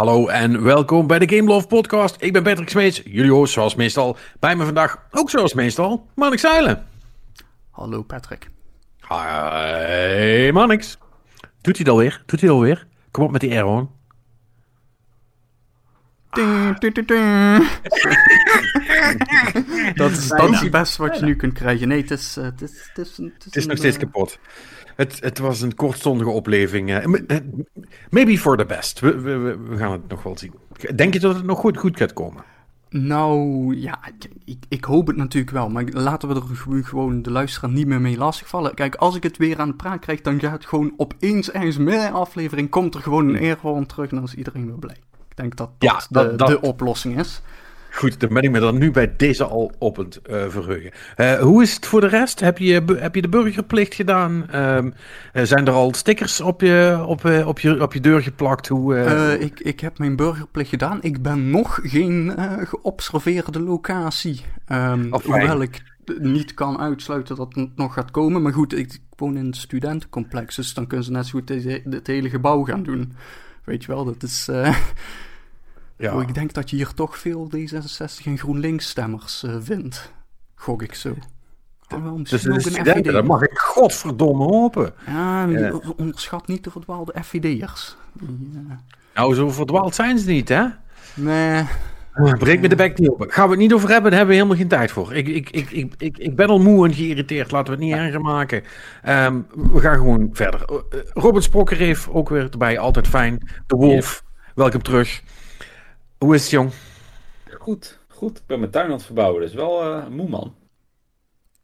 Hallo en welkom bij de Game Love Podcast. Ik ben Patrick Smeets, jullie host zoals meestal. Bij me vandaag, ook zoals meestal, Mannix Zeilen. Hallo Patrick. Hi Mannix. Doet hij het alweer? Doet hij het alweer? Kom op met die airhorn. Ding, ding, ding, ding. dat is, dat is het beste wat je nu kunt krijgen. Nee, het is, eh, het is, het is, Het is een, nog steeds eh, kapot. Het, het was een kortstondige opleving. eh, eh, Maybe for the best. We, we, we- we gaan het nog wel zien. Denk je dat het nog goed, goed gaat komen? Nou, ja, ik, ik, hoop het natuurlijk wel. Maar laten we er gewoon- de luisteraar niet meer mee lastigvallen. Kijk, als ik het weer aan de praat krijg, dan gaat het gewoon opeens ergens midden in de aflevering... komt er gewoon een airhorn terug en dan is iedereen weer blij. Ik denk dat dat, Ja, de, dat- dat- de oplossing is. Goed, dan ben ik me dan nu bij deze al op het eh, verheugen. Eh, hoe is het voor de rest? Heb je, heb je de burgerplicht gedaan? Ehm, eh, zijn er al stickers op je, op, op je, op je deur geplakt? Hoe, ik, ik heb mijn burgerplicht gedaan. Ik ben nog geen geobserveerde locatie. Ehm, hoewel ik niet kan uitsluiten dat het nog gaat komen. Maar goed, ik woon in een studentencomplex. Dus dan kunnen ze net zo goed het hele gebouw gaan doen. Weet je wel, dat is... ja. oh, ik denk dat je hier toch veel D66 en GroenLinks stemmers eh, vindt. Gok ik zo. Ah, wel, Dus de studenten, FVD. dat mag ik godverdomme hopen. Ja, Ja. onderschat niet de verdwaalde FVD'ers. Die, eh, Nou, zo verdwaald zijn ze niet, hè? nee, Breek me de bek niet open. Gaan we het niet over hebben, daar hebben we helemaal geen tijd voor. Ik, ik, ik, ik, ik, ik ben al moe en geïrriteerd. Laten we het niet erger maken. Ehm, we gaan gewoon verder. Eh, Robert Sprokker heeft ook weer erbij. Altijd fijn. De Wolf, welkom terug. Hoe is het, jong? Goed, goed. Ik ben mijn tuin aan het verbouwen, dus wel eh, moe man.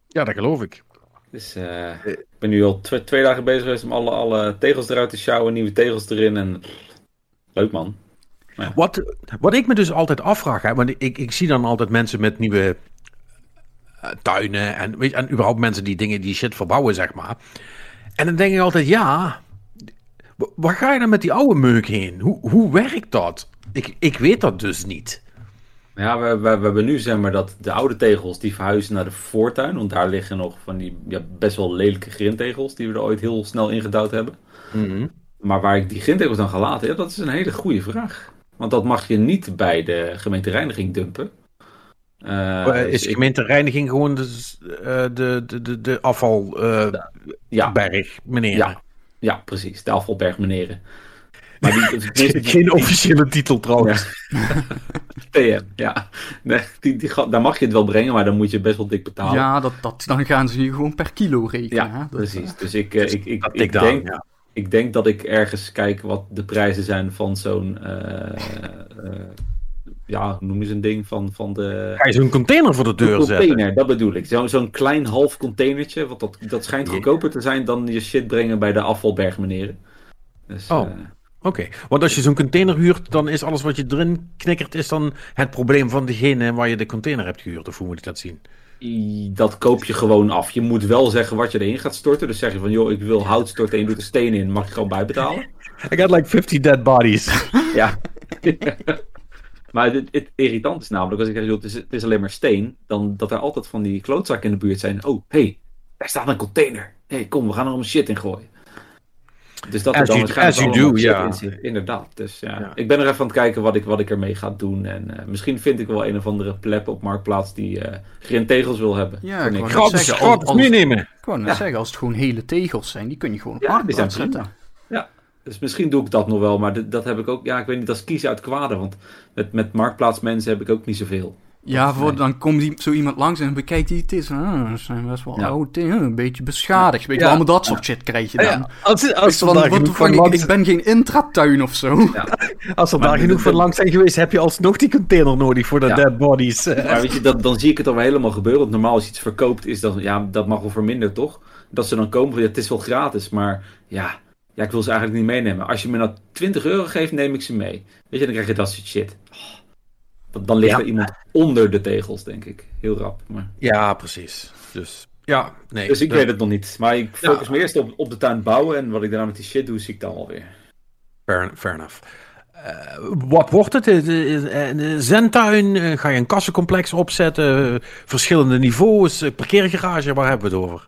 Ja, dat geloof ik. Dus, eh, ik ben nu al tw- twee dagen bezig geweest om alle, alle tegels eruit te sjouwen, nieuwe tegels erin en... Leuk man. Wat, wat ik me dus altijd afvraag, hè, want ik, ik zie dan altijd mensen met nieuwe eh, tuinen en, weet je, en überhaupt mensen die dingen, die shit verbouwen, zeg maar. En dan denk ik altijd, ja, wa- waar ga je dan met die oude meuk heen? Hoe, hoe werkt dat? Ik, ik weet dat dus niet. Ja, we, we, we hebben nu zeg maar dat de oude tegels die verhuizen naar de voortuin, want daar liggen nog van die ja, best wel lelijke grindtegels die we er ooit heel snel ingedouwd hebben. Maar waar ik die grindtegels dan ga laten, ja, dat is een hele goede vraag. Want dat mag je niet bij de gemeente reiniging dumpen. Eh, Eh, is gemeentereiniging gewoon de, eh, de, de, de, de afvalberg, ja, meneer? Ja, ja, precies. De afvalberg meneren. Maar die, Geen officiële titel trouwens. PM, ja. Nee, die, die, daar mag je het wel brengen, maar dan moet je best wel dik betalen. Ja, dat, dat, dan gaan ze je gewoon per kilo rekenen. Ja, hè? Dat, precies. Dus ik, eh, ik, ik, ik, denk, ja. ik denk dat ik ergens kijk wat de prijzen zijn van zo'n... eh, eh, ja, hoe noem je zo'n ding? Van, van de... Ga je zo'n container voor de deur zetten? container, dat bedoel ik. Zo- Zo'n klein half containertje, want dat, dat schijnt goedkoper te zijn dan je shit brengen bij de afvalberg meneren. Dus, Oh. eh, Oké, want als je zo'n container huurt, dan is alles wat je erin knikkert, is dan het probleem van degene waar je de container hebt gehuurd. Of hoe moet ik dat zien? Dat koop je gewoon af. Je moet wel zeggen wat je erin gaat storten. Dus zeg je van, joh, ik wil hout storten en je doet er steen in. Mag je gewoon bijbetalen. I got like 50 dead bodies. ja. maar het, het irritant is namelijk, als ik zeg, joh, het is, het is alleen maar steen. Dan dat er altijd van die klootzakken in de buurt zijn. Oh, hé, hey, daar staat een container. Hé, hey, kom, we gaan er allemaal shit in gooien. Dus dat er As dan you- waarschijnlijk as you do, shit ja. in zit. Inderdaad. Dus ja. Ja. ik ben er even aan het kijken wat ik, wat ik ermee ga doen. En eh, misschien vind ik wel een of andere plep op Marktplaats die eh grindtegels wil hebben. Ja, ik Gratis, zeggen, gratis als- meenemen. Ik wou net Ja. zeggen, als het gewoon hele tegels zijn, die kun je gewoon op Ja, marktplaats zetten. Dus misschien doe ik dat nog wel, maar dat heb ik ook. Ja, ik weet niet, dat is kiezen uit kwade. Want met, met marktplaatsmensen heb ik ook niet zoveel. Ja, voor, Nee. dan komt die, zo iemand langs en bekijkt die het is. Ah, dat zijn best wel Ja. oude dingen, een beetje beschadigd. Weet je, Ja. allemaal dat soort shit krijg je dan. Ja, als, Ik als, van, daar genoeg van ik, langs, ik ben geen intratuin of zo. als er Maar daar genoeg de- van langs zijn geweest, heb je alsnog die container nodig voor de Ja. dead bodies. Eh, Maar weet je, dat, dan zie ik het dan helemaal gebeuren. Want normaal als je iets verkoopt, is dat, ja, dat mag wel voor minder, toch? Dat ze dan komen van, ja, het is wel gratis, maar ja, ja, ik wil ze eigenlijk niet meenemen. Als je me nou 20 euro geeft, neem ik ze mee. Weet je, dan krijg je dat soort shit. Oh, dan, ligt Ja. er iemand onder de tegels, denk ik. Heel rap. Maar... Ja, precies. Dus ja, nee. Dus ik weet het nog niet. Maar ik focus Ja. me eerst op, op de tuin bouwen. En wat ik daarna met die shit doe, zie ik dan wel weer. Fair, fair enough. Eh, wat wordt het? Eh, de- eh, de Zentuin? Eh, ga je een kassencomplex opzetten? Eh, verschillende niveaus? Eh, parkeergarage? Waar hebben we het over?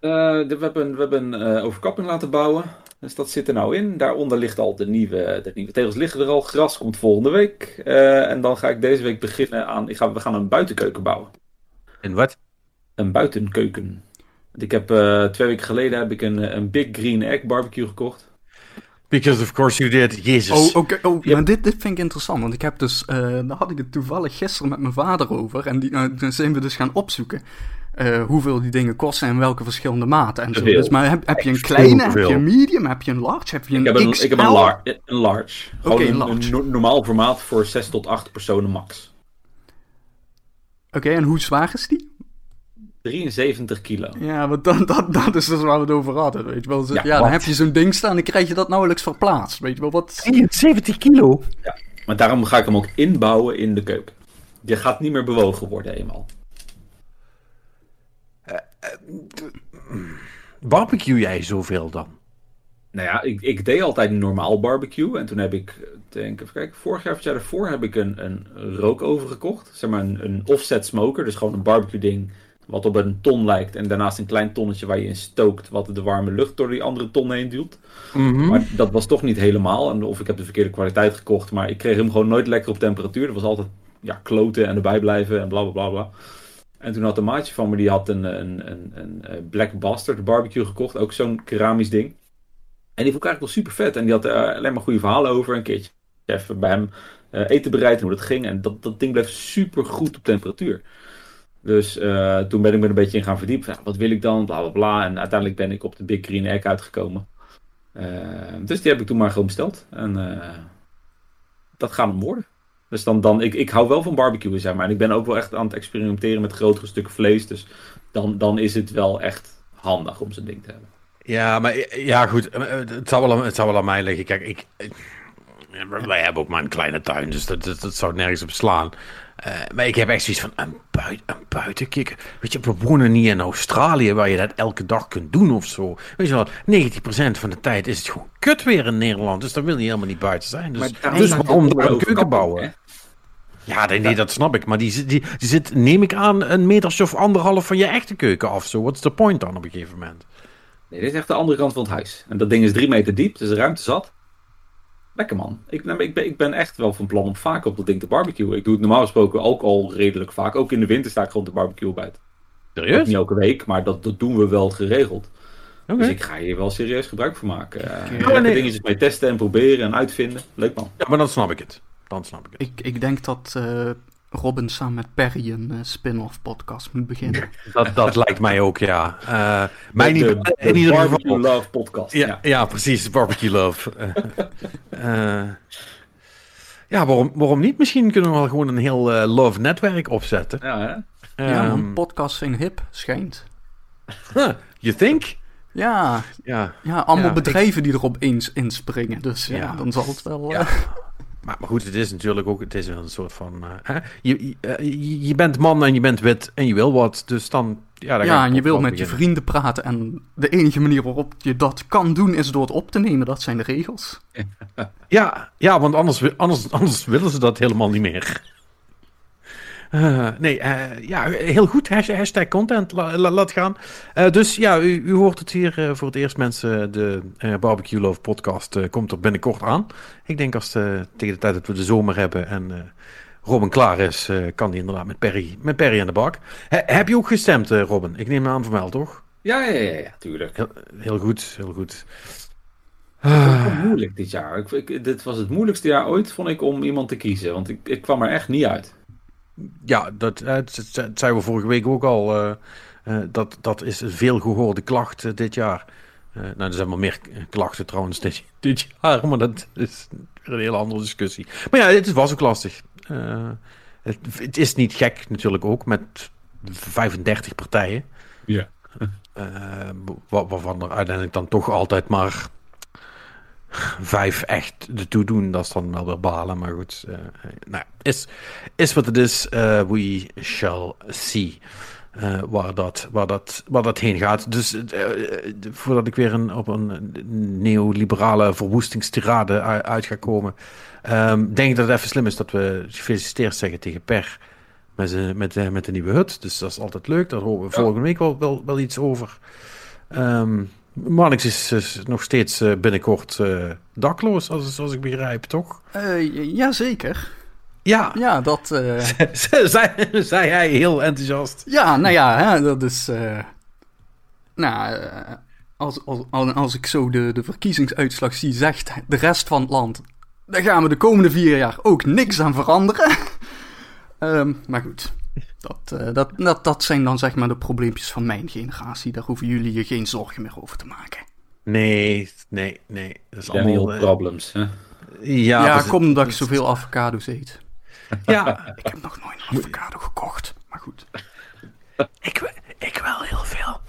Eh, we hebben, we hebben een eh, overkapping laten bouwen. Dus dat zit er nou in. Daaronder ligt al de nieuwe, de nieuwe tegels liggen er al. Gras komt volgende week. Uh, en dan ga ik deze week beginnen aan. Ik ga, we gaan een buitenkeuken bouwen. En wat? Een buitenkeuken. Ik heb uh, twee weken geleden heb ik een, een Big Green Egg barbecue gekocht. Because of course you did. Jezus. Oh, oké. Oh, maar dit, dit vind ik interessant. Want ik heb dus... Uh, daar had ik het toevallig gisteren met mijn vader over. En die, uh, zijn we dus gaan opzoeken. Uh, hoeveel die dingen kosten en welke verschillende maten. En zo. Dus, maar heb, heb je een kleine, heb je een medium, heb je een large, heb je een Ik heb een, XL? ik heb een, lar een large. Gewoon Oké, een, large. een no- normaal formaat voor 6 tot 8 personen max. Oké, en hoe zwaar is die? 73 kilo. Ja, want dat, dat, dat is dus waar we het over hadden, weet je wel. Zo- Ja, ja, dan heb je zo'n ding staan en dan krijg je dat nauwelijks verplaatst, weet je wel. Wat... 70 kilo? Maar daarom ga ik hem ook inbouwen in de keuken. Je gaat niet meer bewogen worden eenmaal. Barbecue jij zoveel dan? Nou ja, ik, ik deed altijd een normaal barbecue. En toen heb ik, denk even kijken, vorig jaar of het jaar daarvoor heb ik een, een rookoven gekocht. Zeg maar een, een offset smoker. Dus gewoon een barbecue ding wat op een ton lijkt. En daarnaast een klein tonnetje waar je in stookt. Wat de warme lucht door die andere ton heen duwt. Mhm. Maar dat was toch niet helemaal. En of ik heb de verkeerde kwaliteit gekocht. Maar ik kreeg hem gewoon nooit lekker op temperatuur. Dat was altijd ja, kloten en erbij blijven en bla bla bla bla. En toen had een maatje van me, die had een, een, een, een eh, Black Bastard barbecue gekocht. Ook zo'n keramisch ding. En die vond ik eigenlijk wel super vet. En die had er alleen maar goede verhalen over. Een keertje even bij hem eh, eten bereid en hoe dat ging. En dat, dat ding bleef super goed op temperatuur. Dus eh, toen ben ik me een beetje in gaan verdiepen. Wat wil ik dan? Bla bla bla. En uiteindelijk ben ik op de Big Green Egg uitgekomen. Eh, dus die heb ik toen maar gewoon besteld. En eh, dat gaat hem worden. Dus dan, dan ik, ik hou wel van barbecuen, zeg maar. En ik ben ook wel echt aan het experimenteren met grotere stukken vlees. Dus dan, dan is het wel echt handig om zo'n ding te hebben. Ja, maar ja, goed. eh, Het zou wel aan, het zou wel aan mij liggen. Kijk, ik- wij hebben ook maar een kleine tuin, dus dat, dat, dat zou nergens op slaan. Eh, maar ik heb echt zoiets van een, bui, een buitenkikker. Weet je, we wonen niet in Australië waar je dat elke dag kunt doen of zo. Weet je wel, 90% van de tijd is het gewoon kut weer in Nederland. Dus dan wil je helemaal niet buiten zijn. Dus, daarom dus waarom daar een keuken bouwen? hè? Ja, nee, nee, dat snap ik. Maar die, zit- die, die zit, neem ik aan, een meter of anderhalf van je echte keuken af. Zo, wat is de point dan op een gegeven moment? Nee, dit is echt de andere kant van het huis. En dat ding is drie meter diep, dus de ruimte zat. Lekker man. Ik, nou, ik, ben, ik ben echt wel van plan om vaak op dat ding te barbecuen. Ik doe het normaal gesproken ook al redelijk vaak. Ook in de winter sta ik gewoon te barbecuen buiten. Ook Serieus? niet elke week, maar dat, dat doen we wel geregeld. Oké. Dus ik ga hier wel serieus gebruik van maken. Uh, Oké. lekker nee. dingetjes mee testen en proberen en uitvinden. Leuk man. Ja, maar dan snap ik het. Dan snap ik het. Ik, ik denk dat eh, Robin samen met Perry een eh, spin-off podcast moet beginnen. Dat, dat lijkt mij ook, ja. Eh mij niet, de, de in ieder Barbecue geval. Love podcast. Ja, Ja. ja. precies. Barbecue love. Eh, ja, waarom, waarom niet? Misschien kunnen we wel gewoon een heel love netwerk opzetten. Ja, hè? ja, podcasts zijn hip, schijnt. huh, you think? Ja, Ja. ja allemaal Ja, bedrijven die erop eens inspringen. Dus ja, Ja. dan zal het wel... Maar, maar goed, het is natuurlijk ook het is een soort van... eh, hè? Je, je, eh, je- bent man en je bent wit en je wil wat. Dus dan... Ja, dan ja, en je wil met je vrienden praten en de enige manier waarop je dat kan doen is door het op te nemen. Dat zijn de regels. Ja, ja want anders, anders, anders willen ze dat helemaal niet meer. Eh, nee, eh, ja, heel goed. Hashtag, hashtag content, la- la- laat gaan. Eh, dus ja, u, u hoort het hier voor het eerst, mensen. De Barbecue Love podcast komt er binnenkort aan. Ik denk als tegen de tijd dat we de zomer hebben en Robin klaar is, kan die inderdaad met Perry, met Perry aan de bak. He- heb je ook gestemd, Robin? Ik neem aan van wel, toch? Ja, ja, ja, ja, tuurlijk. Heel, heel goed, heel goed. Het Ah. was moeilijk dit jaar. Ik, ik- dit was het moeilijkste jaar ooit, vond ik, om iemand te kiezen. Want ik, ik kwam er echt niet uit. Ja, dat, het, zeiden we vorige week ook al. eh, eh, dat, dat is een veel gehoorde klacht eh, dit jaar. Nou, er zijn wel meer klachten trouwens dit, dit jaar, maar dat is een hele andere discussie. Maar ja, het was ook lastig. Het, het is niet gek natuurlijk ook met 35 partijen. Ja. Wa- waarvan er uiteindelijk dan toch altijd maar vijf echt de toe doen. Dat is dan wel weer balen, maar goed. eh, nou, is, is wat het is. Eh, we shall see. eh, waar, dat, waar, dat, waar dat heen gaat. Dus voordat ik weer een, op een neoliberale verwoestingstirade uit ga komen, ehm, denk ik dat het even slim is dat we gefeliciteerd zeggen tegen Per met, met, met de nieuwe hut. Dus dat is altijd leuk. Daar horen we Ja. volgende week wel, wel, wel iets over. Ehm, Marnix is, is nog steeds eh, binnenkort eh, dakloos, als, zoals ik begrijp, toch? Eh, Jazeker. Ja, Ja, dat... eh, zei, zei hij heel enthousiast. Ja, nou ja, hè, dat is. nou, als, als, als als ik zo de, de verkiezingsuitslag zie, zegt de rest van het land. Daar gaan we de komende vier jaar ook niks aan veranderen. Ehm, maar goed, dat, eh, dat, dat, dat zijn dan zeg maar de probleempjes van mijn generatie. Daar hoeven jullie je geen zorgen meer over te maken. Nee, nee, nee. Dat is Daniel allemaal... eh, problems. Hè? ja, Ja, dat is- komt omdat ik zoveel avocado's eet. Ja, Ik heb nog nooit een avocado gekocht, maar goed. ik, we- ik wel heel veel.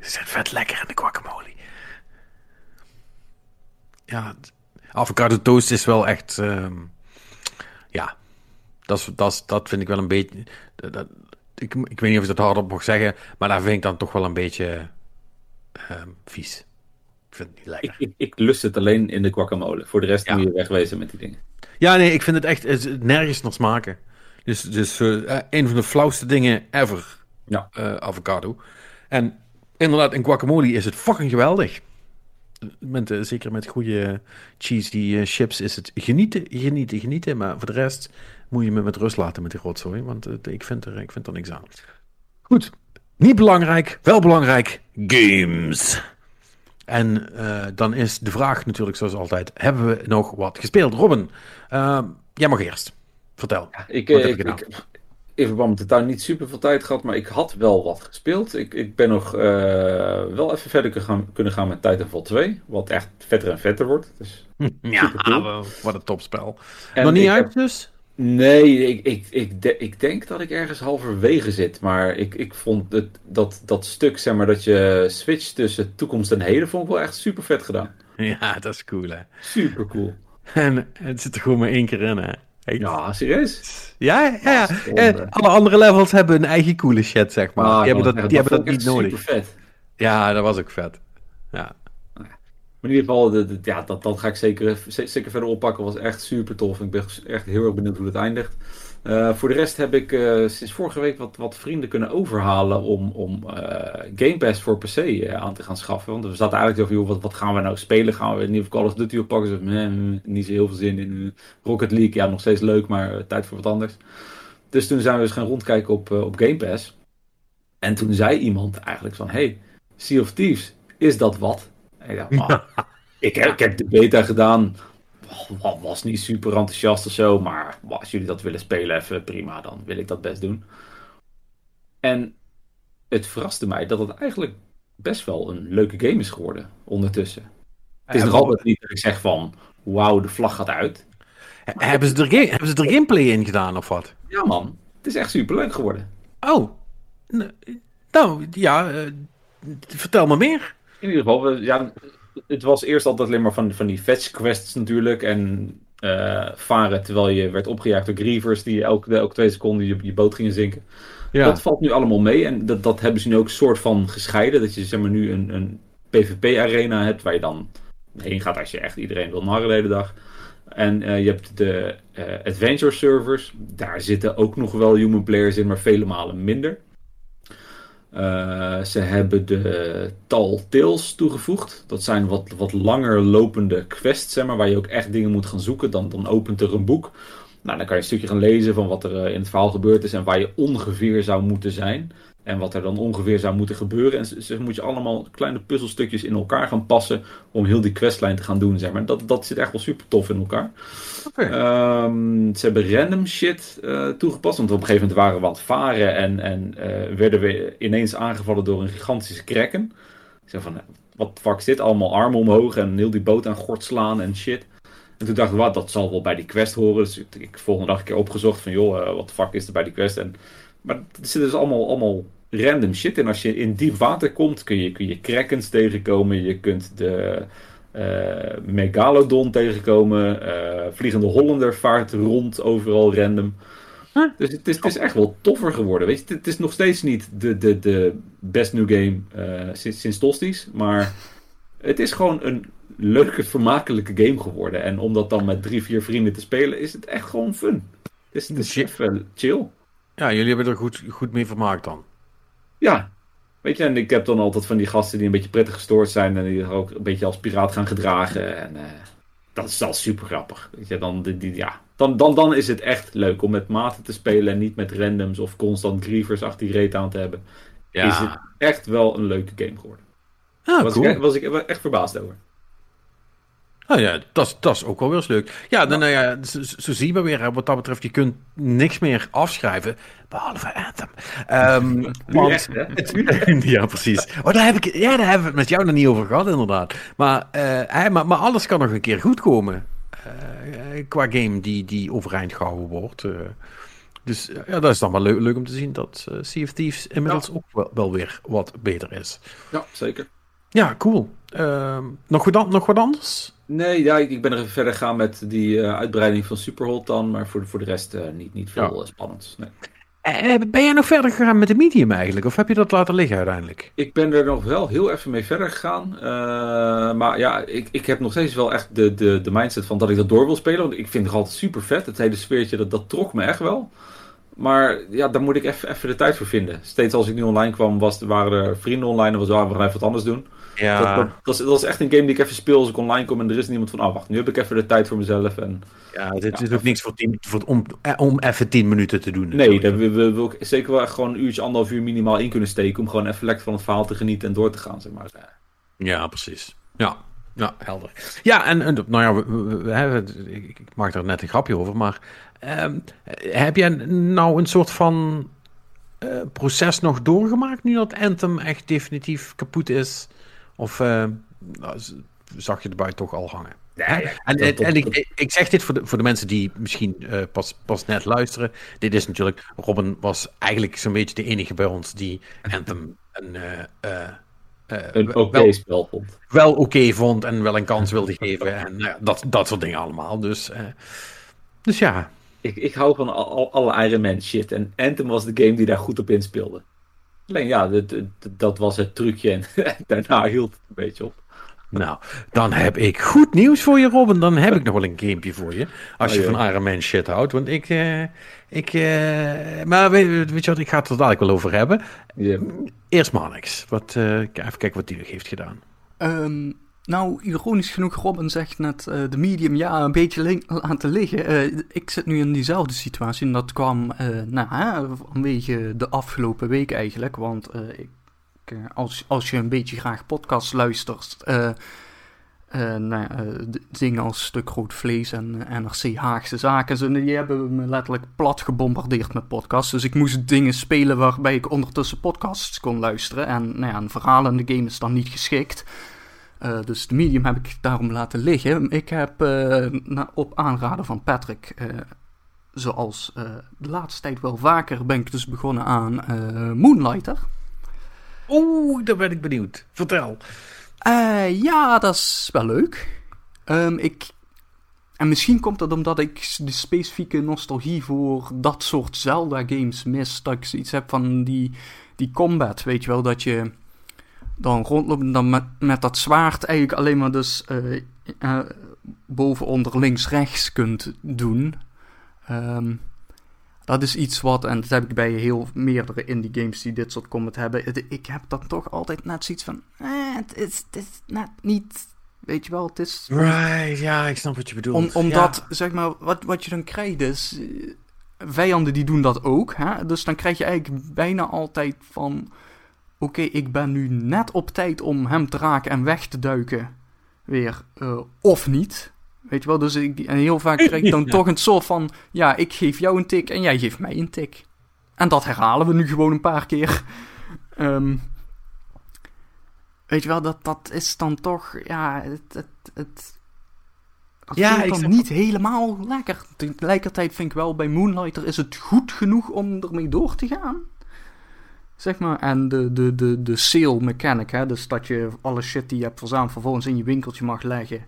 Ze zit vet lekker in de guacamole. Ja, avocado toast is wel echt... ehm, dat, dat, dat vind ik wel een beetje... Dat, ik, ik weet niet of ik dat hardop mag zeggen, maar daar vind ik dan toch wel een beetje ehm, vies. Ik vind het niet lekker. Ik, ik, ik lust het alleen in de guacamole. Voor de rest Ja. moet je wegwezen met die dingen. Ja, nee, ik vind het echt is nergens naar smaken. Dus, dus eh, een van de flauwste dingen ever, Ja. eh, avocado. En inderdaad, in guacamole is het fucking geweldig. Met, eh, zeker met goede cheese, die chips, is het genieten, genieten, genieten. Maar voor de rest moet je me met rust laten met die rotzooi, want ik, vind er, ik vind er niks aan. Goed, niet belangrijk, wel belangrijk, games. En eh, dan is de vraag natuurlijk zoals altijd, hebben we nog wat gespeeld? Robin, eh, jij mag eerst. Vertel. Ik, Wat eh, heb ik, je gedaan? ik, in verband met de tuin niet super veel tijd gehad, maar ik had wel wat gespeeld. Ik, ik ben nog eh, wel even verder kunnen gaan, kunnen gaan met Titanfall 2, wat echt vetter en vetter wordt. Dus, Ja, wat een topspel. en nog niet uit heb- dus? Nee, ik, ik, ik, de- ik denk dat ik ergens halverwege zit, maar ik, ik vond het, dat, dat stuk, zeg maar, dat je switcht tussen toekomst en heden, vond ik wel echt super vet gedaan. Ja, dat is cool hè. Super cool. En het zit er gewoon maar één keer in hè. Ja, serieus? Ja, ja, ja. En alle andere levels hebben een eigen coole shit, zeg maar. Ah, die hebben dat, die hebben dat niet nodig. Super vet. Ja, dat was ook vet. Ja. Maar in ieder geval, ja, dat, dat ga ik zeker, zeker verder oppakken. was echt super tof. Ik ben echt heel erg benieuwd hoe het eindigt. Eh, voor de rest heb ik eh, sinds vorige week wat, wat vrienden kunnen overhalen om, om eh, Game Pass voor PC aan te gaan schaffen. Want we zaten eigenlijk over, joh, wat, gaan we nou spelen? Gaan we een nieuwe Call of Duty oppakken? Nee, niet zo heel veel zin in. Rocket League, ja, nog steeds leuk, maar tijd voor wat anders. Dus toen zijn we dus gaan rondkijken op, op Game Pass. En toen zei iemand eigenlijk van, hey, Sea of Thieves, is dat wat? Ik dacht, "Ah, ik, heb, ik heb de beta gedaan. wa- Was niet super enthousiast of zo. Maar als jullie dat willen spelen, even prima. Dan wil ik dat best doen. En het verraste mij dat het eigenlijk best wel een leuke game is geworden. Ondertussen. Het is nog altijd niet dat ik zeg van. Wauw, de vlag gaat uit. Hebben, ze er, hebben ze er gameplay in gedaan of wat? Ja man, het is echt super leuk geworden. Oh. Nou, ja. eh, vertel me meer. In ieder geval, ja, het was eerst altijd alleen maar van, van die fetch quests natuurlijk. En eh, varen terwijl je werd opgejaagd door grievers die elke, elke twee seconden je, je boot gingen zinken. Ja. Dat valt nu allemaal mee en dat, dat hebben ze nu ook soort van gescheiden. Dat je zeg maar nu een, een PvP-arena hebt waar je dan heen gaat als je echt iedereen wil narren de hele dag. En eh, je hebt de eh, adventure servers. Daar zitten ook nog wel human players in, maar vele malen minder. Eh, ze hebben de Tall Tales toegevoegd. Dat zijn wat, wat langer lopende quests, zeg maar, waar je ook echt dingen moet gaan zoeken. Dan, dan opent er een boek. Nou, dan kan je een stukje gaan lezen van wat er eh, in het verhaal gebeurd is en waar je ongeveer zou moeten zijn. En wat er dan ongeveer zou moeten gebeuren. En ze, ze moet je allemaal kleine puzzelstukjes in elkaar gaan passen om heel die questlijn te gaan doen, zeg maar. Dat, dat zit echt wel super tof in elkaar. Ehm, ze hebben random shit eh, toegepast. Want op een gegeven moment waren we aan het varen en, en eh, werden we ineens aangevallen door een gigantische kraken. Ik zei van, eh, wat fuck is dit? Allemaal armen omhoog en heel die boot aan gort slaan en shit. En toen dacht ik, wat, dat zal wel bij die quest horen. Dus ik, ik volgende dag een keer opgezocht van, joh, eh, wat de fuck is er bij die quest? En, maar er zit dus allemaal, allemaal random shit in. Als je in diep water komt, kun je, kun je krakens tegenkomen. Je kunt de eh, megalodon tegenkomen. eh, Vliegende Hollander vaart rond, overal random. Dus het is, het is echt wel toffer geworden. Weet je, het, is nog steeds niet de, de, de best new game eh, sinds, sinds Tosties. Maar het is gewoon een leuke, vermakelijke game geworden. En om dat dan met drie, vier vrienden te spelen, is het echt gewoon fun. Het is, het is Shit. even chill. Ja, jullie hebben er goed, goed mee vermaakt dan. Ja, Weet je, en ik heb dan altijd van die gasten die een beetje prettig gestoord zijn en die ook een beetje als piraat gaan gedragen. En uh, dat is wel super grappig. Weet je, dan, die, die, ja, dan, dan, dan is het echt leuk om met maten te spelen en niet met randoms of constant grievers achter die reet aan te hebben. Ja. Is het echt wel een leuke game geworden. Ah, was, cool. ik, was ik echt verbaasd over. Nou ja, dat, dat is ook wel weer eens leuk. Ja, dan, nou ja, zo, zo zien we weer, wat dat betreft, je kunt niks meer afschrijven, behalve Anthem. Um, want, ja, precies. Oh, daar heb ik, ja, daar hebben we het met jou nog niet over gehad, inderdaad. Maar, uh, maar, maar alles kan nog een keer goed komen. Uh, qua game die, die overeind gehouden wordt. Uh, dus ja, dat is dan wel leuk, leuk om te zien dat Sea of Thieves inmiddels ja. ook wel, wel, weer wat beter is. Ja, zeker. Ja, cool. Ehm, nog, wat, nog wat anders? Nee, ja, ik ben er even verder gaan met die uh, uitbreiding van Superhot dan. Maar voor, voor de rest uh, niet, niet veel ja. spannends. Nee. Uh, ben jij nog verder gegaan met de medium eigenlijk? Of heb je dat laten liggen uiteindelijk? Ik ben er nog wel heel even mee verder gegaan. maar ja, ik, ik heb nog steeds wel echt de, de, de mindset van dat ik dat door wil spelen. Want ik vind het altijd super vet. Het hele sfeertje, dat, dat trok me echt wel. Maar ja, daar moet ik even, even de tijd voor vinden. Steeds als ik nu online kwam, was, waren er vrienden online. En was, ah, we gaan even wat anders doen. Ja. Dat, dat, dat, is, echt een game die ik even speel als ik online kom en er is niemand van, ah wacht, nu heb ik even de tijd voor mezelf. En, ja, dit ja, is ook niks voor tien, voor, om, eh, om even 10 minuten te doen. Nee, daar wil, wil ik zeker wel echt gewoon een uurtje, anderhalf uur minimaal in kunnen steken om gewoon even lekker van het verhaal te genieten en door te gaan, zeg maar. Ja, precies. Ja, ja, helder. Ja, en, en nou ja, we, we, we, ik, ik maak er net een grapje over, maar uh, heb jij nou een soort van uh, proces nog doorgemaakt nu dat Anthem echt definitief kapot is? Of uh, nou, zag je erbij toch al hangen? Ja, ja, en, en, en ik, ik, zeg dit voor de, voor de mensen die misschien uh, pas, pas net luisteren. Dit is natuurlijk, Robin was eigenlijk zo'n beetje de enige bij ons die Anthem een, uh, uh, een oké okay spel vond. Wel oké okay vond en wel een kans wilde geven. En nou dat, dat soort dingen allemaal. Dus, dus ja. Ik, ik hou van al, alle Iron Man shit. En Anthem was de game die daar goed op inspeelde. Alleen ja, dat, dat was het trucje en daarna hield het een beetje op. Nou, dan heb ik goed nieuws voor je, Robin. Dan heb ik nog wel een gamepje voor je. Als je oh, van Iron Man shit houdt. Want ik. Uh, ik uh, maar weet, weet, je wat, ik ga het er dadelijk wel over hebben. Yeah. Eerst Manix. Wat, uh, even kijken wat die nog heeft gedaan. Um, nou, ironisch genoeg, Robin zegt net uh, de medium ja een beetje laten liggen. Uh, ik zit nu in diezelfde situatie en dat kwam uh, nou, vanwege de afgelopen week eigenlijk. Want ik, als, als je een beetje graag podcast luistert, nou, dingen als Stuk Groot Vlees en NRC Haagse Zaken, die hebben me letterlijk plat gebombardeerd met podcasts. Dus ik moest dingen spelen waarbij ik ondertussen podcasts kon luisteren. En nou ja, een verhaal in de game is dan niet geschikt. Uh, dus de medium heb ik daarom laten liggen. Ik heb uh, na, op aanraden van Patrick, uh, zoals de laatste tijd wel vaker, ben ik dus begonnen aan Moonlighter. Oeh, daar ben ik benieuwd. Vertel. ja, dat is wel leuk. Um, ik, en misschien komt dat omdat ik de specifieke nostalgie voor dat soort Zelda-games mis. Dat ik iets heb van die, die combat, weet je wel, dat je dan rondlopen en dan met, met dat zwaard eigenlijk alleen maar dus uh, uh, boven, onder, links, rechts kunt doen. Um, dat is iets wat, en dat heb ik bij heel meerdere indie games die dit soort combat hebben. Ik heb dan toch altijd net zoiets van, eh, het, is, het is net niet, weet je wel, het is... Right, ja, ik snap wat je bedoelt. Om, omdat, ja. zeg maar, wat, wat je dan krijgt is, vijanden die doen dat ook. Hè? Dus dan krijg je eigenlijk bijna altijd van okay, ik ben nu net op tijd om hem te raken en weg te duiken. Weer, uh, of niet. Weet je wel, dus ik, en heel vaak krijg ik dan ja. toch een soort van, ja, ik geef jou een tik en jij geeft mij een tik. En dat herhalen we nu gewoon een paar keer. Um, weet je wel, dat, dat is dan toch, ja, het, het, het dat ja, ik dan niet helemaal lekker. Tegelijkertijd vind ik wel, bij Moonlighter is het goed genoeg om ermee door te gaan. Zeg maar, en de, de, de, de sale mechanic, hè, dus dat je alle shit die je hebt verzameld vervolgens in je winkeltje mag leggen.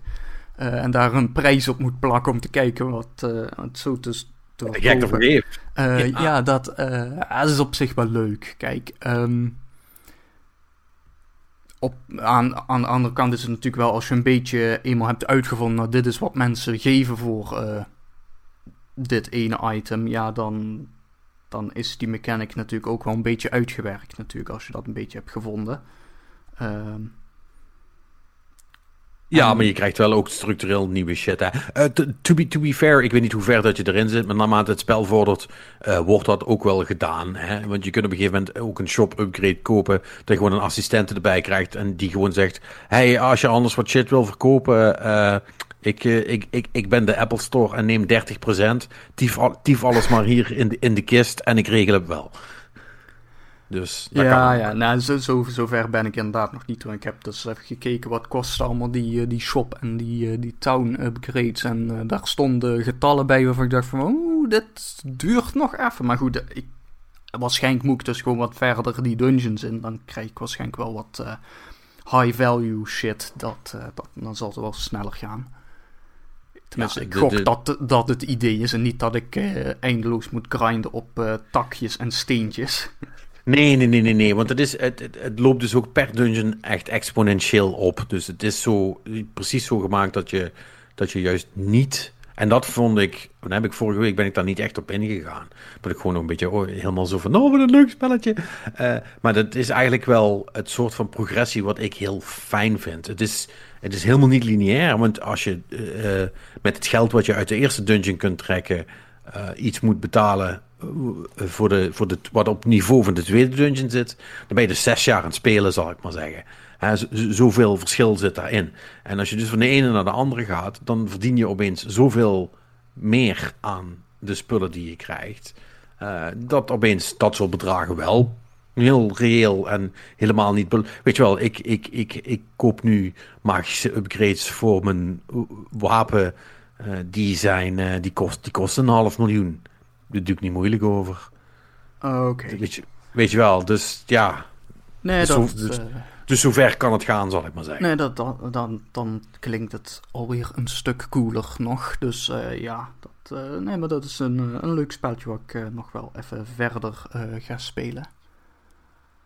Uh, en daar een prijs op moet plakken om te kijken wat uh, het zo te, te ervoor geeft. Uh, ja. ja, dat, dat, is op zich wel leuk. Kijk, um, op, aan, aan de andere kant is het natuurlijk wel als je een beetje eenmaal hebt uitgevonden, nou, dit is wat mensen geven voor dit ene item, ja, dan dan is die mechanic natuurlijk ook wel een beetje uitgewerkt natuurlijk, als je dat een beetje hebt gevonden. Ehm, ja, maar je krijgt wel ook structureel nieuwe shit. Hè. Uh, to, be, to be fair, ik weet niet hoe ver dat je erin zit, maar naarmate het spel vordert, uh, wordt dat ook wel gedaan. Hè? Want je kunt op een gegeven moment ook een shop upgrade kopen, dat je gewoon een assistent erbij krijgt en die gewoon zegt, hey, als je anders wat shit wil verkopen, uh, ik, ik, ik, ik ben de Apple Store en neem 30%, tief, tief alles maar hier in de, in de kist en ik regel het wel. Dus ja, ja nou, zo, zo, zover ben ik inderdaad nog niet. Ik heb dus even gekeken wat kost allemaal die, eh, die shop en die, eh, die town upgrades. En uh, daar stonden getallen bij waarvan ik dacht van, oeh, dit duurt nog even. Maar goed, ik, waarschijnlijk moet ik dus gewoon wat verder die dungeons in. Dan krijg ik waarschijnlijk wel wat high value shit. Dat, dat, dan zal het wel sneller gaan. Tenminste, ik gok Dat, dat het idee is en niet dat ik eindeloos moet grinden op takjes en steentjes. Nee, nee, nee, nee, nee. Want het, is, het, het, loopt dus ook per dungeon echt exponentieel op. Dus het is zo, precies zo gemaakt dat je, dat je juist niet. En dat vond ik. Dan heb ik vorige week ben ik daar niet echt op ingegaan. Dat ik gewoon een beetje oh, helemaal zo van. Oh, wat een leuk spelletje. Uh, maar dat is eigenlijk wel het soort van progressie wat ik heel fijn vind. Het is, het is helemaal niet lineair. Want als je uh, met het geld wat je uit de eerste dungeon kunt trekken. Uh, iets moet betalen eh, voor de, voor de, wat op niveau van de tweede dungeon zit, dan ben je dus zes jaar aan het spelen, zal ik maar zeggen. Zoveel verschil zit daarin. En als je dus van de ene naar de andere gaat, dan verdien je opeens zoveel meer aan de spullen die je krijgt. Uh, dat opeens dat soort bedragen wel heel reëel en helemaal niet. Weet je wel, ik, ik, ik, ik koop nu magische upgrades voor mijn wapen. Uh, die, zijn, die, kost, die kosten een half miljoen. Daar doe ik niet moeilijk over. Oké. Weet, je, weet je wel, dus ja. Nee, dus dat... dus, uh, dus zover kan het gaan, zal ik maar zeggen. Nee, dat, dan, dan, dan klinkt het alweer een stuk cooler nog. Dus ja, dat, nee, maar dat is een, een leuk spelletje wat ik nog wel even verder ga spelen.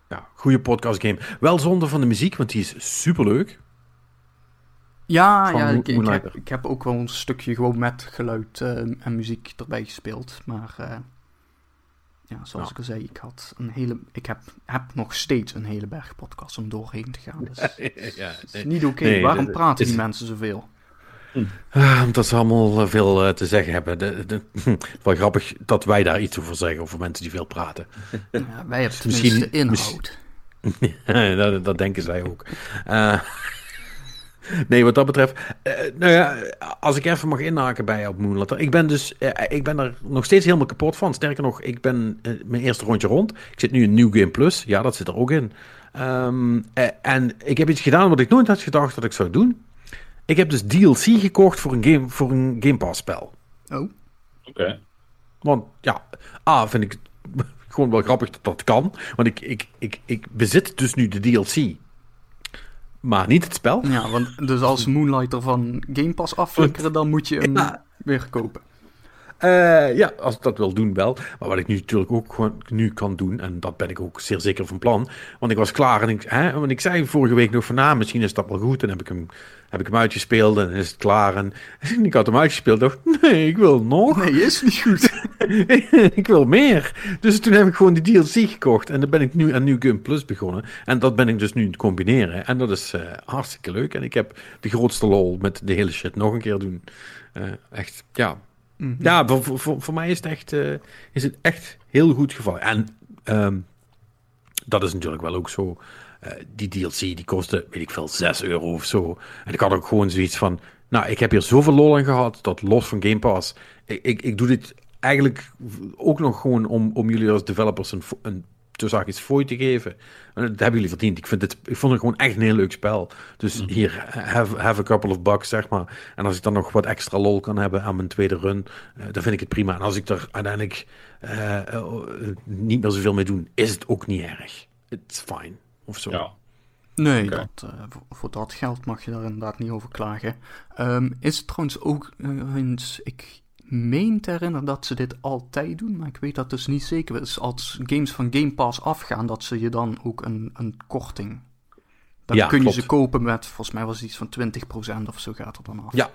Ja, goede podcast game. Wel zonder van de muziek, want die is superleuk. Ja, ja ik, ik, heb, ik, heb, ook wel een stukje gewoon met geluid uh, en muziek erbij gespeeld. Maar uh, ja, zoals ja. ik al zei, ik, had een hele, ik heb, heb nog steeds een hele berg podcasts om doorheen te gaan. Dus ja, het is niet oké. Okay. Nee, Waarom praten is... die mensen zoveel? Uh, omdat ze allemaal veel te zeggen hebben. De, de, wel grappig dat wij daar iets over zeggen, over mensen die veel praten. Ja, wij hebben misschien de inhoud. dat, dat, denken zij ook. Uh, Nee, wat dat betreft. Nou ja, als ik even mag inhaken bij op Moonlighter. Ik ben dus. Ik ben er nog steeds helemaal kapot van. Sterker nog, ik ben mijn eerste rondje rond. Ik zit nu in New Game Plus. Ja, dat zit er ook in. Um, en ik heb iets gedaan wat ik nooit had gedacht dat ik zou doen. Ik heb dus DLC gekocht voor een Game, voor een game Pass spel. Oh. Oké. Okay. Want ja, A, vind ik het gewoon wel grappig dat dat kan. Want ik, ik, ik, ik bezit dus nu de DLC maar niet het spel. Ja, want dus als Moonlighter van Game Pass afflikkeren, dan moet je hem weer kopen. Uh, ja, als ik dat wil doen wel. Maar wat ik nu natuurlijk ook gewoon nu kan doen, en dat ben ik ook zeer zeker van plan. Want ik was klaar en ik, hè, want ik zei vorige week nog van, nou, misschien is dat wel goed. En heb ik hem, heb ik hem uitgespeeld en is het klaar. En ik had hem uitgespeeld dacht, nee, ik wil nog. Nee, is niet goed. ik wil meer. Dus toen heb ik gewoon die DLC gekocht. En dan ben ik nu aan New Game Plus begonnen. En dat ben ik dus nu aan het combineren. En dat is uh, hartstikke leuk. En ik heb de grootste lol met de hele shit nog een keer doen. Uh, echt, ja, Mhm. Ja, voor, voor, voor, mij is het, echt, uh, is het echt heel goed gevallen. En um, dat is natuurlijk wel ook zo. Uh, die DLC die kostte, weet ik veel, 6 euro of zo. En ik had ook gewoon zoiets van. Nou, ik heb hier zoveel lol in gehad. Dat los van Game Pass. Ik, ik, ik doe dit eigenlijk ook nog gewoon om, om jullie als developers een, een tussen iets fooi te geven. En dat hebben jullie verdiend. Ik, vind het, ik vond het gewoon echt een heel leuk spel. Dus mhm. hier, have, have a couple of bucks, zeg maar. En als ik dan nog wat extra lol kan hebben aan mijn tweede run, uh, dan vind ik het prima. En als ik er uiteindelijk uh, uh, niet meer zoveel mee doe, is het ook niet erg. It's fine, of zo. Ja. Nee, okay. dat, voor, voor, dat geld mag je daar inderdaad niet over klagen. Um, is het trouwens ook eens, ik meen te herinneren dat ze dit altijd doen, maar ik weet dat dus niet zeker. Dus als games van Game Pass afgaan, dat ze je dan ook een, een korting. Dan kun je ze kopen met, volgens mij was het iets van 20% of zo gaat er dan af. Ja,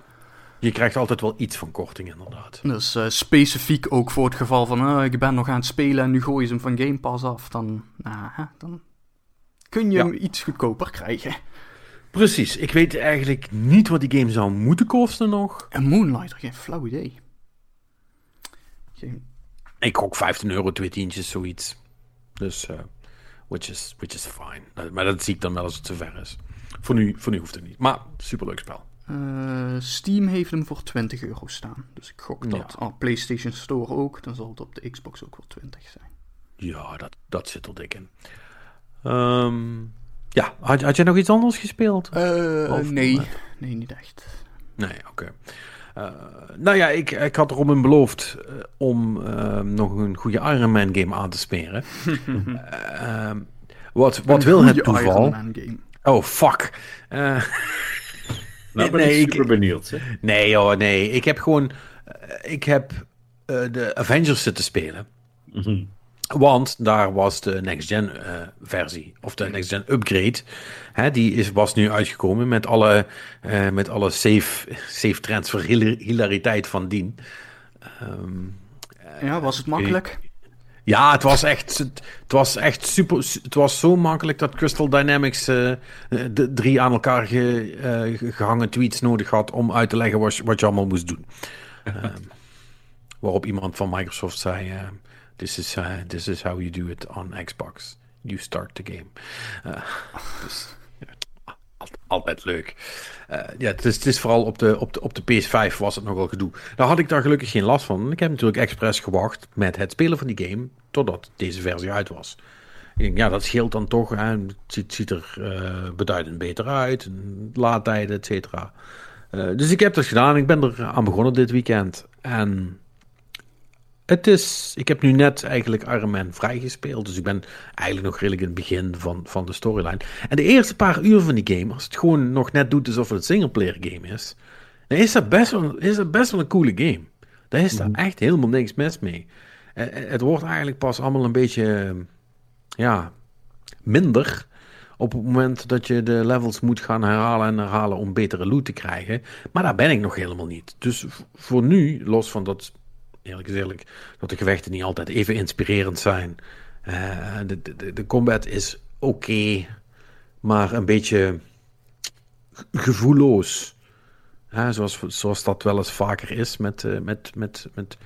je krijgt altijd wel iets van korting, inderdaad. Dus uh, specifiek ook voor het geval van, uh, ik ben nog aan het spelen en nu gooi je hem van Game Pass af. Dan, nou, dan kun je hem iets goedkoper krijgen. Precies. Ik weet eigenlijk niet wat die game zou moeten kosten nog. Een Moonlighter, geen flauw idee. Ik gok 15 euro, twee tientjes, zoiets. Dus, uh, which, is, which is fine. Maar dat zie ik dan wel als het zover is. Voor nu, voor nu hoeft het niet. Maar, superleuk spel. Uh, Steam heeft hem voor 20 euro staan. Dus ik gok dat ja. oh, PlayStation Store ook. Dan zal het op de Xbox ook wel 20 zijn. Ja, dat, dat zit er dik in. Um, ja, had, had jij nog iets anders gespeeld? Uh, nee, nee, niet echt. Nee, oké. Okay. Uh, nou ja, ik, ik had erom beloofd uh, om nog een goede Iron Man game aan te smeren. wat wat wil het toeval? Iron Man game. Oh, fuck. nou ben nee, ik super benieuwd. Hè? Nee joh, nee. Ik heb gewoon... ik heb de Avengers zitten spelen. Mm -hmm. Want daar was de next-gen uh, versie, of de next-gen upgrade. Hè, die is, was nu uitgekomen met alle, uh, met alle safe, safe transfer hilariteit van dien. Um, ja, was het makkelijk? Ja, het was echt, het, was echt super. Het was zo makkelijk dat Crystal Dynamics uh, de drie aan elkaar ge, gehangen tweets nodig had om uit te leggen wat, wat je allemaal moest doen. um, waarop iemand van Microsoft zei. This is, uh, this is how you do it on Xbox. You start the game. Uh, dus, altijd leuk. Uh, ja, het is, het is vooral op de, op, de, op de PS5 was het nogal gedoe. Daar had ik daar gelukkig geen last van. Ik heb natuurlijk expres gewacht met het spelen van die game totdat deze versie uit was. Ja, dat scheelt dan toch. Hè. Het ziet, er uh, beduidend beter uit. Laadtijden, et cetera. Dus ik heb dat gedaan. Ik ben er aan begonnen dit weekend. En het is, ik heb nu net eigenlijk Man vrijgespeeld, dus ik ben eigenlijk nog redelijk in het begin van, van de storyline. En de eerste paar uur van die game, als het gewoon nog net doet alsof het een singleplayer game is, dan is dat best wel, is dat best wel een coole game. Daar is daar mhm. echt helemaal niks mis mee. Het wordt eigenlijk pas allemaal een beetje, ja, minder op het moment dat je de levels moet gaan herhalen en herhalen om betere loot te krijgen. Maar daar ben ik nog helemaal niet. Dus voor nu, los van dat eerlijk is eerlijk, dat de gevechten niet altijd even inspirerend zijn. Uh, de, de, de combat is oké, maar een beetje gevoelloos. Uh, zoals, zoals dat wel eens vaker is met, uh, met, met, met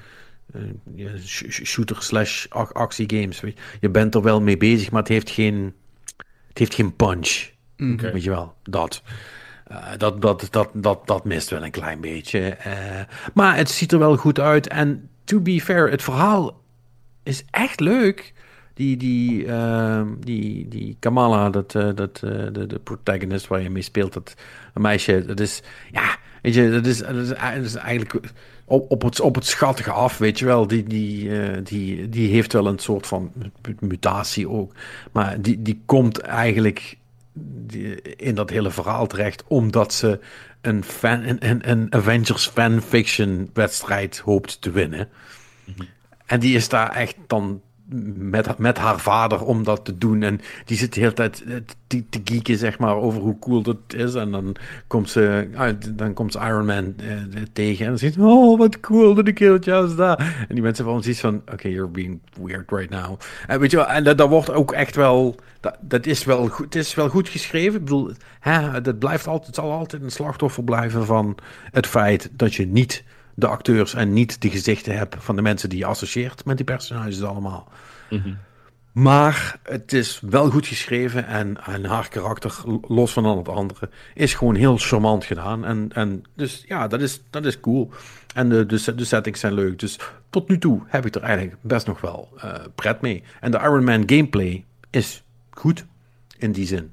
uh, shooter slash actiegames. Je bent er wel mee bezig, maar het heeft geen, het heeft geen punch. Okay. Weet je wel, dat. Uh, dat, dat, dat, dat, dat mist wel een klein beetje. Uh, maar het ziet er wel goed uit. En to be fair, het verhaal is echt leuk. Die, die, uh, die, die Kamala, dat, uh, dat, de, de protagonist waar je mee speelt, dat meisje, dat is, ja, weet je, dat is, dat is, dat is eigenlijk op, op, het, op het schattige af, weet je wel. Die, die, die, die heeft wel een soort van mutatie ook. Maar die, die komt eigenlijk in dat hele verhaal terecht, omdat ze een, fan, een, een Avengers fanfiction wedstrijd hoopt te winnen. Mhm. En die is daar echt dan met, met haar vader om dat te doen. En die zit de hele tijd te, te geeken, zeg maar, over hoe cool dat is. En dan komt ze, ah, dan komt Iron Man uh, tegen en dan zegt oh, wat cool dat ik heel juist daar. En die mensen van zoiets van, oké, okay, you're being weird right now. En weet je wel, en dat, wordt ook echt wel, dat, is wel goed, is wel goed geschreven. Ik bedoel, hè, dat blijft altijd, het zal altijd een slachtoffer blijven van het feit dat je niet de acteurs en niet de gezichten hebt van de mensen die je associeert met die personages allemaal. Mhm. Maar het is wel goed geschreven en, en haar karakter, los van al het andere, is gewoon heel charmant gedaan. En, en dus ja, dat is, dat is cool. En de, de, de settings zijn leuk. Dus tot nu toe heb ik er eigenlijk best nog wel uh, pret mee. En de Iron Man gameplay is goed in die zin.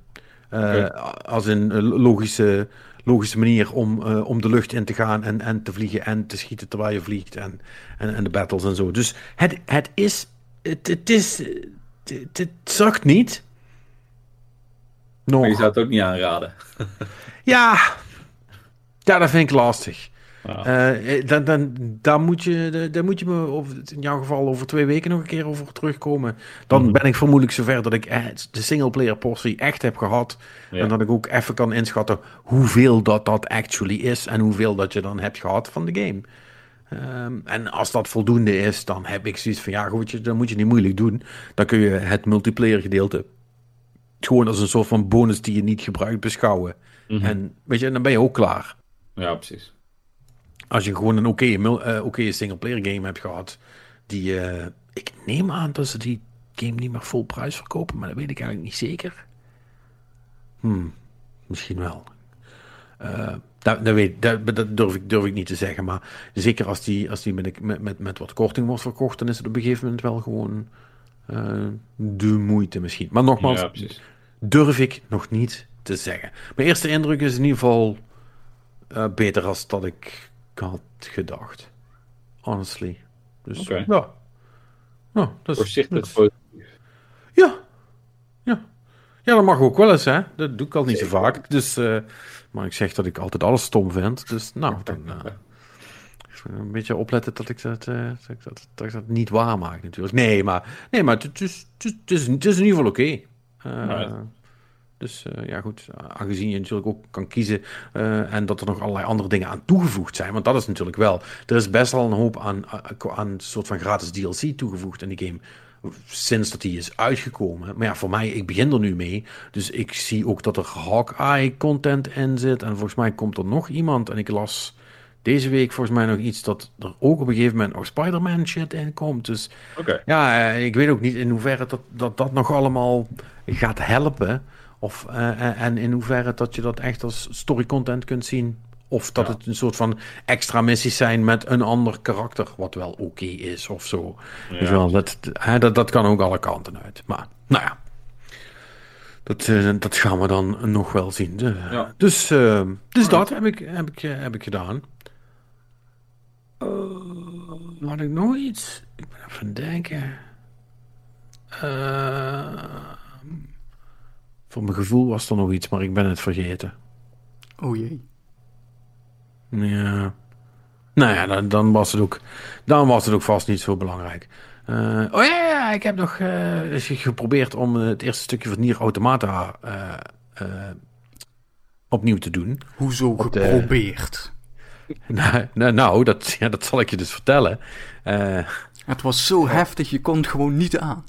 Uh, Als een logische logische manier om, uh, om de lucht in te gaan en, en te vliegen en te schieten terwijl je vliegt en, en, en de battles en zo. Dus het, het is, het, het is, het, het zakt niet. Nog. Maar je zou het ook niet aanraden. ja, ja, dat vind ik lastig. Uh, dan, dan, dan, moet je, dan moet je me over, in jouw geval over twee weken nog een keer over terugkomen. Dan mhm. ben ik vermoedelijk zover dat ik de singleplayer portie echt heb gehad. En dat ik ook even kan inschatten hoeveel dat dat actually is. En hoeveel dat je dan hebt gehad van de game. Um, en als dat voldoende is, dan heb ik zoiets van ja, goed, dan moet je niet moeilijk doen. Dan kun je het multiplayer gedeelte gewoon als een soort van bonus die je niet gebruikt beschouwen. Mhm. En weet je, dan ben je ook klaar. Ja, precies. Als je gewoon een oké okay, uh, okay singleplayer game hebt gehad, die uh, ik neem aan dat ze die game niet meer vol prijs verkopen, maar dat weet ik eigenlijk niet zeker. Hmm, misschien wel. Uh, dat, dat, weet, dat, dat, durf, ik, durf ik niet te zeggen, maar zeker als die, als die met, met, met, met wat korting wordt verkocht, dan is het op een gegeven moment wel gewoon uh, de moeite misschien. Maar nogmaals, ja, durf ik nog niet te zeggen. Mijn eerste indruk is in ieder geval uh, beter als dat ik had gedacht. Honestly. Dus okay. ja. Nou, dat is, Voorzichtig dat positief. Ja. Ja. Ja, dat mag ook wel eens, hè. Dat doe ik al niet zo vaak. Dus, uh, maar ik zeg dat ik altijd alles stom vind. Dus nou, dan... Uh, een beetje opletten dat ik dat, uh, dat, dat, dat, ik dat niet waar maak natuurlijk. Nee, maar, nee, maar het, is, het, is, het is in ieder geval oké. Okay. Dus uh, ja, goed, aangezien je natuurlijk ook kan kiezen uh, en dat er nog allerlei andere dingen aan toegevoegd zijn, want dat is natuurlijk wel, er is best wel een hoop aan, aan een soort van gratis DLC toegevoegd in die game sinds dat die is uitgekomen. Maar ja, voor mij, ik begin er nu mee. Dus ik zie ook dat er Hawkeye content in zit. En volgens mij komt er nog iemand. En ik las deze week volgens mij nog iets dat er ook op een gegeven moment nog Spider-Man shit in komt. Dus okay. ja, eh, ik weet ook niet in hoeverre dat, dat, dat nog allemaal gaat helpen. Of, uh, en in hoeverre dat je dat echt als story content kunt zien. Of dat het een soort van extra missies zijn met een ander karakter, wat wel oké is of zo. Ja. Dus wel, dat, hè, dat, dat kan ook alle kanten uit. Maar nou ja, dat, uh, dat gaan we dan nog wel zien. Ja. Dus, uh, dus dat heb ik, heb ik, heb ik gedaan. Uh, had ik nog iets? Ik ben even denken. Uh, voor mijn gevoel was er nog iets, maar ik ben het vergeten. Oh jee. Ja. Nou ja, dan, dan, was het ook, dan was het ook vast niet zo belangrijk. Uh, oh ja, ja, ik heb nog uh, geprobeerd om het eerste stukje van Nier Automata uh, opnieuw te doen. Hoezo geprobeerd? nou, nou, nou, dat, ja, dat zal ik je dus vertellen. het was zo heftig, je kon het gewoon niet aan.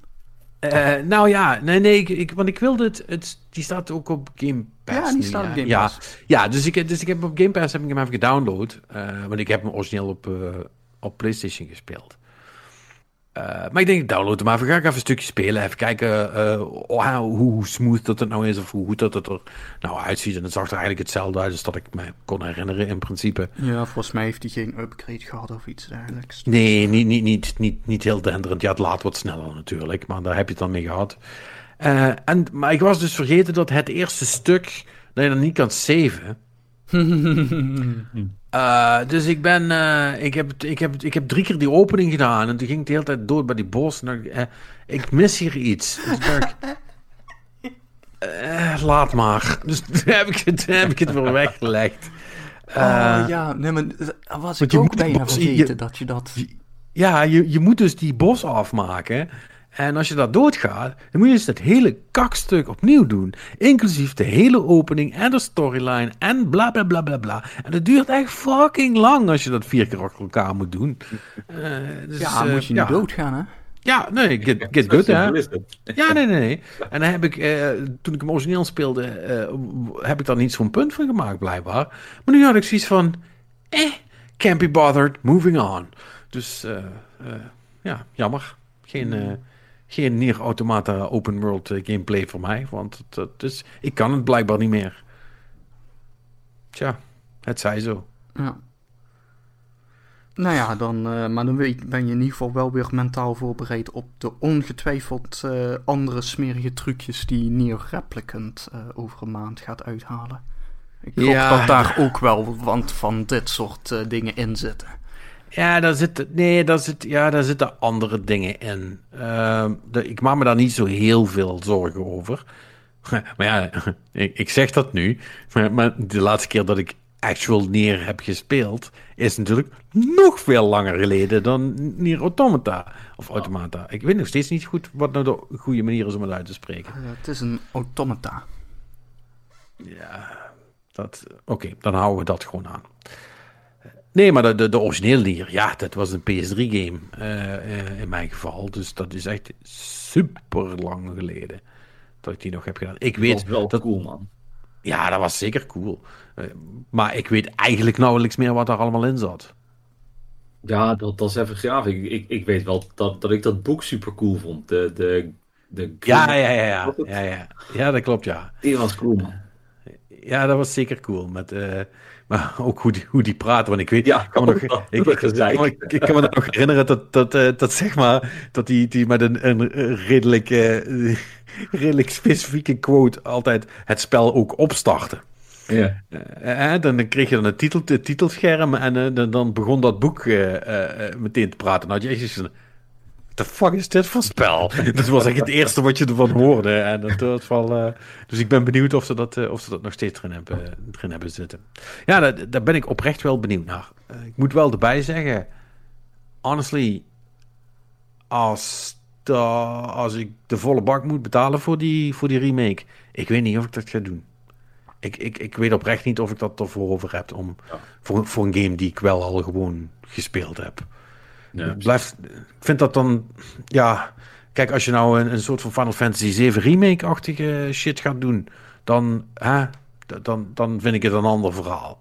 Uh, nou ja, nee, nee, ik, ik, want ik wilde het, het, die staat ook op Game Pass. Ja, die staat op Game Pass. Ja, ja dus, ik, dus ik heb op Game Pass heb ik hem even gedownload. Uh, want ik heb hem origineel op, uh, op PlayStation gespeeld. Uh, maar ik denk, ik download hem even. Ga ik even een stukje spelen. Even kijken uh, hoe smooth dat het nou is. Of hoe goed dat het er nou uitziet. En het zag er eigenlijk hetzelfde uit als dat ik me kon herinneren in principe. Ja, volgens mij heeft hij geen upgrade gehad of iets dergelijks. Nee, niet, niet, niet, niet, niet heel denderend. Ja, het laat wat sneller natuurlijk. Maar daar heb je het dan mee gehad. Uh, en, maar ik was dus vergeten dat het eerste stuk... dat je dan niet kan saven... Uh, dus ik ben, uh, ik, heb, ik, heb, ik heb drie keer die opening gedaan en toen ging ik de hele tijd door bij die bos. En uh, ik mis hier iets. Dus ik, laat maar. Dus toen heb ik het, heb ik het weer weggelegd. oh ja, nee, maar was ik ook bijna vergeten je, dat je dat... Ja, je, je moet dus die bos afmaken. En als je dat doodgaat, dan moet je dus dat hele kakstuk opnieuw doen. Inclusief de hele opening en de storyline en bla bla bla bla bla. En dat duurt echt fucking lang als je dat vier keer achter elkaar moet doen. Uh, dus, ja, uh, moet je niet ja. doodgaan, hè? Ja, nee, get, get good, hè? Ja, nee, nee, nee. En dan heb ik, uh, toen ik hem origineel speelde, heb ik daar niet zo'n punt van gemaakt, blijkbaar. Maar nu had ik zoiets van, eh, can't be bothered, moving on. Dus, ja, jammer. Geen geen Nier Automata open world eh, gameplay voor mij. Want het, is, ik kan het blijkbaar niet meer. Tja, het zij zo. Ja. Nou ja, dan, uh, maar dan ben je in ieder geval wel weer mentaal voorbereid op de ongetwijfeld uh, andere smerige trucjes die Nier Replicant uh, over een maand gaat uithalen. Ik hoop ja, dat daar ook wel want van dit soort dingen in zitten. Ja, daar zitten, nee, daar, zit, ja, daar zitten andere dingen in. Uh, de, ik maak me daar niet zo heel veel zorgen over. Maar ja, ik, ik zeg dat nu. Maar, maar, de laatste keer dat ik actual Nier heb gespeeld, is natuurlijk nog veel langer geleden dan Nier Automata. Of Automata. Ik weet nog steeds niet goed wat nou de goede manier is om het uit te spreken. Het is een automata. Ja, dat... Oké, dan houden we dat gewoon aan. Nee, maar de, de, de originele Nier, ja, dat was een PS3-game uh, in mijn geval. Dus dat is echt super lang geleden dat ik die nog heb gedaan. Ik weet... Dat was wel dat, cool, man. Ja, dat was zeker cool. Uh, maar ik weet eigenlijk nauwelijks meer wat er allemaal in zat. Ja, dat, dat is even gaaf. Ik, ik, ik weet wel dat, dat ik dat boek super cool vond. De, de, de ja, ja, ja, ja, ja, ja. Ja, dat klopt, ja. Die was cool, man. Ja, dat was zeker cool. Met, uh, maar ook hoe die, hoe die praten. Want ik weet, ja, ik kan me nog, ik, ik, ik, ik, kan me nog herinneren dat, dat, uh, dat zeg maar, dat die, die met een, een redelijk, uh, redelijk specifieke quote altijd het spel ook opstarten. Ja. Uh, dan kreeg je dan het, titel, het titelscherm en dan, dan begon dat boek meteen te praten. Nou, had je echt What the fuck is dit voor spel? dat was echt het eerste wat je ervan hoorde. En dat, dat wel, uh, dus ik ben benieuwd of ze dat, uh, of ze dat nog steeds erin hebben, erin hebben zitten. Ja, daar, daar ben ik oprecht wel benieuwd naar. Uh, ik moet wel erbij zeggen, honestly, als, de, als ik de volle bak moet betalen voor die, voor die remake, ik weet niet of ik dat ga doen. Ik, ik, ik weet oprecht niet of ik dat ervoor over heb om, ja. voor, voor een game die ik wel al gewoon gespeeld heb. Ja. Blijft, ik vind dat dan, ja, kijk, als je nou een, een soort van Final Fantasy 7 remake-achtige shit gaat doen, dan, hè, dan, dan vind ik het een ander verhaal.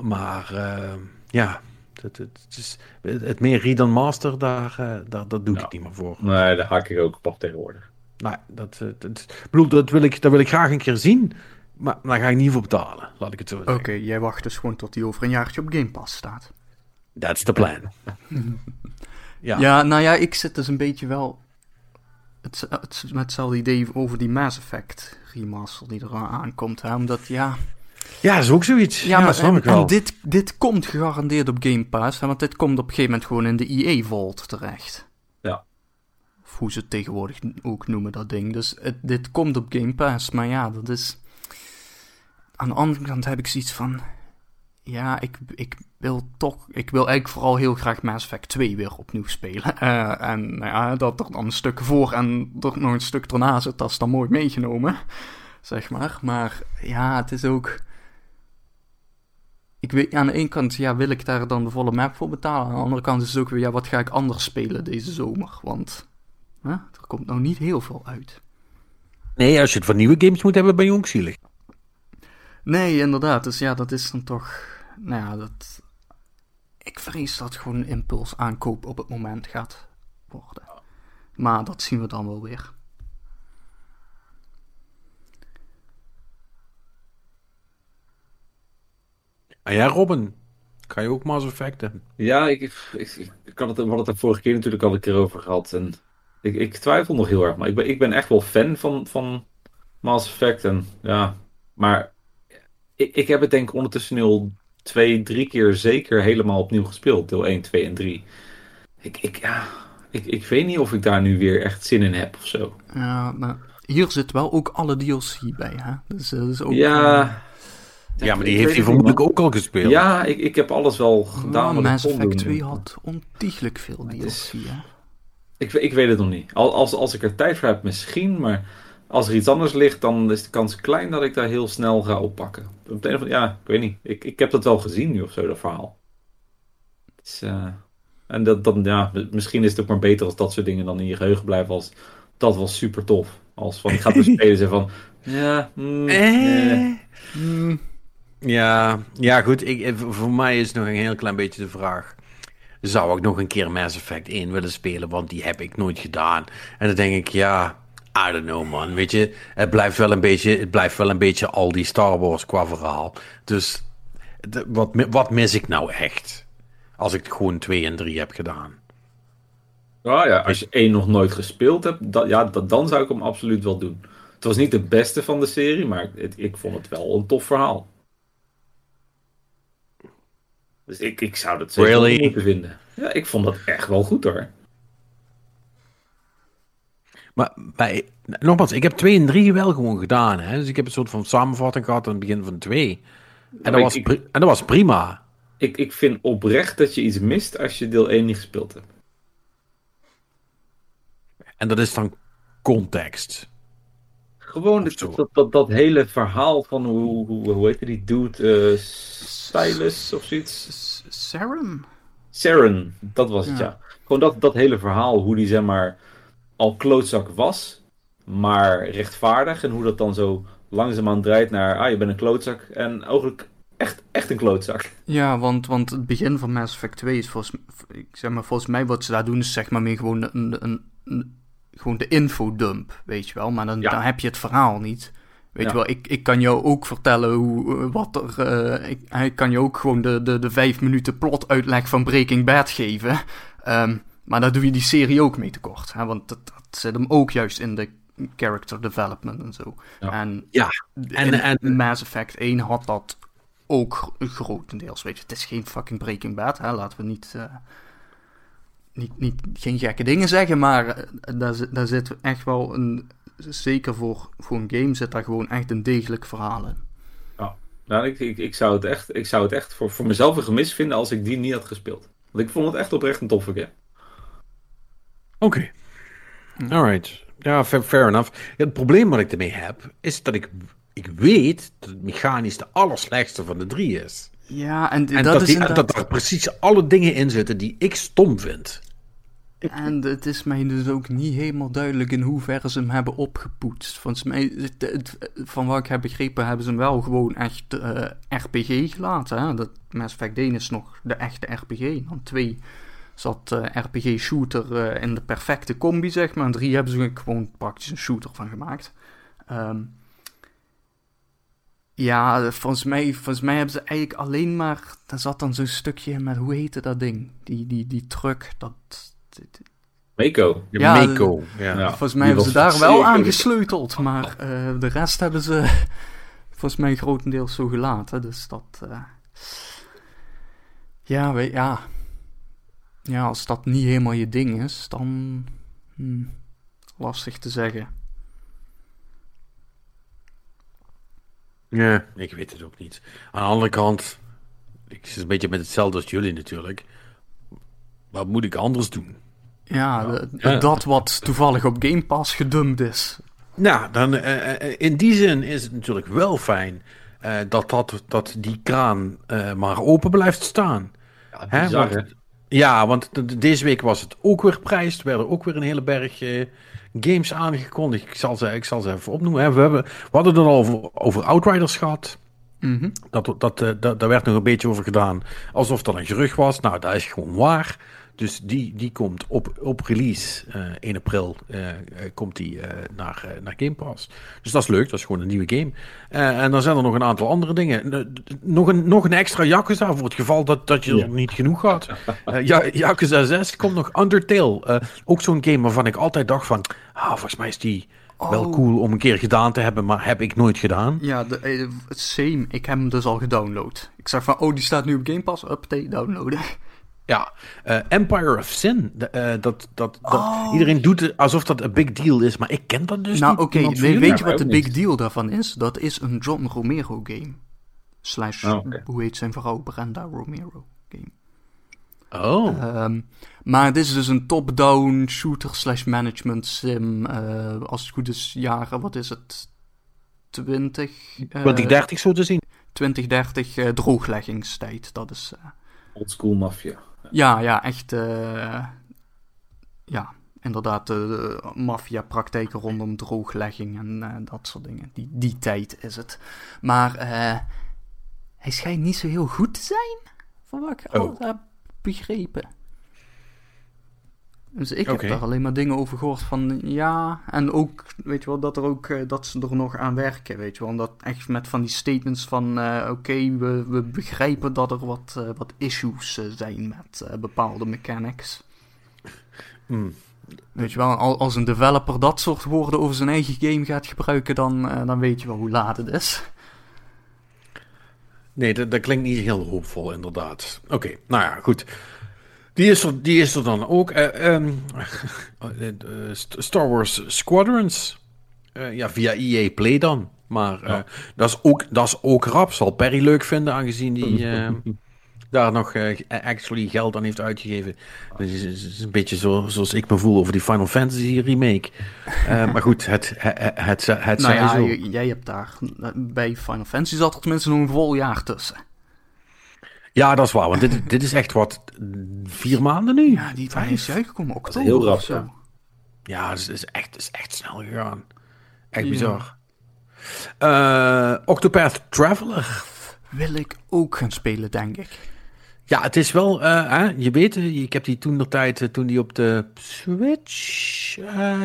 Maar uh, ja, het, het, is, het meer read dan master, daar, uh, daar, dat doe ja. ik niet meer voor. Nee, daar haak ik ook op tegenwoordig. Nou, dat, dat, bedoel, dat wil, ik, dat wil ik graag een keer zien. Maar daar ga ik niet voor betalen, laat ik het zo zeggen. Oké, okay, jij wacht dus gewoon tot die over een jaartje op Game Pass staat. That's the plan. ja. ja, nou ja, ik zit dus een beetje wel het, het, met hetzelfde idee over die Mass Effect remaster die er aankomt. Hè? Omdat, ja... Ja, dat is ook zoiets. Ja, ja maar en, en, dit, dit komt gegarandeerd op Game Pass. Hè? Want dit komt op een gegeven moment gewoon in de EA Vault terecht. Ja. Of hoe ze het tegenwoordig ook noemen, dat ding. Dus het, dit komt op Game Pass. Maar ja, dat is... Aan de andere kant heb ik zoiets van ja, ik, ik wil toch, ik wil eigenlijk vooral heel graag Mass Effect 2 weer opnieuw spelen. Uh, en nou ja, dat er dan een stuk voor en er nog een stuk erna zit, dat is dan mooi meegenomen, zeg maar. Maar ja, het is ook... Ik weet, aan de ene kant, ja, wil ik daar dan de volle map voor betalen. Aan de andere kant is het ook weer, ja, wat ga ik anders spelen deze zomer? Want hè, er komt nou niet heel veel uit. Nee, als je het van nieuwe games moet hebben, ben je. Nee, inderdaad. Dus ja, dat is dan toch nou ja, dat, ik vrees dat gewoon een impuls aankoop op het moment gaat worden. Maar dat zien we dan wel weer. En ja, Robin, kan je ook Mass Effect hebben? Ja, ik, ik, ik, had het, we hadden het er vorige keer natuurlijk al een keer over gehad. En ik, ik twijfel nog heel erg, maar ik ben, ik ben echt wel fan van, van Mass Effect. En, ja, maar ik, ik heb het denk ik ondertussen al twee, drie keer zeker helemaal opnieuw gespeeld. Deel 1, 2 en 3. Ik, ik, ja, ik, ik weet niet of ik daar nu weer echt zin in heb of zo. Ja, maar hier zit wel ook alle DLC bij, hè? Dus, uh, dus ook, ja... Uh, ja, maar die heeft hij vermoedelijk ook al gespeeld. Ja, ik, ik heb alles wel gedaan. Nou, Mass Effect 2 had ontiegelijk veel DLC, is? Ik, ik weet het nog niet. Als, als ik er tijd voor heb, misschien, maar als er iets anders ligt, dan is de kans klein dat ik daar heel snel ga oppakken. Op de een of ja, ik weet niet. Ik, ik heb dat wel gezien nu of zo, dat verhaal. Dus, uh, en dat, dan, ja, misschien is het ook maar beter als dat soort dingen dan in je geheugen blijven. Als dat was super tof. Als van, ik ga bespelen en van, ja, mm, eh, mm. ja, ja, goed. Ik, voor mij is nog een heel klein beetje de vraag. Zou ik nog een keer Mass Effect 1 willen spelen? Want die heb ik nooit gedaan. En dan denk ik, ja, I don't know, man. Weet je, het blijft wel een beetje, het blijft wel een beetje al die Star Wars qua verhaal. Dus de, wat, wat mis ik nou echt? Als ik gewoon 2 en 3 heb gedaan. Nou ja, als je één nog nooit gespeeld hebt, dat, ja, dat, dan zou ik hem absoluut wel doen. Het was niet de beste van de serie, maar het, ik vond het wel een tof verhaal. Dus ik, ik zou dat zeker really? moeten vinden. Ja, ik vond dat echt wel goed hoor. Maar bij, nogmaals, ik heb 2 en 3 wel gewoon gedaan. Hè? Dus ik heb een soort van samenvatting gehad aan het begin van 2. En dat, was, ik, pri- en dat was prima. ik, ik vind oprecht dat je iets mist als je deel 1 niet gespeeld hebt. En dat is dan context. Gewoon dat, dat, dat, dat hele verhaal van hoe, hoe, hoe heet die dude? eh Stylus of zoiets? Saren? Saren, dat was het Ja. ja. Gewoon dat, dat hele verhaal, hoe die zeg maar al klootzak was, maar rechtvaardig. En hoe dat dan zo langzaamaan draait naar, ah je bent een klootzak. En eigenlijk echt, echt een klootzak. Ja, want, want het begin van Mass Effect 2 is volgens, ik zeg maar, volgens mij wat ze daar doen is zeg maar meer gewoon een, een, een- gewoon de infodump, weet je wel. Maar dan, Ja. dan heb je het verhaal niet. Weet Ja. je wel, ik, ik kan jou ook vertellen hoe, eh, wat er... eh, ik, kan je ook gewoon de, de, de vijf minuten plot uitleg van Breaking Bad geven. Ehm, maar daar doe je die serie ook mee tekort. Hè? Want dat, dat zit hem ook juist in de character development en zo. Ja. En, Ja, en, en- Mass Effect 1 had dat ook gro- grotendeels. Weet je, het is geen fucking Breaking Bad, hè? laten we niet, eh, niet, niet geen gekke dingen zeggen, maar eh, daar, zit- daar zit echt wel een, zeker voor, voor een game, zit daar gewoon echt een degelijk verhaal in. Nou, ik, ik, ik zou het echt, ik zou het echt voor, voor mezelf een gemis vinden als ik die niet had gespeeld. Want ik vond het echt oprecht een toffe game. Oké. Alright. Ja, fair, fair enough. Ja, het probleem wat ik ermee heb, is dat ik, ik weet dat het mechanisch de allerslechtste van de drie is. Ja, en, En dat, dat, is die, inderdaad... dat er precies alle dingen in zitten die ik stom vind. En het is mij dus ook niet helemaal duidelijk in hoeverre ze hem hebben opgepoetst. Volgens mij, het- het- van wat ik heb begrepen, hebben ze hem wel gewoon echt eh, RPG gelaten. Hè? Dat Mass Effect 1 is nog de echte RPG. Dan 2 zat eh, RPG-shooter eh, in de perfecte combi, zeg maar. En 3 hebben ze gewoon praktisch een shooter van gemaakt. Ehm, ja, volgens mij, volgens mij hebben ze eigenlijk alleen maar... Daar zat dan zo'n stukje met, hoe heette dat ding? Die, die, die truck, dat... Mako. Ja, Mako. Ja. Ja. Volgens mij hebben ze daar wel aan gesleuteld, maar eh, de rest hebben ze volgens mij grotendeels zo gelaten. Dus dat. eh, ja, weet, ja. Ja, als dat niet helemaal je ding is, dan. hmm, lastig te zeggen. Ja, ik weet het ook niet. Aan de andere kant, ik zit een beetje met hetzelfde als jullie natuurlijk. Wat moet ik anders doen? Ja, Ja. de- Ja. dat wat toevallig op Game Pass gedumpt is. Nou, dan, eh, eh, in die zin is het natuurlijk wel fijn eh, dat, dat, dat die kraan eh, maar open blijft staan. Ja, Hè, hè? Ja, want de- de- deze week was het ook weer prijs. Er werden ook weer een hele berg eh, games aangekondigd. Ik zal, ze, ik zal ze even opnoemen. Hè. We, hebben, we hadden het al over, over Outriders gehad. Mhm. Dat, dat, eh, dat, daar werd nog een beetje over gedaan. Alsof dat een gerucht was. Nou, dat is gewoon waar. Dus die, die komt op, op release eh 1 april eh, eh, komt die, eh, naar, eh, naar Game Pass. Dus dat is leuk, dat is gewoon een nieuwe game. Eh, en dan zijn er nog een aantal andere dingen. Nog, een, nog een extra Yakuza voor het geval dat, dat je Ja. er niet genoeg had. Ja, Yakuza 6 komt nog Undertale. Eh, ook zo'n game waarvan ik altijd dacht van... Ah, volgens mij is die wel Oh. cool om een keer gedaan te hebben, maar heb ik nooit gedaan. Ja, de, same. Ik heb hem dus al gedownload. Ik zag van, oh, die staat nu op Game Pass. Update, downloaden. Ja, eh, Empire of Sin. de- eh, dat, dat, dat, Oh. Iedereen doet het alsof dat een big deal is, maar ik ken dat dus nou, niet. oké, Iemand van weet, je wat de big niet. deal daarvan is? Dat is een John Romero game. Slash, Oh, oké. hoe heet zijn vrouw? Brenda Romero game. Oh, Ehm, maar dit is dus een top-down shooter slash management sim. eh, als het goed is, jaren, wat is het? 20? eh, 2030 zo te zien. 2030 eh, droogleggingstijd. Dat is... eh, Old school mafia. Ja, ja, echt. eh, ja, inderdaad, de maffia-praktijken rondom drooglegging en eh, dat soort dingen. Die, die tijd is het. Maar eh, hij schijnt niet zo heel goed te zijn, van wat ik Oh. al heb begrepen. Dus ik heb daar alleen maar dingen over gehoord van ja. En ook, weet je wel, dat, er ook, eh, dat ze er nog aan werken, weet je wel. Omdat echt met van die statements van eh, oké, we, we begrijpen dat er wat, eh, wat issues zijn met bepaalde mechanics. Hmm. Weet je wel, al- als een developer dat soort woorden over zijn eigen game gaat gebruiken, dan, dan weet je wel hoe laat het is. Nee, dat, dat klinkt niet heel hoopvol, inderdaad. Oké, nou ja, goed. Die is er, die is er dan ook. Eh, ehm, eh, eh, St- Star Wars Squadrons. Eh, ja, via EA Play dan. Maar uh, dat, is ook, dat is ook rap. Zal Perry leuk vinden, aangezien die uh, daar nog actually geld aan heeft uitgegeven. Dus is, is, een beetje zo, zoals ik me voel over die Final Fantasy remake. maar goed, het, het, het, het, het nou ja, zo. jij hebt daar bij Final Fantasy zat er tenminste nog een vol jaar tussen. Ja, dat is waar. Want dit, dit is echt wat vier maanden nu. Ja, die tijd is uitgekomen. Oktober. Heel rap zo. Ja, het is, is, echt, is echt snel gegaan. Echt ja. bizar. Uh, Octopath Traveler. Wil ik ook gaan spelen, denk ik. Ja, het is wel, uh, hè, je weet, ik heb die toen de tijd, uh, toen die op de Switch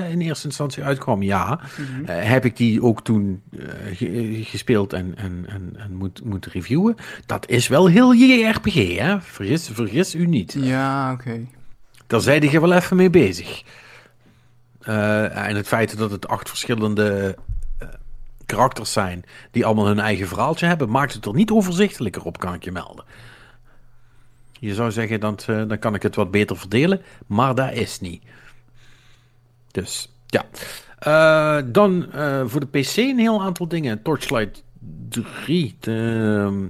in eerste instantie uitkwam, ja, mm -hmm. heb ik die ook toen ge gespeeld en, en, en, en moet, moet reviewen. Dat is wel heel JRPG, hè? Vergis, vergis u niet. Ja, oké. Okay. Daar zijde je wel even mee bezig. en het feit dat het acht verschillende karakters zijn die allemaal hun eigen verhaaltje hebben, maakt het er niet overzichtelijker op, kan ik je melden. Je zou zeggen, dat, uh, dan kan ik het wat beter verdelen, maar dat is niet. Dus, ja. Uh, dan uh, voor de PC een heel aantal dingen. Torchlight 3. De,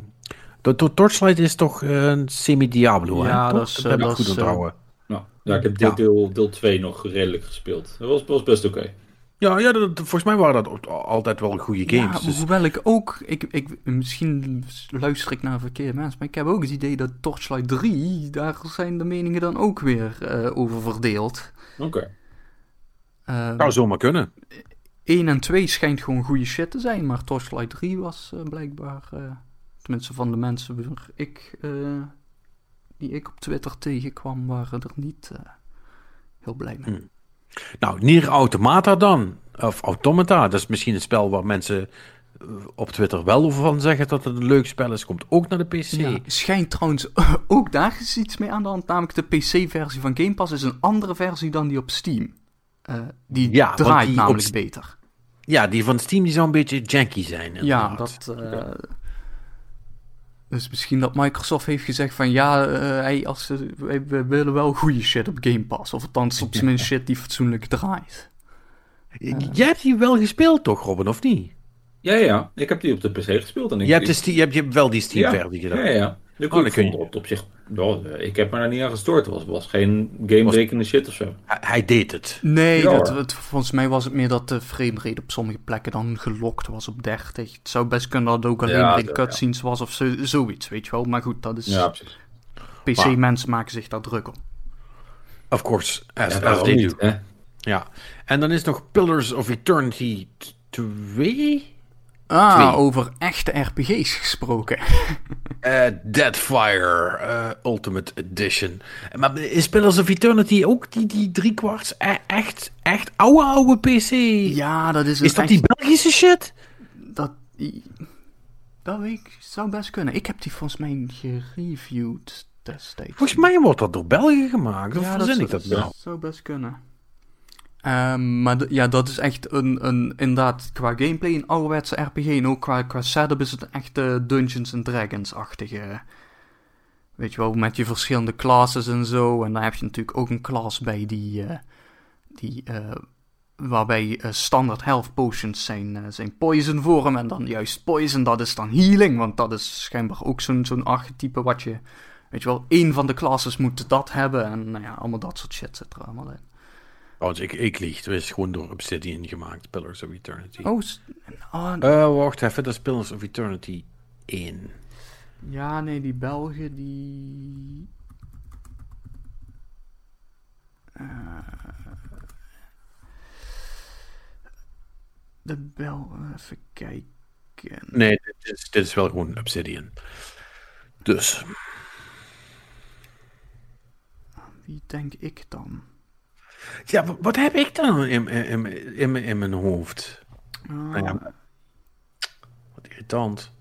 de, de Torchlight is toch een semi-Diablo, ja, hè? dat is, dat heb ik goed onthouden. Nou, ja, ik heb deel, deel, deel 2 nog redelijk gespeeld. Dat was, was best oké. Okay. Ja, ja dat, volgens mij waren dat altijd wel goede games. Ja, dus. Hoewel ik ook, ik, ik, misschien luister ik naar verkeerde mensen, maar ik heb ook het idee dat Torchlight 3, daar zijn de meningen dan ook weer uh, over verdeeld. Oké. Okay. Uh, Zou zomaar kunnen. 1 en 2 schijnt gewoon goede shit te zijn, maar Torchlight 3 was uh, blijkbaar, tenminste van de mensen waar ik, die ik op Twitter tegenkwam, waren er niet heel blij mee. Hmm. Nou, Nier Automata dan. Of Automata, dat is misschien een spel waar mensen op Twitter wel van zeggen dat het een leuk spel is. Komt ook naar de PC. Ja, schijnt trouwens ook daar is iets mee aan de hand. Namelijk de PC-versie van Game Pass is een andere versie dan die op Steam. Uh, die ja, draait die namelijk op... beter. Ja, die van Steam die zou een beetje janky zijn. Ja, dat... Uh, dus misschien dat Microsoft heeft gezegd van ja, uh, hey, als, uh, wij, we willen wel goede shit op Game Pass. Of althans op zijn minst shit die fatsoenlijk draait. Uh. Jij hebt die wel gespeeld toch, Robin, of niet? Ja, ja. Ik heb die op de PC gespeeld. En ik, je, hebt de je, hebt, je hebt wel die Steam-versie ja, gedaan? Ja, ja. De oh, dan kun je... op, zich, ja, ik heb me daar niet aan gestoord. Het was, was geen gamebrekende shit of zo. Hij, hij deed het. Nee, ja, dat, het, volgens mij was het meer dat de framerate op sommige plekken dan gelokt was op 30. Het zou best kunnen dat het ook alleen ja, in cutscenes ja. was of zo, zoiets, weet je wel. Maar goed, dat is... PC-mensen maken zich daar druk om. Of course, as, ja, as they niet, do. Hè? Ja. En dan is nog Pillars of Eternity 2... Ah, Twee. over echte RPG's gesproken. Uh, Deadfire uh, Ultimate Edition. Maar is Pillars of Eternity ook die, die driekwarts e echt, echt oude, oude PC? Ja, dat is Is dat echt, die Belgische shit? Dat, dat weet ik, zou best kunnen. Ik heb die volgens mij gereviewd destijds. Volgens mij wordt dat door België gemaakt. Of ja, verzin dat, ik dat dat nou? zou best kunnen. Um, maar ja, dat is echt een, een, inderdaad, qua gameplay een ouderwetse RPG. En ook qua, qua setup is het echt uh, Dungeons and Dragons-achtige. Weet je wel, met je verschillende classes en zo. En dan heb je natuurlijk ook een class bij die, uh, die uh, waarbij standaard health potions zijn, zijn poison vorm. En dan juist poison, dat is dan healing. Want dat is schijnbaar ook zo'n zo'n archetype wat je, weet je wel, één van de classes moet dat hebben. En nou ja, allemaal dat soort shit zit er allemaal in. Trouwens, ik, ik lieg. Het is gewoon door Obsidian gemaakt, Pillars of Eternity. Oh, oh uh, wacht even, dat is Pillars of Eternity 1. Ja, nee, die Belgen, die... Uh, de Bel... Even kijken... Nee, dit is, dit is wel gewoon Obsidian. Dus... Wie denk ik dan? Ja, wat heb ik dan in, in, in, in mijn hoofd? Oh. Nou ja, wat irritant.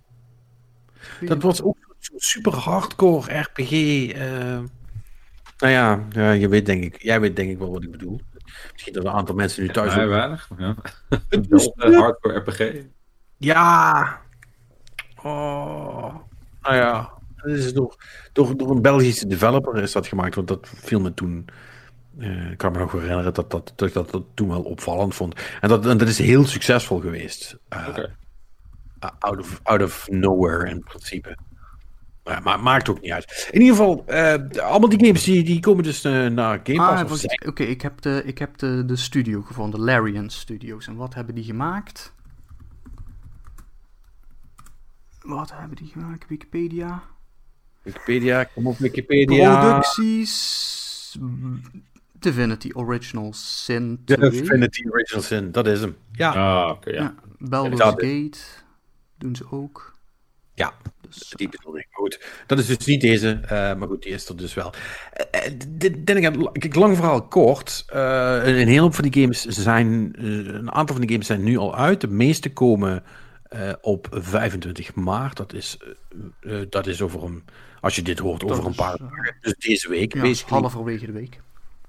Dat was ook zo'n super hardcore RPG. Uh, nou ja, ja, je weet denk ik, jij weet denk ik wel wat ik bedoel. Misschien dat een aantal mensen nu thuis... Ja, weinig. Ja. Een hardcore RPG. Ja. Oh. Nou ja. Dat is door, door, door een Belgische developer is dat gemaakt, want dat viel me toen... Uh, ik kan me nog herinneren dat, dat, dat, dat, dat toen wel opvallend vond. En dat, en dat is heel succesvol geweest. Uh, okay. out, of, out of nowhere in principe. Ja, maar maakt ook niet uit. In ieder geval, uh, allemaal die games die, die komen dus uh, naar Game Pass. Ah, Oké, okay, ik heb, de, ik heb de, de studio gevonden, Larian Studios. En wat hebben die gemaakt? Wat hebben die gemaakt? Wikipedia? Wikipedia, kom op Wikipedia. Producties. Divinity Original Sin 2. Divinity Original Sin, dat is hem. Ja. Ah, ja. ja. Baldur's Gate doen ze ook. Ja, dus, die bedoel ik. Goed. Dat is dus niet deze, uh, maar goed, die is er dus wel. Uh, ik, lang verhaal kort. Uh, een hele hoop van die games zijn, een aantal van die games zijn nu al uit. De meeste komen op 25 maart. Dat is, dat is over een, als je dit hoort, over een paar dagen. Dus deze week. Ja, halverwege de week.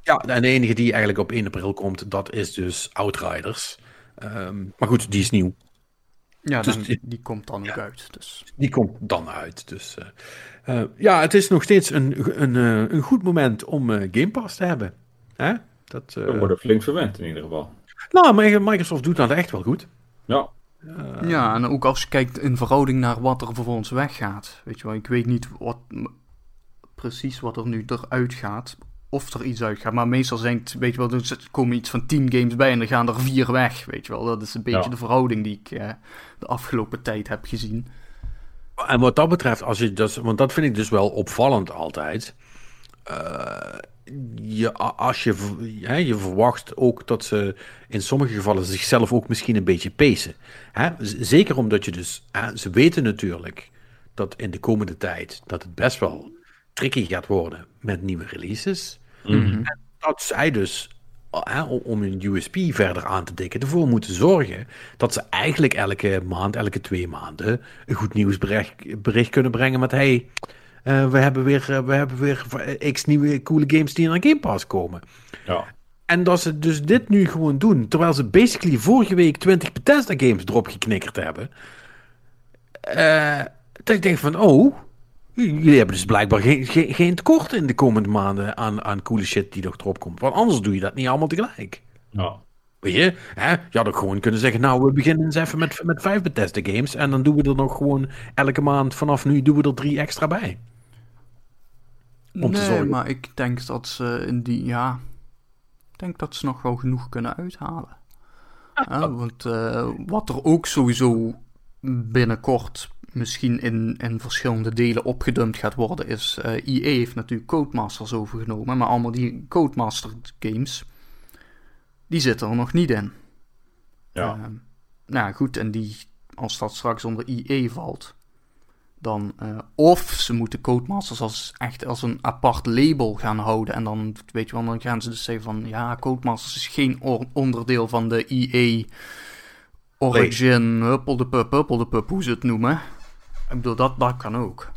Ja, en de enige die eigenlijk op 1 april komt, dat is dus Outriders. Um, maar goed, die is nieuw. Ja, dus die, die, komt dan ook uit. Dus. Die komt dan uit. Dus uh, uh, ja, het is nog steeds een, een, uh, een goed moment om Game Pass te hebben. Hè? Dat We worden flink verwend in ieder geval. Nou, maar Microsoft doet dat echt wel goed. Ja. ja, en ook als je kijkt in verhouding naar wat er vervolgens weggaat. Weet je wel, ik weet niet wat, precies wat er nu eruit gaat of er iets uit gaat. Maar meestal zijn het, weet je wel, er komen iets van 10 games bij en dan gaan er vier weg. Weet je wel, dat is een beetje de verhouding die ik eh, de afgelopen tijd heb gezien. En wat dat betreft, als je dat, want dat vind ik dus wel opvallend altijd. Uh, je, als je, hè, je verwacht ook dat ze in sommige gevallen zichzelf ook misschien een beetje. Hè? Zeker omdat je dus, hè, ze weten natuurlijk dat in de komende tijd dat het best wel tricky gaat worden met nieuwe releases. Mhm. En dat zij dus, hè, om hun USP verder aan te dikken, ervoor moeten zorgen dat ze eigenlijk elke maand, elke twee maanden, een goed nieuwsbericht bericht kunnen brengen met: hey, uh, we hebben weer, uh, we hebben weer x nieuwe coole games die naar Game Pass komen. Ja. En dat ze dus dit nu gewoon doen, terwijl ze basically vorige week 20 Bethesda games erop geknikkerd hebben. Uh, dat ik denk van, oh, Jullie hebben dus blijkbaar geen, geen, geen, tekort in de komende maanden aan, aan coole shit die nog erop komt. Want anders doe je dat niet allemaal tegelijk. Ja. Weet je, hè? je had ook gewoon kunnen zeggen, nou, we beginnen eens even met, met vijf Bethesda games en dan doen we er nog gewoon elke maand vanaf nu doen we er drie extra bij. Om nee, te zorgen. maar ik denk dat ze in die, ja, ik denk dat ze nog wel genoeg kunnen uithalen. Ja, want uh, wat er ook sowieso binnenkort misschien in, in verschillende delen opgedumpt gaat worden, is uh, eh, EA heeft natuurlijk Codemasters overgenomen, maar allemaal die Codemaster games, die zitten er nog niet in. Ja. Uh, nou goed, en die, als dat straks onder EA valt, dan uh, of ze moeten Codemasters als echt als een apart label gaan houden en dan weet je wel, dan gaan ze dus zeggen van ja, Codemasters is geen onderdeel van de EA Origin, huppel de pup, huppel de pup, hoe ze het noemen. Ik bedoel, dat, dat kan ook.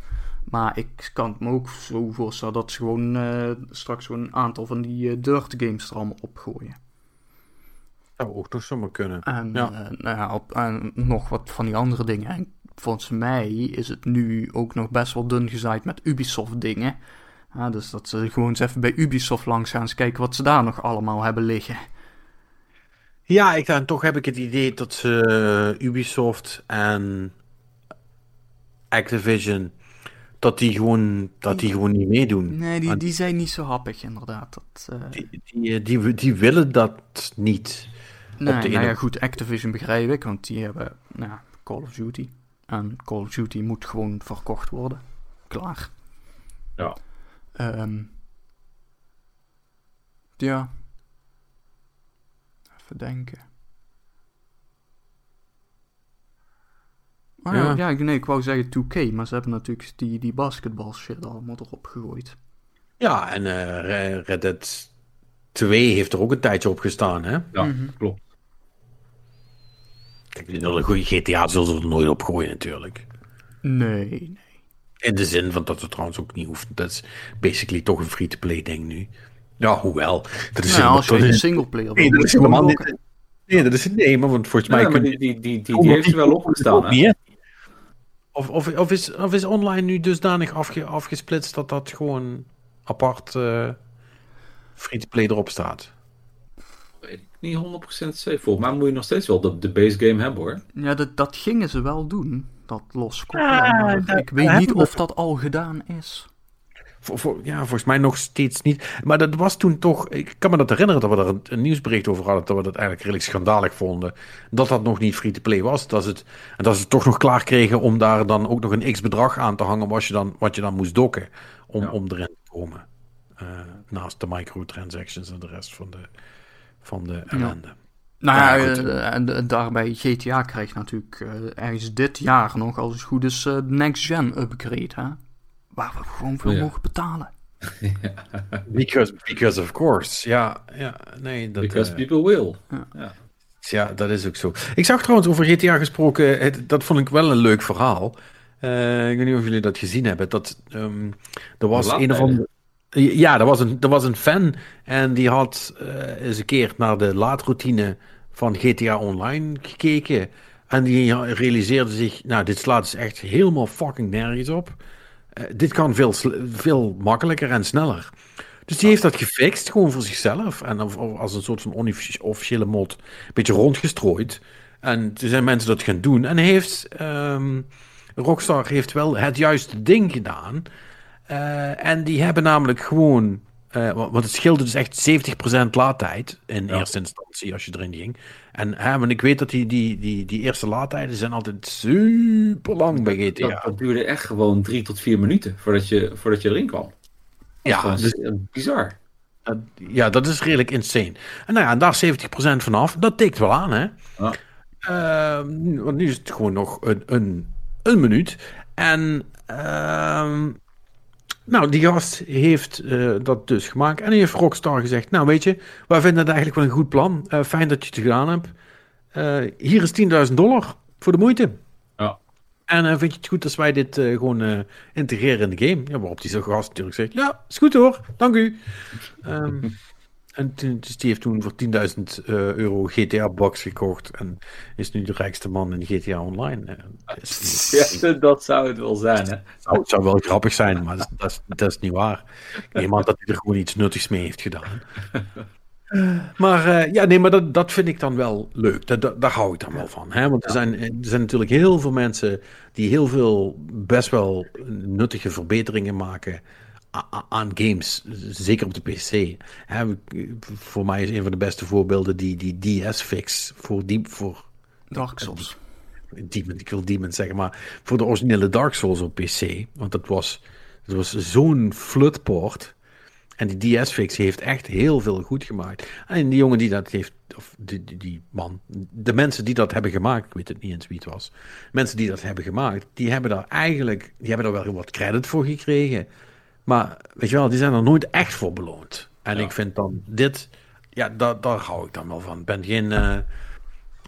Maar ik kan me ook zo voorstellen dat ze gewoon uh, straks een aantal van die uh, dirt games er allemaal opgooien. Zou ook nog zomaar kunnen. En, ja. Uh, nou ja, op, en nog wat van die andere dingen. En volgens mij is het nu ook nog best wel dun gezaaid met Ubisoft dingen. Ja, dus dat ze gewoon eens even bij Ubisoft langs gaan eens kijken wat ze daar nog allemaal hebben liggen. Ja, ik, dan toch heb ik het idee dat ze Ubisoft en Activision, dat die gewoon, dat die gewoon niet meedoen. Nee, die, die zijn niet zo happig inderdaad. Dat, uh... die, die, die, die, willen dat niet. Nee, nou ja, goed, Activision begrijp ik, want die hebben nou, Call of Duty. En Call of Duty moet gewoon verkocht worden. Klaar. Ja. Um, ja. Even denken. Oh, ja. ja, nee, ik wou zeggen 2K, maar ze hebben natuurlijk die, die basketball shit allemaal erop gegooid. Ja, en uh, Red Dead 2 heeft er ook een tijdje op gestaan, hè? Ja, mm -hmm. klopt. Kijk, een goede GTA zullen ze er nooit op gooien, natuurlijk. Nee, nee. In de zin van dat het trouwens ook niet hoeft. Dat is basically toch een free-to-play ding nu. Ja, hoewel. Dat is nou, als je een singleplayer nee, dat is helemaal niet... Nee, dat is nee, maar want volgens mij... Ja, kun... die, die, die, die, die heeft wel opgestaan, hè? Of, of, of, is, of is online nu dusdanig afge, afgesplitst dat dat gewoon apart uh, free-to-play erop staat? niet 100% safe. Volgens mij moet je nog steeds wel de, de base game hebben hoor. Ja, dat, dat gingen ze wel doen. Dat loskoppelen. Ja, dat- ik weet niet of dat al gedaan is. Voor, voor- ja, volgens mij nog steeds niet. Maar dat was toen toch. Ik kan me dat herinneren dat we er een, een nieuwsbericht over hadden. Dat we dat eigenlijk redelijk schandalig vonden. Dat dat nog niet free-to-play was. Dat ze het, en dat ze het toch nog klaar kregen om daar dan ook nog een x-bedrag aan te hangen. Wat je dan, wat je dan moest dokken. Om, Ja. om erin te komen. Eh, naast de microtransactions en de rest van de, van de ellende. Nou Ja, ja, goed. eh, en eh, daarbij GTA krijgt natuurlijk eh, ergens dit jaar nog, als het goed is, eh, de next gen upgrade, hè? Waar we gewoon voor Ja. mogen betalen. Because, because of course. Ja, ja nee. Dat, Because eh, people will. Ja, dat is ook zo. Ik zag trouwens over GTA gesproken, het, dat vond ik wel een leuk verhaal. Eh, ik weet niet of jullie dat gezien hebben. Dat, ehm, er was een of andere... Ja, er was, een, er was een fan en die had eh, eens een keer naar de laadroutine van GTA Online gekeken. En die realiseerde zich, nou, dit slaat dus echt helemaal fucking nergens op. Eh, dit kan veel, veel makkelijker en sneller. Dus die heeft dat gefixt, gewoon voor zichzelf. En als een soort van onofficiële mod een beetje rondgestrooid. En toen zijn mensen dat gaan doen. En heeft, ehm, Rockstar heeft wel het juiste ding gedaan. Eh, en die hebben namelijk gewoon... eh, wa- want het scheelde dus echt 70% laadtijd in Ja. eerste instantie als je erin ging. En hè, want ik weet dat die, die, die, die eerste laadtijden zijn altijd super lang bij GTA. Dat, dat duurde echt gewoon drie tot vier minuten voordat je, voordat je erin kwam. ja, dus bizar. Dat- ja, dat is redelijk insane. En nou ja, daar 70% vanaf, dat tikt wel aan, hè? Ja. Ehm, want nu is het gewoon nog een, een, een minuut. En ehm, nou, die gast heeft eh, dat dus gemaakt. En heeft Rockstar gezegd, nou weet je, wij vinden het eigenlijk wel een goed plan. Eh, fijn dat je het gedaan hebt. Eh, hier is 10.000 dollar voor de moeite. Ja. En vind je het goed als wij dit gewoon integreren in de game? Ja, waarop die zo'n gast natuurlijk zegt, ja, is goed hoor, dank u. Ehm, en toen, dus die heeft toen voor 10.000 eh, euro GTA-box gekocht en is nu de rijkste man in GTA Online. Eh, Ja, dat zou het wel zijn, hè? zou, het zou wel grappig zijn, maar dat, is- dat, is, dat is niet waar. Aan dat hij er gewoon iets nuttigs mee heeft gedaan. Maar eh, ja, nee, maar dat, dat vind ik dan wel leuk. Dat, dat, daar hou ik dan wel van. Hè? Want er, zijn, er zijn natuurlijk heel veel mensen die heel veel best wel nuttige verbeteringen maken aan games. Zeker op de PC. Hè? Voor mij is een van de beste voorbeelden die, die DS-fix voor, die, voor Dark Souls. Demon, ik wil Demon zeggen, maar voor de originele Dark Souls op PC. Want dat was, dat was zo'n flutport. En die DS-fix heeft echt heel veel goed gemaakt. En die jongen die dat heeft, of die, die, die man, de mensen die dat hebben gemaakt, ik weet het niet eens wie het was. Mensen die dat hebben gemaakt, die hebben daar eigenlijk, die hebben daar wel wat credit voor gekregen. Maar weet je wel, die zijn er nooit echt voor beloond. En Ja. ik vind dan dit, ja, daar, daar hou ik dan wel van. Ik ben geen, eh,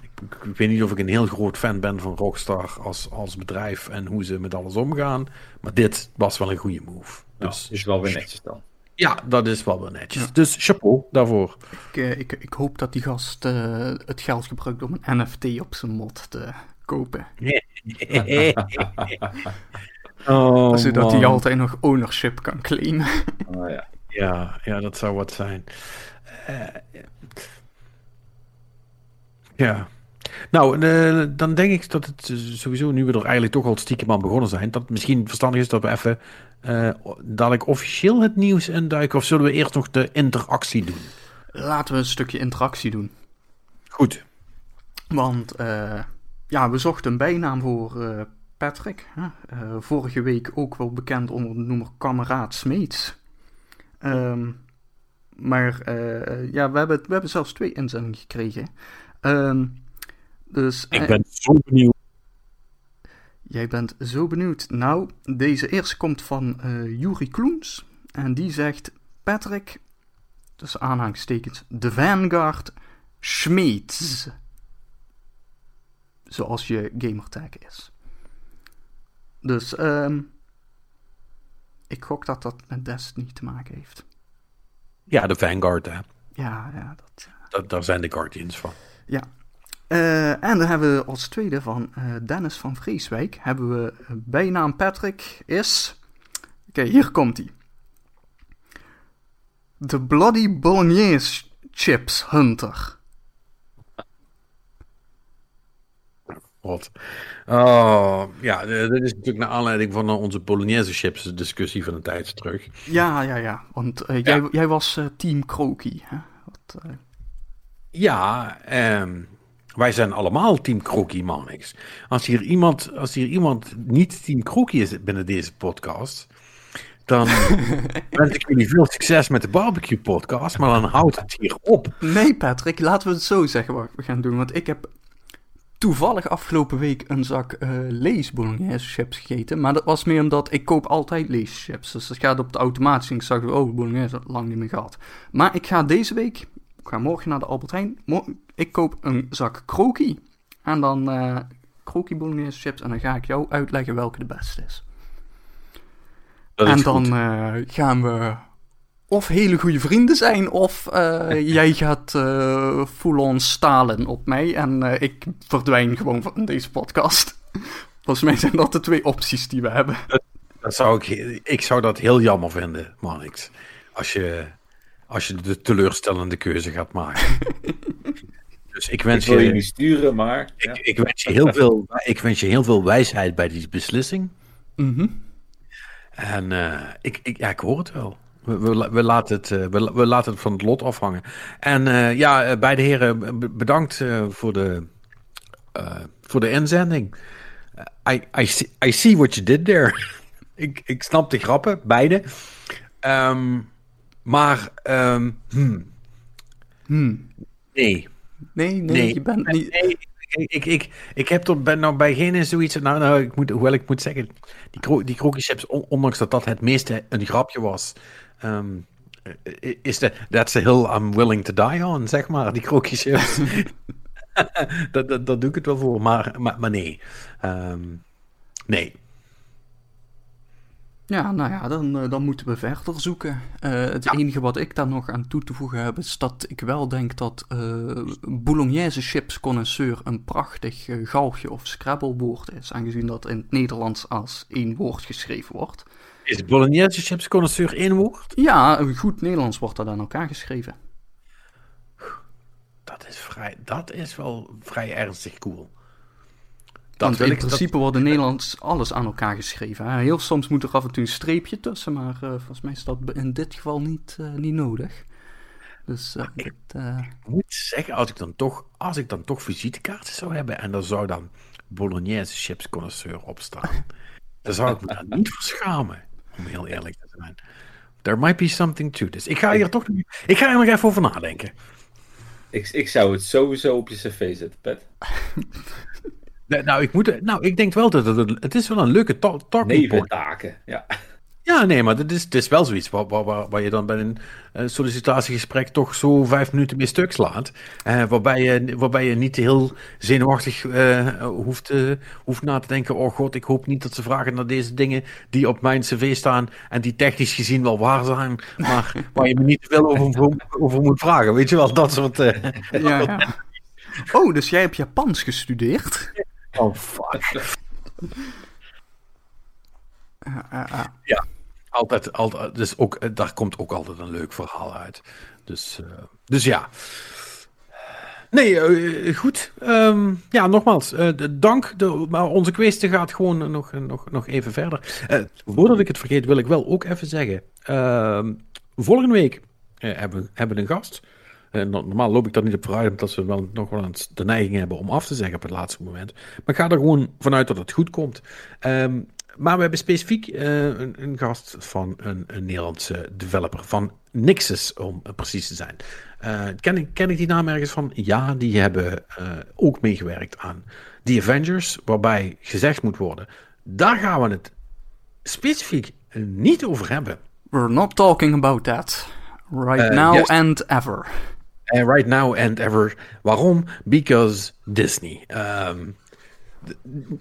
ik, ik weet niet of ik een heel groot fan ben van Rockstar als, als bedrijf en hoe ze met alles omgaan. Maar dit was wel een goede move. Ja, Dus is wel weer netjes dan. ja, dat is wel wel netjes. Dus chapeau daarvoor. Ik, eh, ik, ik hoop dat die gast eh, het geld gebruikt om een NFT op zijn mod te kopen. oh, zodat man. hij altijd nog ownership kan claimen. Oh, ja. Ja, ja, dat zou wat zijn. Eh, ja. Nou, eh, dan denk ik dat het sowieso, nu we er eigenlijk toch al stiekem aan begonnen zijn, dat het misschien verstandig is dat we even eh, dadelijk officieel het nieuws induiken. Of zullen we eerst nog de interactie doen? Laten we een stukje interactie doen. Goed. Want ja, we zochten een bijnaam voor Patrick. Hè? Eh, vorige week ook wel bekend onder de noemer Kameraad Smeets. Ehm, maar eh, ja, we hebben, we hebben zelfs twee inzendingen gekregen. Ehm, dus Ik eh, ben zo benieuwd. jij bent zo benieuwd. Nou, deze eerste komt van eh Juri Kloens. En die zegt: Patrick, tussen aanhalingstekens, de Vanguard Schmeets. Zoals je gamertag is. Dus, ehm ik gok dat dat met Destiny te maken heeft. Ja, de Vanguard, hè. Ja, ja, dat. Dat, daar zijn de Guardians van. Ja. Eh, en dan hebben we als tweede van eh, Dennis van Vreeswijk. Hebben we eh, bijnaam Patrick is. Oké, hier komt hij. De Bloody Bolognese Chips Hunter. God. Oh, ja, dit is natuurlijk naar aanleiding van onze Polonaise chips discussie van een tijd terug. Ja, ja, ja. Want uh, ja. Jij, jij was uh, team Kroki, hè? Wat, uh... Ja, um, wij zijn allemaal team Kroki, Manix. Als hier iemand, als hier iemand niet team Kroki is binnen deze podcast, dan wens ik jullie veel succes met de barbecue podcast, maar dan houdt het hier op. Nee, Patrick, laten we het zo zeggen wat we gaan doen. Want ik heb toevallig afgelopen week een zak uh, Lees Bolognese chips gegeten. Maar dat was meer omdat ik koop altijd Lees chips. Dus dat gaat op de automatische. Ik zag, oh, Bolognese lang niet meer gehad. Maar ik ga deze week, ik ga morgen naar de Albert Heijn. Ik koop een zak Kroki. En dan uh, Kroki Bolognese chips. En dan ga ik jou uitleggen welke de beste is. en dan uh, gaan we of hele goede vrienden zijn, of uh, jij gaat uh, full-on stalen op mij en uh, ik verdwijn gewoon van deze podcast. Volgens mij zijn dat de twee opties die we hebben. Dat, dat zou ik, ik zou dat heel jammer vinden, Manix. Als je, als je de teleurstellende keuze gaat maken. dus ik wens ik wil je, je niet sturen, maar. Ik, ja. ik, wens je heel veel, ik wens je heel veel wijsheid bij die beslissing. Mm -hmm. En ik, ik, ja, ik hoor het wel. We, we, we, laten het, we, we, laten het van het lot afhangen. En uh, ja, beide heren, bedankt uh, voor, de, uh, voor de inzending. I, I, see, I see what you did there. ik, ik snap de grappen, beide. Um, maar, um, hmm. Hmm. nee. Nee, nee, nee, je bent niet... Nee, ik, ik, ik, ik heb tot ben nou bij geen zoiets. Nou, nou ik moet, hoewel ik moet zeggen, die, kro die krokieschips, ondanks dat dat het meeste een grapje was, um, is de, that's a hill I'm willing to die on, zeg maar, die krokieschips. dat, dat, dat doe ik het wel voor, maar, maar, maar nee. Um, nee. Ja, nou ja, dan, uh, dan moeten we verder zoeken. Uh, het ja. enige wat ik daar nog aan toe te voegen heb, is dat ik wel denk dat uh, Bolognese chips connoisseur een prachtig galgje of scrabblewoord is, aangezien dat in het Nederlands als één woord geschreven wordt. Is Bolognese chips connoisseur één woord? Ja, een goed Nederlands wordt dat aan elkaar geschreven. Dat is, vrij, dat is wel vrij ernstig cool. Dat Want in ik, principe dat... wordt in Nederlands alles aan elkaar geschreven. Hè? Heel soms moet er af en toe een streepje tussen, maar uh, volgens mij is dat in dit geval niet, uh, niet nodig. Dus, uh, ik, dit, ik moet zeggen, als ik, dan toch, als ik dan toch visitekaarten zou hebben en er zou dan Bolognese chips connoisseur op staan, dan zou ik me daar niet voor schamen, om heel eerlijk te zijn. There might be something to this. Ik ga hier toch ik ga er nog even over nadenken. Ik, ik zou het sowieso op je cv zetten, Pet. Nou, ik moet, nou, ik denk wel dat het, het is wel een leuke talk talking Neventaken, ja. Ja, nee, maar het is, het is wel zoiets waar, waar, waar je dan bij een sollicitatiegesprek toch zo vijf minuten mee stuk slaat. Uh, waarbij, je, waarbij je niet heel zenuwachtig uh, hoeft, hoeft na te denken: oh god, ik hoop niet dat ze vragen naar deze dingen die op mijn cv staan en die technisch gezien wel waar zijn, maar waar je me niet te veel over, over moet vragen. Weet je wel, dat soort. ja, ja. Oh, dus jij hebt Japans gestudeerd? Oh, fuck. Uh, uh, uh. Ja, altijd, altijd. Dus ook, daar komt ook altijd een leuk verhaal uit. Dus, dus ja. Nee, goed. Um, ja, nogmaals, dank. De, maar onze kwestie gaat gewoon nog, nog, nog even verder. voordat ik het vergeet, wil ik wel ook even zeggen. Ehm, volgende week hebben, hebben we een gast. normaal loop ik daar niet op vooruit, omdat ze wel nog wel eens de neiging hebben om af te zeggen op het laatste moment. Maar ik ga er gewoon vanuit dat het goed komt. Um, maar we hebben specifiek uh, een, een, gast van een, een, Nederlandse developer, van Nixus om precies te zijn. Uh, ken, ik, ken ik die naam ergens van? Ja, die hebben uh, ook meegewerkt aan The Avengers, waarbij gezegd moet worden, daar gaan we het specifiek niet over hebben. We're not talking about that. Right now yes. and ever. right now and ever. Waarom? Because Disney. Um,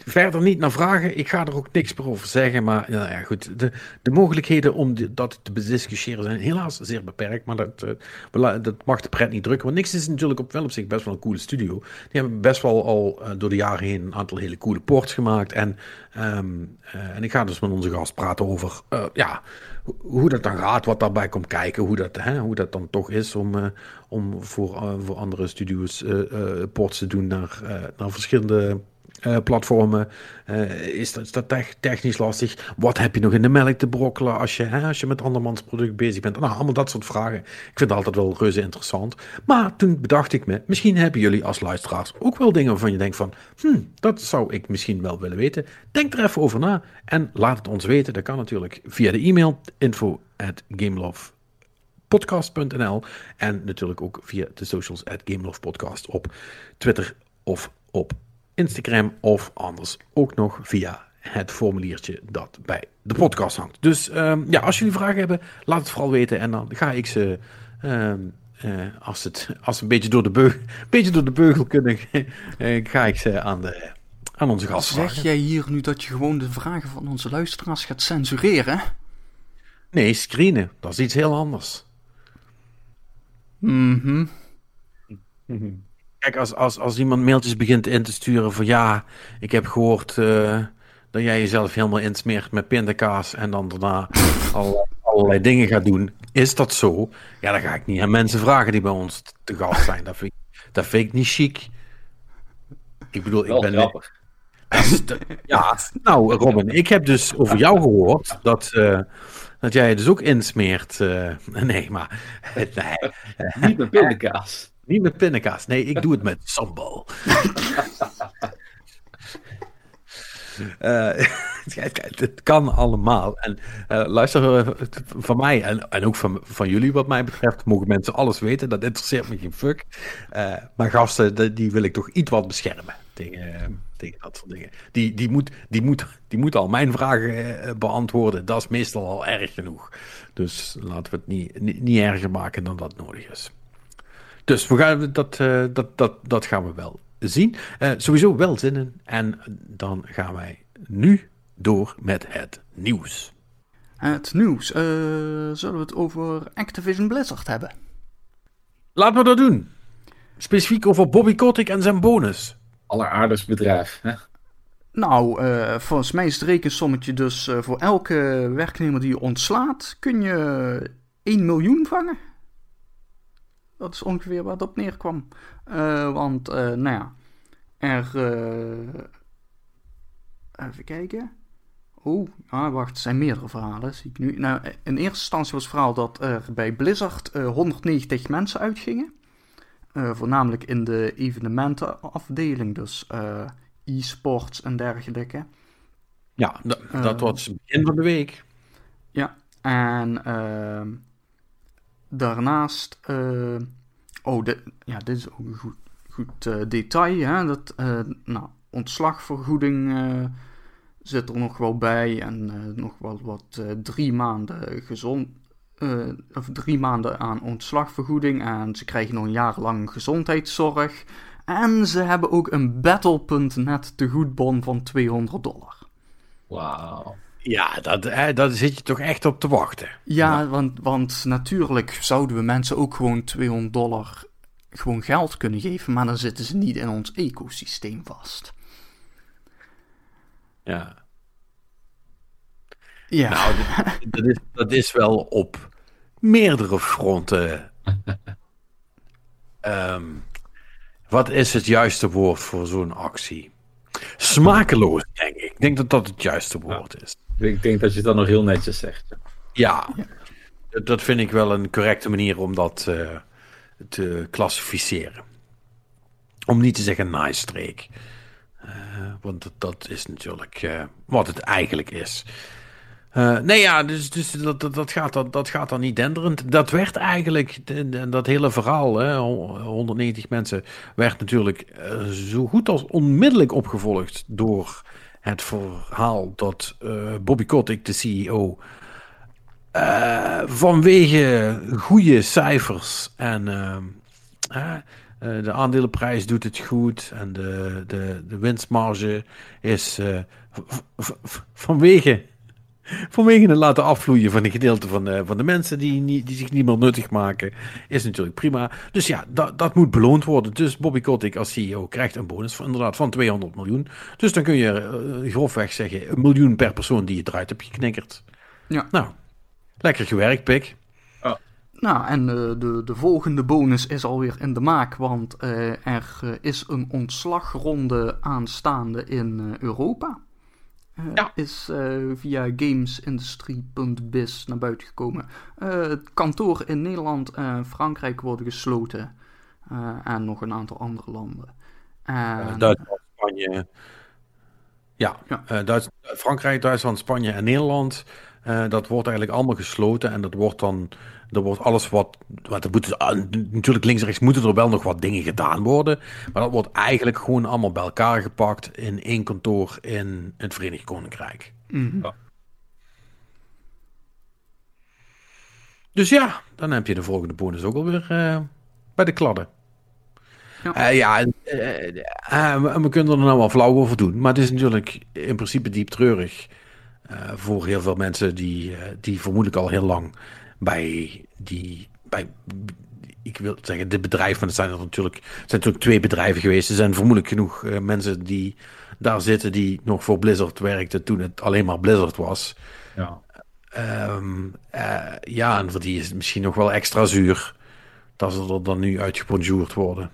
verder niet naar vragen. Ik ga er ook niks meer over zeggen. Maar ja, goed. De, de mogelijkheden om dat te bediscussiëren zijn helaas zeer beperkt. Maar dat, uh, dat mag de pret niet drukken. Want niks is natuurlijk op, wel op zich best wel een coole studio. Die hebben best wel al uh, door de jaren heen een aantal hele coole ports gemaakt. En, um, uh, en ik ga dus met onze gast praten over ja, hoe dat dan gaat, wat daarbij komt kijken, hoe dat, hè, hoe dat dan toch is om, om voor, voor andere studio's ports te doen naar, naar verschillende eh, platformen? Uh, is dat, is dat technisch lastig? Wat heb je nog in de melk te brokkelen als je, hè, als je met andermans product bezig bent? Nou, allemaal dat soort vragen. Ik vind het altijd wel reuze interessant. Maar toen bedacht ik me, misschien hebben jullie als luisteraars ook wel dingen waarvan je denkt van, hm, dat zou ik misschien wel willen weten. Denk er even over na en laat het ons weten. Dat kan natuurlijk via de e-mail info at en natuurlijk ook via de socials at op Twitter of op Instagram of anders ook nog via het formuliertje dat bij de podcast hangt. Dus um, ja, als jullie vragen hebben, laat het vooral weten en dan ga ik ze, um, uh, als, het, als een beetje door de beugel, beetje door de beugel kunnen, uh, ga ik ze aan, de, aan onze gast Zeg jij hier nu dat je gewoon de vragen van onze luisteraars gaat censureren? Nee, screenen. Dat is iets heel anders. Mhm. Mm Kijk, als, als, als iemand mailtjes begint in te sturen van ja, ik heb gehoord uh, dat jij jezelf helemaal insmeert met pindakaas en dan daarna al, allerlei dingen gaat doen. Is dat zo? Ja, dan ga ik niet aan mensen vragen die bij ons te gast zijn. Dat vind ik, dat vind ik niet chic. Ik bedoel, Wel ik ben... grappig. ja, nou Robin, ik heb dus over jou gehoord dat, uh, dat jij dus ook insmeert. Uh, nee, maar... Nee. Niet met pindakaas. Niet met pindakaas. Nee, ik doe het met sambal. Uh, het kan allemaal. En uh, luister, uh, van mij en, en ook van, van jullie, wat mij betreft, mogen mensen alles weten. Dat interesseert me geen fuck. maar gasten, die wil ik toch iets wat beschermen tegen, tegen dat soort dingen. Die, die, moet, die, moet, die moet al mijn vragen beantwoorden. Dat is meestal al erg genoeg. Dus laten we het niet, niet, niet erger maken dan dat nodig is. Dus we gaan, dat, uh, dat, dat, dat gaan we wel zien. Uh, sowieso wel zinnen. En dan gaan wij nu door met het nieuws. Het nieuws. Uh, zullen we het over Activision Blizzard hebben? Laten we dat doen. Specifiek over Bobby Kotick en zijn bonus. Alleraardigst bedrijf. Hè? Nou, uh, volgens mij is het rekensommetje dus uh, voor elke werknemer die je ontslaat, kun je 1 miljoen vangen. Dat is ongeveer waar het op neerkwam. Uh, want, uh, nou ja, er. Uh, even kijken. Oeh, ah, wacht, er zijn meerdere verhalen, zie ik nu. Nou, in eerste instantie was het verhaal dat er bij Blizzard 190 mensen uitgingen. voornamelijk in de evenementenafdeling, dus e-sports en dergelijke. Ja, dat was begin van de week. Ja, en daarnaast, uh, oh, de, ja, dit is ook een goed, goed uh, detail, hè, dat, uh, nou, ontslagvergoeding zit er nog wel bij en nog wel wat drie maanden gezond, of drie maanden aan ontslagvergoeding en ze krijgen nog een jaar lang gezondheidszorg en ze hebben ook een Battle.net tegoedbon van 200 dollar. Wauw. Ja, dat, hè, daar zit je toch echt op te wachten. Ja, ja, Want, want natuurlijk zouden we mensen ook gewoon 200 dollar gewoon geld kunnen geven, maar dan zitten ze niet in ons ecosysteem vast. Ja. Ja. Nou, dat, is, dat is wel op meerdere fronten. um, wat is het juiste woord voor zo'n actie? Smakeloos, denk ik. Ik denk dat dat het juiste woord is. Ik denk dat je het dan nog heel netjes zegt. Ja, ja. dat vind ik wel een correcte manier om dat uh, te klassificeren. Om niet te zeggen nice streek. Uh, want dat, dat, is natuurlijk uh, wat het eigenlijk is. Nee, ja, dus, dus dat, dat, dat, gaat dan, dat gaat dan niet denderend. Dat werd eigenlijk, dat hele verhaal, hè, 190 mensen, werd natuurlijk zo goed als onmiddellijk opgevolgd door het verhaal dat uh, Bobby Kotick, de CEO, uh, vanwege goede cijfers en uh, de aandelenprijs doet het goed en de, de, de winstmarge is vanwege, vanwege het laten afvloeien van een gedeelte van de, van de mensen die, niet, die zich niet meer nuttig maken, is natuurlijk prima. Dus ja, dat, dat moet beloond worden. Dus Bobby Kotick als CEO krijgt een bonus van, inderdaad van 200 miljoen. Dus dan kun je uh, grofweg zeggen, een miljoen per persoon die je eruit hebt geknikkerd. Ja. Nou, lekker gewerkt, Pik. Oh. Nou, en uh, de, de volgende bonus is alweer in de maak, want uh, er is een ontslagronde aanstaande in Europa. Ja. Is via gamesindustry.biz naar buiten gekomen. het kantoor in Nederland en Frankrijk worden gesloten. en nog een aantal andere landen. Duitsland, Spanje. Ja, ja. Duits Frankrijk, Duitsland, Spanje en Nederland. dat wordt eigenlijk allemaal gesloten. En dat wordt dan er wordt alles wat. wat er moet, ah, natuurlijk links en rechts moeten er wel nog wat dingen gedaan worden. Maar dat wordt eigenlijk gewoon allemaal bij elkaar gepakt in één kantoor in het Verenigd Koninkrijk. Mhm. ja. Dus ja, dan heb je de volgende bonus ook alweer uh, bij de kladden. Ja, uh, ja uh, we kunnen er nou wel flauw over doen. Maar het is natuurlijk in principe diep treurig. voor heel veel mensen die, die vermoedelijk al heel lang bij die. Bij, ik wil zeggen, dit bedrijf, maar het zijn er natuurlijk, zijn natuurlijk twee bedrijven geweest. Er zijn vermoedelijk genoeg uh, mensen die daar zitten die nog voor Blizzard werkten toen het alleen maar Blizzard was. Ja. Um, uh, ja, en voor die is het misschien nog wel extra zuur dat ze er dan nu uitgebonjourd worden.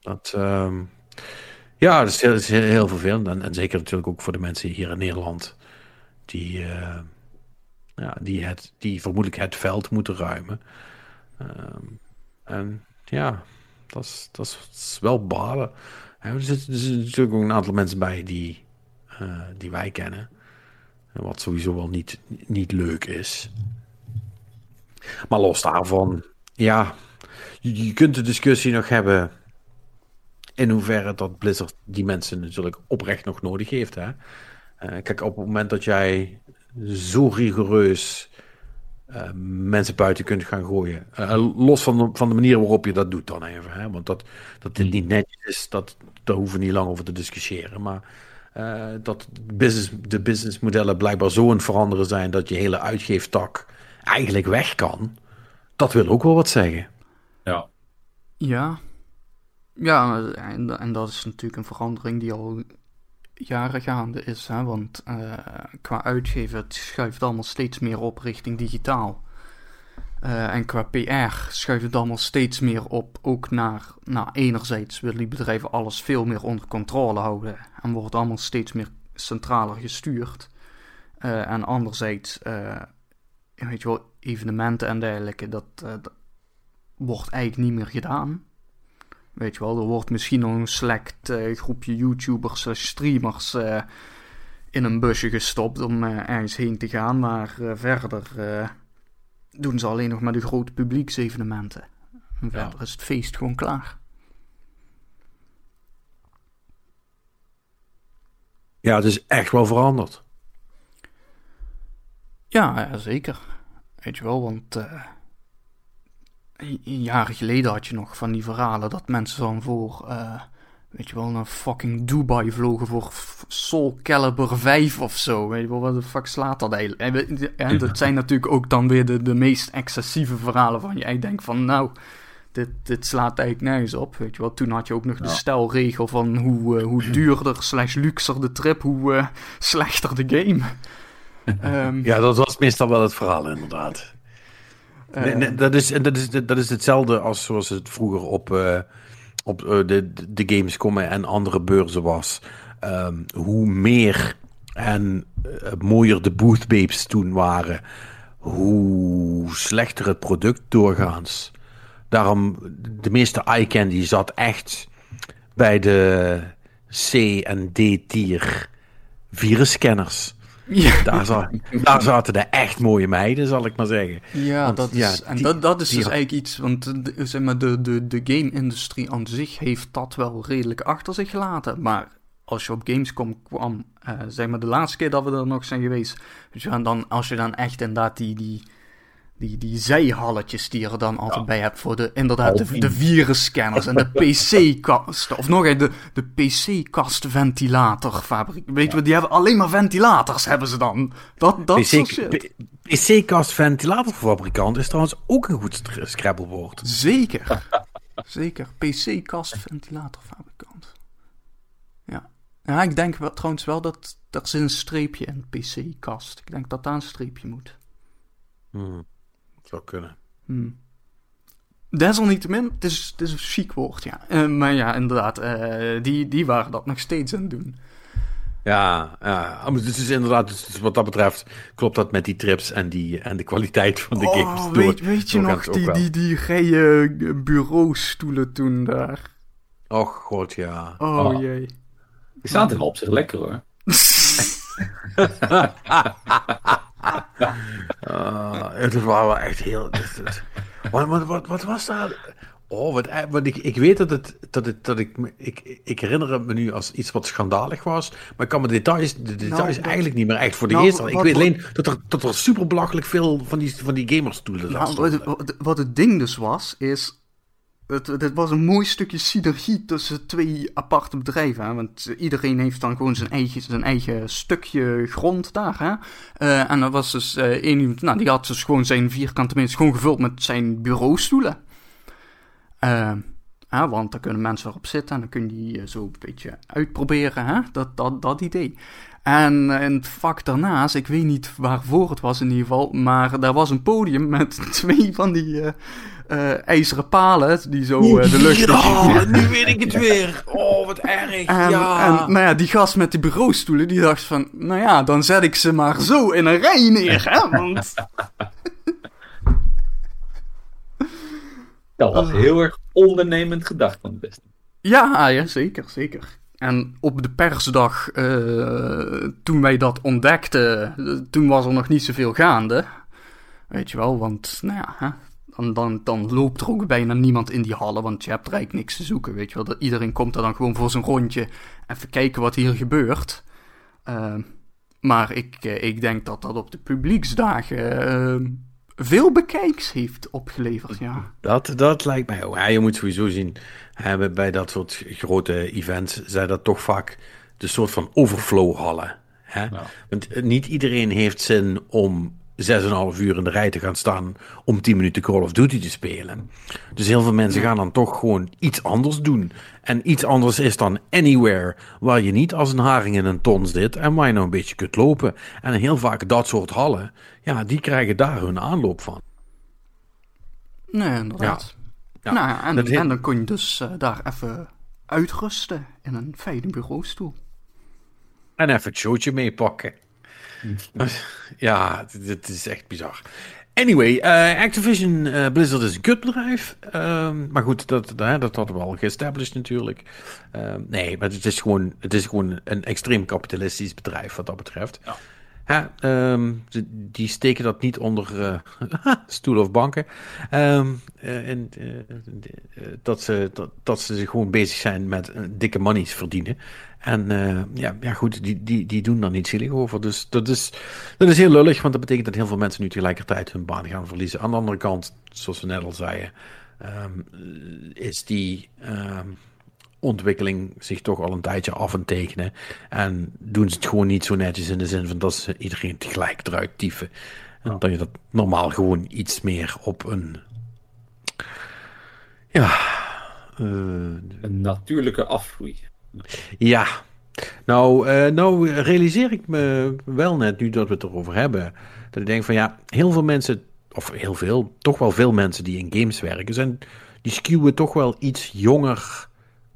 Dat, um, ja, dat is, heel, is heel, vervelend. En, en, zeker natuurlijk ook voor de mensen hier in Nederland. Die, uh, ja, die, het, die vermoedelijk het veld moeten ruimen. Um, en ja, dat is, dat is wel balen. Er zitten, natuurlijk ook een aantal mensen bij die, uh, die wij kennen. Wat sowieso wel niet, niet leuk is. Maar los daarvan, ja, je, kunt de discussie nog hebben in hoeverre dat Blizzard die mensen natuurlijk oprecht nog nodig heeft. Hè? Uh, kijk, op het moment dat jij zo rigoureus uh, mensen buiten kunt gaan gooien. Uh, los van de, van de manier waarop je dat doet dan even. Hè? Want dat, dat dit niet netjes is, dat, daar hoeven we niet lang over te discussiëren. Maar uh, dat business, de businessmodellen blijkbaar zo aan veranderen zijn dat je hele uitgeeftak eigenlijk weg kan. Dat wil ook wel wat zeggen. Ja. Ja. Ja, en, en dat is natuurlijk een verandering die al jaren gaande is. Hè? Want uh, qua uitgeven, het schuift allemaal steeds meer op richting digitaal. Uh, en qua PR schuift het allemaal steeds meer op, ook naar, nou, enerzijds willen die bedrijven alles veel meer onder controle houden en wordt allemaal steeds meer centraler gestuurd. Uh, en anderzijds, weet je wel, evenementen en dergelijke, dat wordt eigenlijk niet meer gedaan. Weet je wel, er wordt misschien nog een select uh, groepje YouTubers slash streamers uh, in een busje gestopt om uh, ergens heen te gaan. Maar verder doen ze alleen nog maar de grote publieksevenementen. En verder ja. is het feest gewoon klaar. Ja, het is echt wel veranderd. Ja, ja zeker. Weet je wel, want jaren geleden had je nog van die verhalen dat mensen dan voor, uh, weet je wel, naar fucking Dubai vlogen voor Soul Calibur 5 of zo. Weet je wel, wat de fuck slaat dat eigenlijk? En, dat zijn natuurlijk ook dan weer de, de meest excessieve verhalen van je. Ik denk van, nou, dit, dit slaat eigenlijk nergens op. Weet je wel, toen had je ook nog de stelregel van hoe, uh, hoe duurder slash luxer de trip, hoe uh, slechter de game. um, ja, dat was meestal wel het verhaal, inderdaad. Nee, nee, dat, is, dat, is, dat is hetzelfde als zoals het vroeger op, uh, op uh, de, de Gamescom en andere beurzen was. Um, hoe meer en uh, mooier de boothbabes toen waren, hoe slechter het product doorgaans. Daarom, de meeste eye candy zat echt bij de C en D tier virusscanners. Ja. Daar, zat, daar zaten de echt mooie meiden, zal ik maar zeggen. Ja, dat is, en dat, dat is dus eigenlijk iets, want de, zeg maar, de, de, de game-industrie aan zich heeft dat wel redelijk achter zich gelaten. Maar als je op Gamescom kwam, uh, zeg maar de laatste keer dat we er nog zijn geweest, dus dan, als je dan echt inderdaad die, die, die, die zijhalletjes die je er dan altijd bij hebt voor de, inderdaad, de, de virusscanners en de PC-kasten. Of nog eens, de, de PC-kastventilatorfabriek. Weet je, die hebben alleen maar ventilators, hebben ze dan. Dat, dat PC-kastventilatorfabrikant is trouwens ook een goed scrabblewoord. Zeker. Zeker. PC-kastventilatorfabrikant. Ja. Ja, ik denk wel, trouwens wel dat er zit een streepje in PC-kast. Ik denk dat daar een streepje moet. Hmm. Zou kunnen. Hmm. Desalniettemin, het is, het is een chic woord, ja. Eh, maar ja, inderdaad, eh, die, die waren dat nog steeds aan het doen. Ja, ja. Ah, dus is inderdaad, dus wat dat betreft, klopt dat met die trips en, die, en de kwaliteit van de oh, games. Weet, weet je nog, die, die, die rijen bureaustoelen toen daar? Och, god, ja. Oh, oh. jee. Die staan toch op zich lekker, hoor. uh, het was wel echt heel... Wat, wat, wat, wat was dat? Oh, wat, eh, wat ik, ik weet dat, het, dat, het, dat ik, ik, ik herinner het me nu als iets wat schandalig was, maar ik kan me details, de details nou, eigenlijk niet meer echt voor de nou, geest Ik weet alleen dat er, dat er super belachelijk veel van die, van die gamerstoelen nou, wat, wat, wat het ding dus was, is het, het, was een mooi stukje synergie tussen twee aparte bedrijven. Want iedereen heeft dan gewoon zijn eigen, zijn eigen stukje grond daar. Hè? Uh, en er was dus uh, één iemand, nou, die had dus gewoon zijn vierkante meter gewoon gevuld met zijn bureaustoelen. Uh, want daar kunnen mensen erop zitten en dan kun je die zo een beetje uitproberen. Hè? Dat, dat, dat idee. En in het vak daarnaast, ik weet niet waarvoor het was in ieder geval, maar daar was een podium met twee van die uh, ijzeren palen die zo uh, de lucht... Oh, nu weet ik het weer. Oh, wat erg. En, ja. en nou ja, die gast met die bureaustoelen, die dacht van... Nou ja, dan zet ik ze maar zo in een rij neer, hè, want... Dat was heel erg ondernemend gedacht van het beste. Ja, ja, zeker, zeker. En op de persdag, uh, toen wij dat ontdekten, toen was er nog niet zoveel gaande. Weet je wel, want nou ja, hè, dan, dan, dan loopt er ook bijna niemand in die hallen, want je hebt eigenlijk niks te zoeken, weet je wel. Dat iedereen komt er dan gewoon voor zijn rondje, even kijken wat hier gebeurt. Uh, maar ik, uh, ik denk dat dat op de publieksdagen veel bekijks heeft opgeleverd, ja. Dat, dat lijkt mij ook. Ja, je moet sowieso zien, hebben bij dat soort grote events zijn dat toch vaak de soort van overflow hallen. Hè? Ja. Want niet iedereen heeft zin om 6,5 uur in de rij te gaan staan om 10 minuten Call of Duty te spelen. Dus heel veel mensen gaan dan toch gewoon iets anders doen. En iets anders is dan anywhere, waar je niet als een haring in een ton zit en waar je nou een beetje kunt lopen. En heel vaak dat soort hallen, ja, die krijgen daar hun aanloop van. Nee, inderdaad. Ja. Nou, ja, en, en, dan kun je dus uh, daar even uitrusten in een fijne bureaustoel. En even het showtje meepakken. Ja, dit is echt bizar. Anyway, uh, Activision uh, Blizzard is een kutbedrijf. Uh, maar goed, dat, dat, dat hadden we al geestablished natuurlijk. Ehm, nee, maar het is, gewoon, het is gewoon een extreem kapitalistisch bedrijf wat dat betreft. Ja. Ja, ehm, die steken dat niet onder uh, stoelen of banken. Um, en, dat, ze, dat, dat ze gewoon bezig zijn met dikke monies verdienen. En ja, ja, goed, die, die, die doen daar niet zielig over. Dus dat is, dat is heel lullig, want dat betekent dat heel veel mensen nu tegelijkertijd hun baan gaan verliezen. Aan de andere kant, zoals we net al zeiden, um, is die ontwikkeling zich toch al een tijdje af en tekenen. En doen ze het gewoon niet zo netjes in de zin van dat ze iedereen tegelijk eruit tyfen. En dat je dat normaal gewoon iets meer op een. Ja. Uh, een natuurlijke afgroei. Ja. Nou, uh, nou realiseer ik me wel net, nu dat we het erover hebben, dat ik denk van ja, heel veel mensen, of heel veel, toch wel veel mensen die in games werken, zijn, die skewen toch wel iets jonger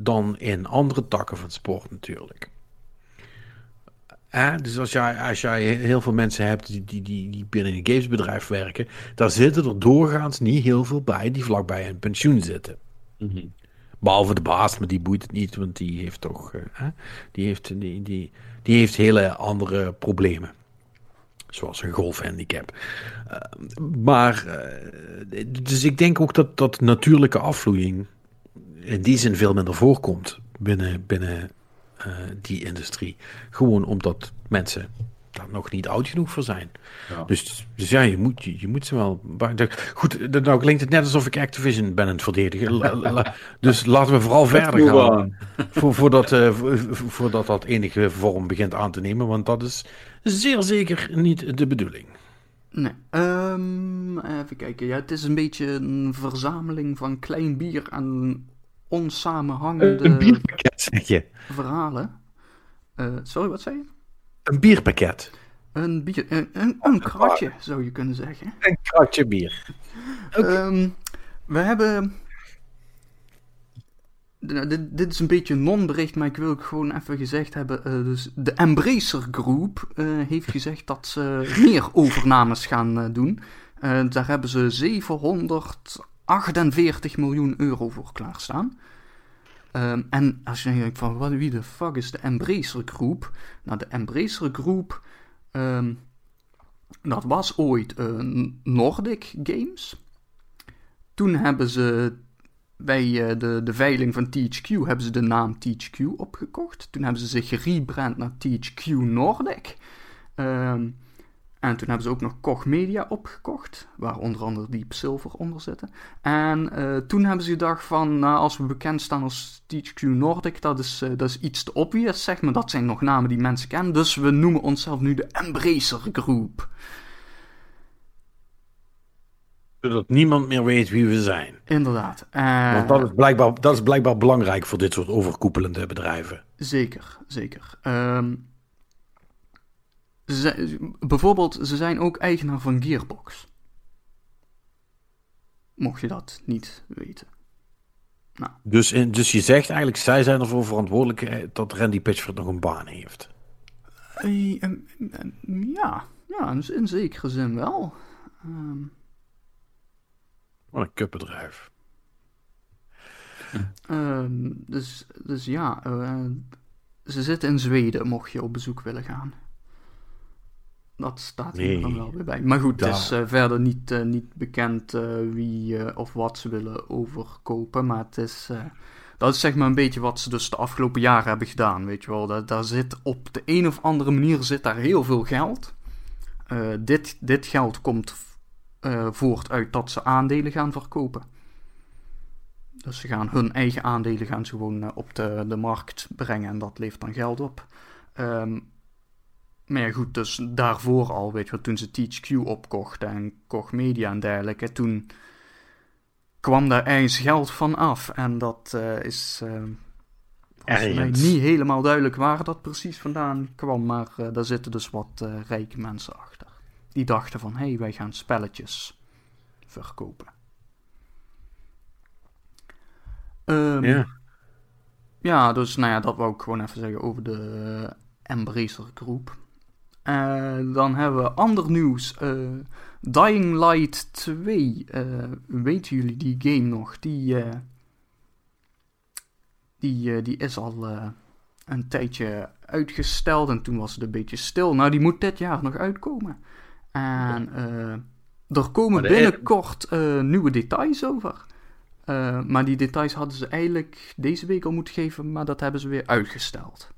dan in andere takken van sport natuurlijk. Eh, dus als jij, als jij heel veel mensen hebt die, die, die, die binnen een gamesbedrijf werken, daar zitten er doorgaans niet heel veel bij die vlakbij een pensioen zitten. Mhm. Behalve de baas, maar die boeit het niet, want die heeft toch uh, die heeft, die, die, die heeft hele andere problemen. Zoals een golfhandicap. Uh, maar, uh, dus ik denk ook dat, dat natuurlijke afvloeiing in die zin veel minder voorkomt binnen, binnen uh, die industrie. Gewoon omdat mensen daar nog niet oud genoeg voor zijn. Ja. Dus, dus ja, je moet, je, je moet ze wel... Goed, nou klinkt het net alsof ik Activision ben aan het verdedigen. dus laten we vooral verder gaan. Voor, voordat, uh, voordat dat enige vorm begint aan te nemen. Want dat is zeer zeker niet de bedoeling. Nee. Um, even kijken. Ja, het is een beetje een verzameling van klein bier en onsamenhangende een bierpakket, zeg je. verhalen. Uh, sorry, wat zei je? Een bierpakket. Een, bier, een, een, een kratje, zou je kunnen zeggen. Een kratje bier. Ehm, we hebben... Nou, dit, dit is een beetje een non-bericht, maar ik wil ook gewoon even gezegd hebben. eh, dus de Embracer Group eh, heeft gezegd dat ze meer overnames gaan eh, doen. Eh, daar hebben ze 748 miljoen euro voor klaarstaan. Ehm, en als je denkt van wat, wie de fuck is de Embracer Group? Nou, de Embracer Group, ehm, dat was ooit eh, Nordic Games. Toen hebben ze bij eh, de, de veiling van THQ hebben ze de naam THQ opgekocht. Toen hebben ze zich gerebrand naar THQ Nordic. Ehm, en toen hebben ze ook nog Koch Media opgekocht, waar onder andere Deep Silver onder zitten. En eh, toen hebben ze gedacht van, nou, als we bekend staan als THQ Nordic, dat is, eh, dat is iets te obvious, zeg maar. Dat zijn nog namen die mensen kennen, dus we noemen onszelf nu de Embracer Group. Zodat niemand meer weet wie we zijn. Inderdaad. Eh, Want dat is, blijkbaar, dat is blijkbaar belangrijk voor dit soort overkoepelende bedrijven. Zeker, zeker. Ehm, ze zijn- bijvoorbeeld, ze zijn ook eigenaar van Gearbox. Mocht je dat niet weten. Dus, in- dus je zegt eigenlijk, zij zijn ervoor verantwoordelijk eh, dat Randy Pitchford nog een baan heeft. Eh, ehm, ja, ja, in, zekere zin wel. Ehm, Wat een kutbedrijf. ehm, dus, dus ja, eh, ze zitten in Zweden, mocht je op bezoek willen gaan. Dat staat hier Nee. dan wel weer bij. Maar goed, het is eh, verder niet, eh, niet bekend eh, wie of wat ze willen overkopen. Maar het is, dat is zeg maar een beetje wat ze dus de afgelopen jaren hebben gedaan. Weet je wel, daar, daar zit op de een of andere manier zit daar heel veel geld. Dit, dit geld komt voort uit dat ze aandelen gaan verkopen. Dus ze gaan hun eigen aandelen gaan ze gewoon op de, de markt brengen en dat levert dan geld op. Ehm, maar ja, goed, dus daarvoor al, weet je wel, toen ze THQ opkochten en Koch Media en dergelijke, toen kwam daar ergens geld van af. En dat eh, is Ergens. niet helemaal duidelijk waar dat precies vandaan kwam, maar eh, daar zitten dus wat rijke mensen achter. Die dachten van, hé, hey, wij gaan spelletjes verkopen. Ehm, Ja. ja, dus nou ja, dat wou ik gewoon even zeggen over de Embracer Groep. Eh, dan hebben we ander nieuws. eh, Dying Light 2. eh, weten jullie die game nog? Die, die, die is al een tijdje uitgesteld en toen was het een beetje stil. Nou, die moet dit jaar nog uitkomen. En er komen binnenkort nieuwe details over. Maar die details hadden ze eigenlijk deze week al moeten geven, maar dat hebben ze weer uitgesteld.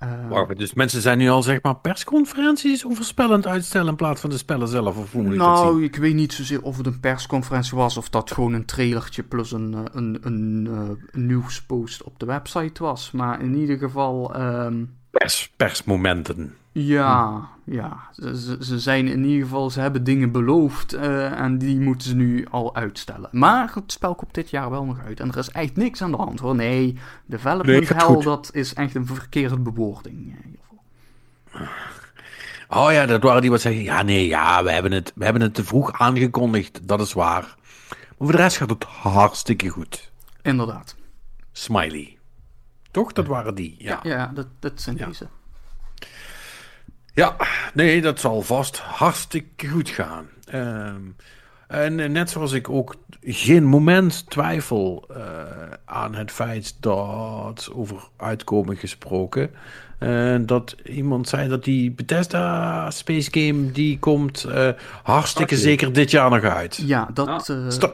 Eh, Wacht, dus mensen zijn nu al zeg maar persconferenties het uitstellen in plaats van de spellen zelf? Of hoe moet ik dat zien? nou, ik weet niet zozeer of het een persconferentie was of dat gewoon een trailertje plus een, eh, een, een, eh, een nieuwspost op de website was. Maar in ieder geval, ehm, Pers, persmomenten. ja, ja. Ze, ze- zijn in ieder geval, ze hebben dingen beloofd eh, en die moeten ze nu al uitstellen. Maar het spel komt dit jaar wel nog uit en er is echt niks aan de hand hoor. Nee, development Nee, hell, dat is echt een verkeerde bewoording. Oh ja, dat waren die wat zeggen. Ja, nee, ja, we hebben het, we hebben het te vroeg aangekondigd. Dat is waar. Maar voor de rest gaat het hartstikke goed. Inderdaad. Smiley. Toch? Dat waren die. Ja. Ja, ja dat, dat zijn Ja. deze. Ja, nee, dat zal vast hartstikke goed gaan. Ehm, en net zoals ik ook geen moment twijfel eh, aan het feit dat, over uitkomen gesproken, eh, dat iemand zei dat die Bethesda Space Game, die komt eh, hartstikke zeker dit jaar nog uit. Ja, dat... Ah, eh,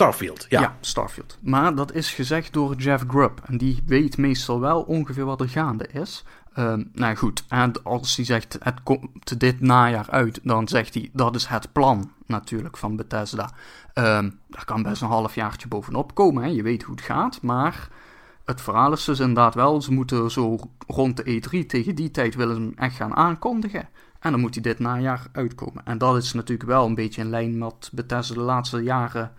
Starfield, ja. Starfield. Maar dat is gezegd door Jeff Grubb. En die weet meestal wel ongeveer wat er gaande is. Ehm, nou goed, en als hij zegt het komt dit najaar uit, dan zegt hij dat is het plan natuurlijk van Bethesda. Ehm daar kan best een halfjaartje bovenop komen, hè. je weet hoe het gaat. Maar het verhaal is dus inderdaad wel, ze moeten zo rond de E3 tegen die tijd willen ze hem echt gaan aankondigen. En dan moet hij dit najaar uitkomen. En dat is natuurlijk wel een beetje in lijn met Bethesda de laatste jaren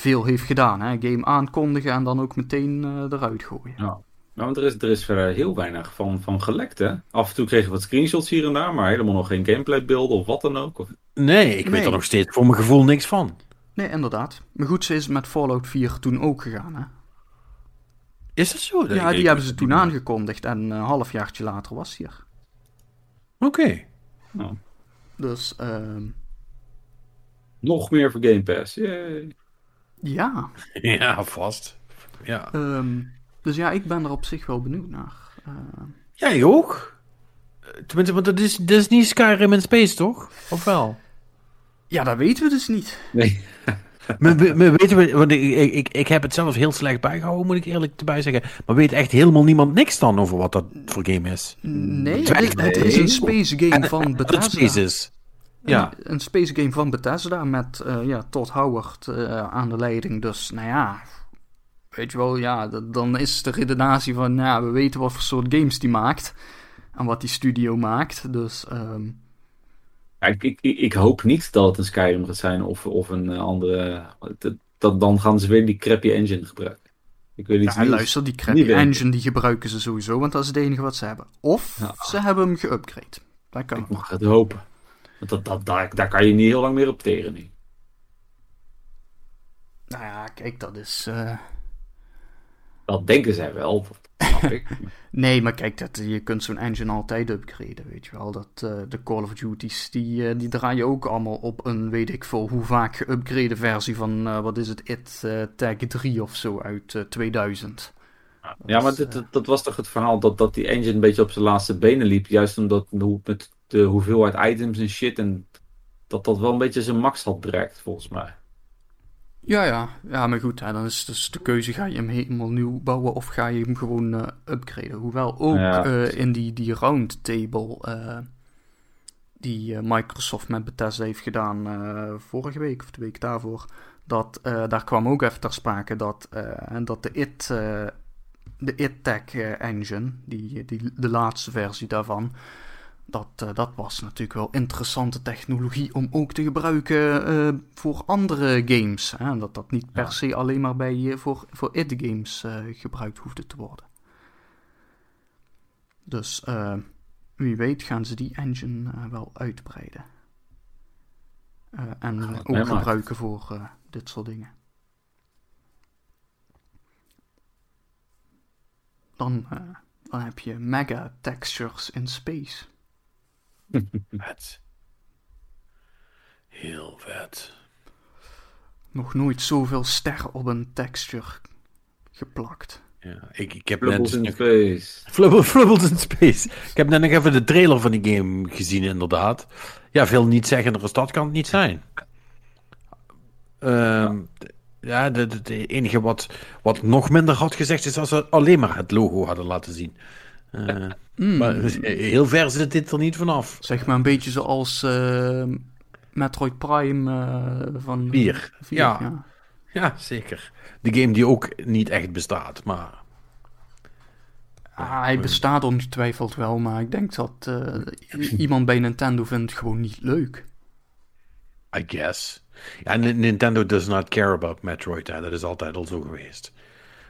veel heeft gedaan. Hè? Game aankondigen en dan ook meteen eh, eruit gooien. Ja. Nou, want er is, er is verder heel weinig van, van gelekt, hè? Af en toe kregen we wat screenshots hier en daar, maar helemaal nog geen gameplaybeelden of wat dan ook. Of... Nee, ik Nee. weet er nog steeds voor mijn gevoel niks van. Nee, inderdaad. Maar goed, ze is met Fallout 4 toen ook gegaan, hè? Is dat zo? Ja, die hebben ze toen aangekondigd en een halfjaartje later was hij er. Oké. Nou, Dus, ehm nog meer voor Game Pass. Yay. Ja. Ja, vast. Ja. Ehm, dus ja, ik ben er op zich wel benieuwd naar. Eh, Jij ook? Eh, Tenminste, want dat is, dat is niet Skyrim in Space, toch? Of wel? ja, dat weten we dus niet. Nee. Maar, we- maar weten we, want ik, ik, ik, ik heb het zelf heel slecht bijgehouden, moet ik eerlijk erbij zeggen. Maar weet echt helemaal niemand niks dan over wat dat voor game is? Nee, het, is een space game van Bethesda. Space is. Ja. Een, een space game van Bethesda met eh, ja, Todd Howard eh, aan de leiding. Dus nou ja, weet je wel, ja, dan is de redenatie van, nou ja, we weten wat voor soort games die maakt. En wat die studio maakt. Dus ehm, Ja, ik, ik, ik hoop niet dat het een Skyrim gaat zijn of, of een eh, andere. Dat, dan gaan ze weer die crappy engine gebruiken. Ik weet iets ja, luister, die crappy engine die gebruiken ze sowieso, want dat is het enige wat ze hebben. Of Ja. ze hebben hem geupgrade. Dat kan Ik mag het hopen. Want dat, dat, daar, daar kan je niet heel lang meer op teren. nu. Nou ja, kijk, dat is... eh, Dat denken zij wel. Dat snap ik. Nee, maar kijk, dat, je kunt zo'n engine altijd upgraden, weet je wel. Dat, eh, de Call of Duties, die, eh, die draaien ook allemaal op een, weet ik veel, hoe vaak geüpgrade versie van, wat is het, IT Tag 3 of zo uit eh, 2000. Ja, maar dit, dat, dat was toch het verhaal dat, dat die engine een beetje op zijn laatste benen liep. Juist omdat hoe, met de hoeveelheid items en shit. En dat dat wel een beetje zijn max had bereikt, volgens mij. Ja, ja, ja, maar goed, hè, dan is dus de keuze, ga je hem helemaal nieuw bouwen of ga je hem gewoon eh, upgraden. Hoewel ook Ja. eh, in die, die roundtable eh, die Microsoft met Bethesda heeft gedaan vorige week of de week daarvoor, dat, daar kwam ook even ter sprake dat, en dat de IT, de IT-Tech eh, engine, die, die, de laatste versie daarvan, dat, eh, dat was natuurlijk wel interessante technologie om ook te gebruiken eh, voor andere games. Hè? En Dat dat niet per Ja. se alleen maar bij, eh, voor, voor IT-games gebruikt hoefde te worden. Dus wie weet gaan ze die engine wel uitbreiden. En ook gebruiken voor dit soort dingen. Dan, dan heb je mega textures in space. Vet. Heel vet. Nog nooit zoveel sterren op een texture geplakt. Ja, ik, ik heb net... Bubbles in nog- space. Flubble- Flubbles in Space. Ik heb net nog even de trailer van die game gezien, inderdaad. Ja, veel niet zeggen, als dat kan het niet zijn. Ehm, ja, de, de, de enige wat, wat nog minder had gezegd is als ze alleen maar het logo hadden laten zien. Eh, Hmm. Maar heel ver zit dit er niet vanaf. Zeg maar een beetje zoals eh, Metroid Prime eh, van... Vier. Vier, Ja. ja. Ja, zeker. De game die ook niet echt bestaat, maar... Ah, hij bestaat ongetwijfeld wel, maar ik denk dat eh, iemand bij Nintendo vindt het gewoon niet leuk. I guess. Ja, Nintendo does not care about Metroid. Hè. Dat is altijd al zo geweest.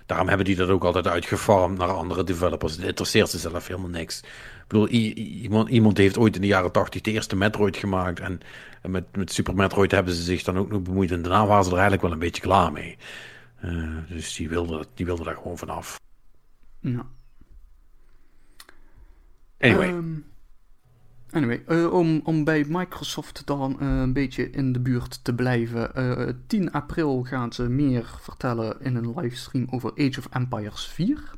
Daarom hebben die dat ook altijd uitgefarmd naar andere developers. Het interesseert ze zelf helemaal niks. Ik bedoel, iemand, iemand heeft ooit in de jaren 80 de eerste Metroid gemaakt. En, en met, met Super Metroid hebben ze zich dan ook nog bemoeid. En daarna waren ze er eigenlijk wel een beetje klaar mee. Eh, dus die wilden die wilde daar gewoon vanaf. Ja. Anyway. Ehm, anyway, eh, om, bij Microsoft dan eh, een beetje in de buurt te blijven. eh 10 april gaan ze meer vertellen in een livestream over Age of Empires 4.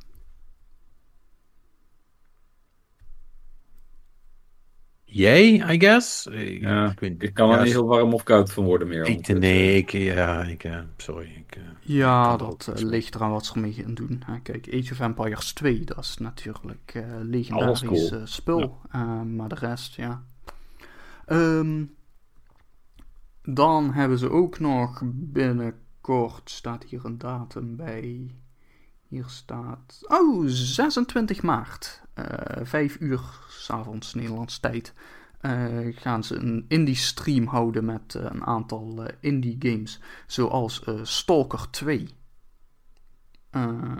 Jij, I guess? Ik, Ja, ik, weet- Ik kan er ja, niet heel warm of koud van worden meer. Ik, nee, ik, ja, ik, eh, sorry. Ik, eh, Ja, dat eh, ligt eraan wat ze ermee gaan doen. hè. kijk, Age of Empires 2, dat is natuurlijk eh legendarisch cool. eh, spul. Eh, maar de rest, ja. Ehm, dan hebben ze ook nog binnenkort, staat hier een datum bij. Hier staat, oh, 26 maart. Eh 5 uur s'avonds Nederlands tijd. eh, gaan ze een indie stream houden met eh, een aantal indie games. Zoals Stalker 2. eh,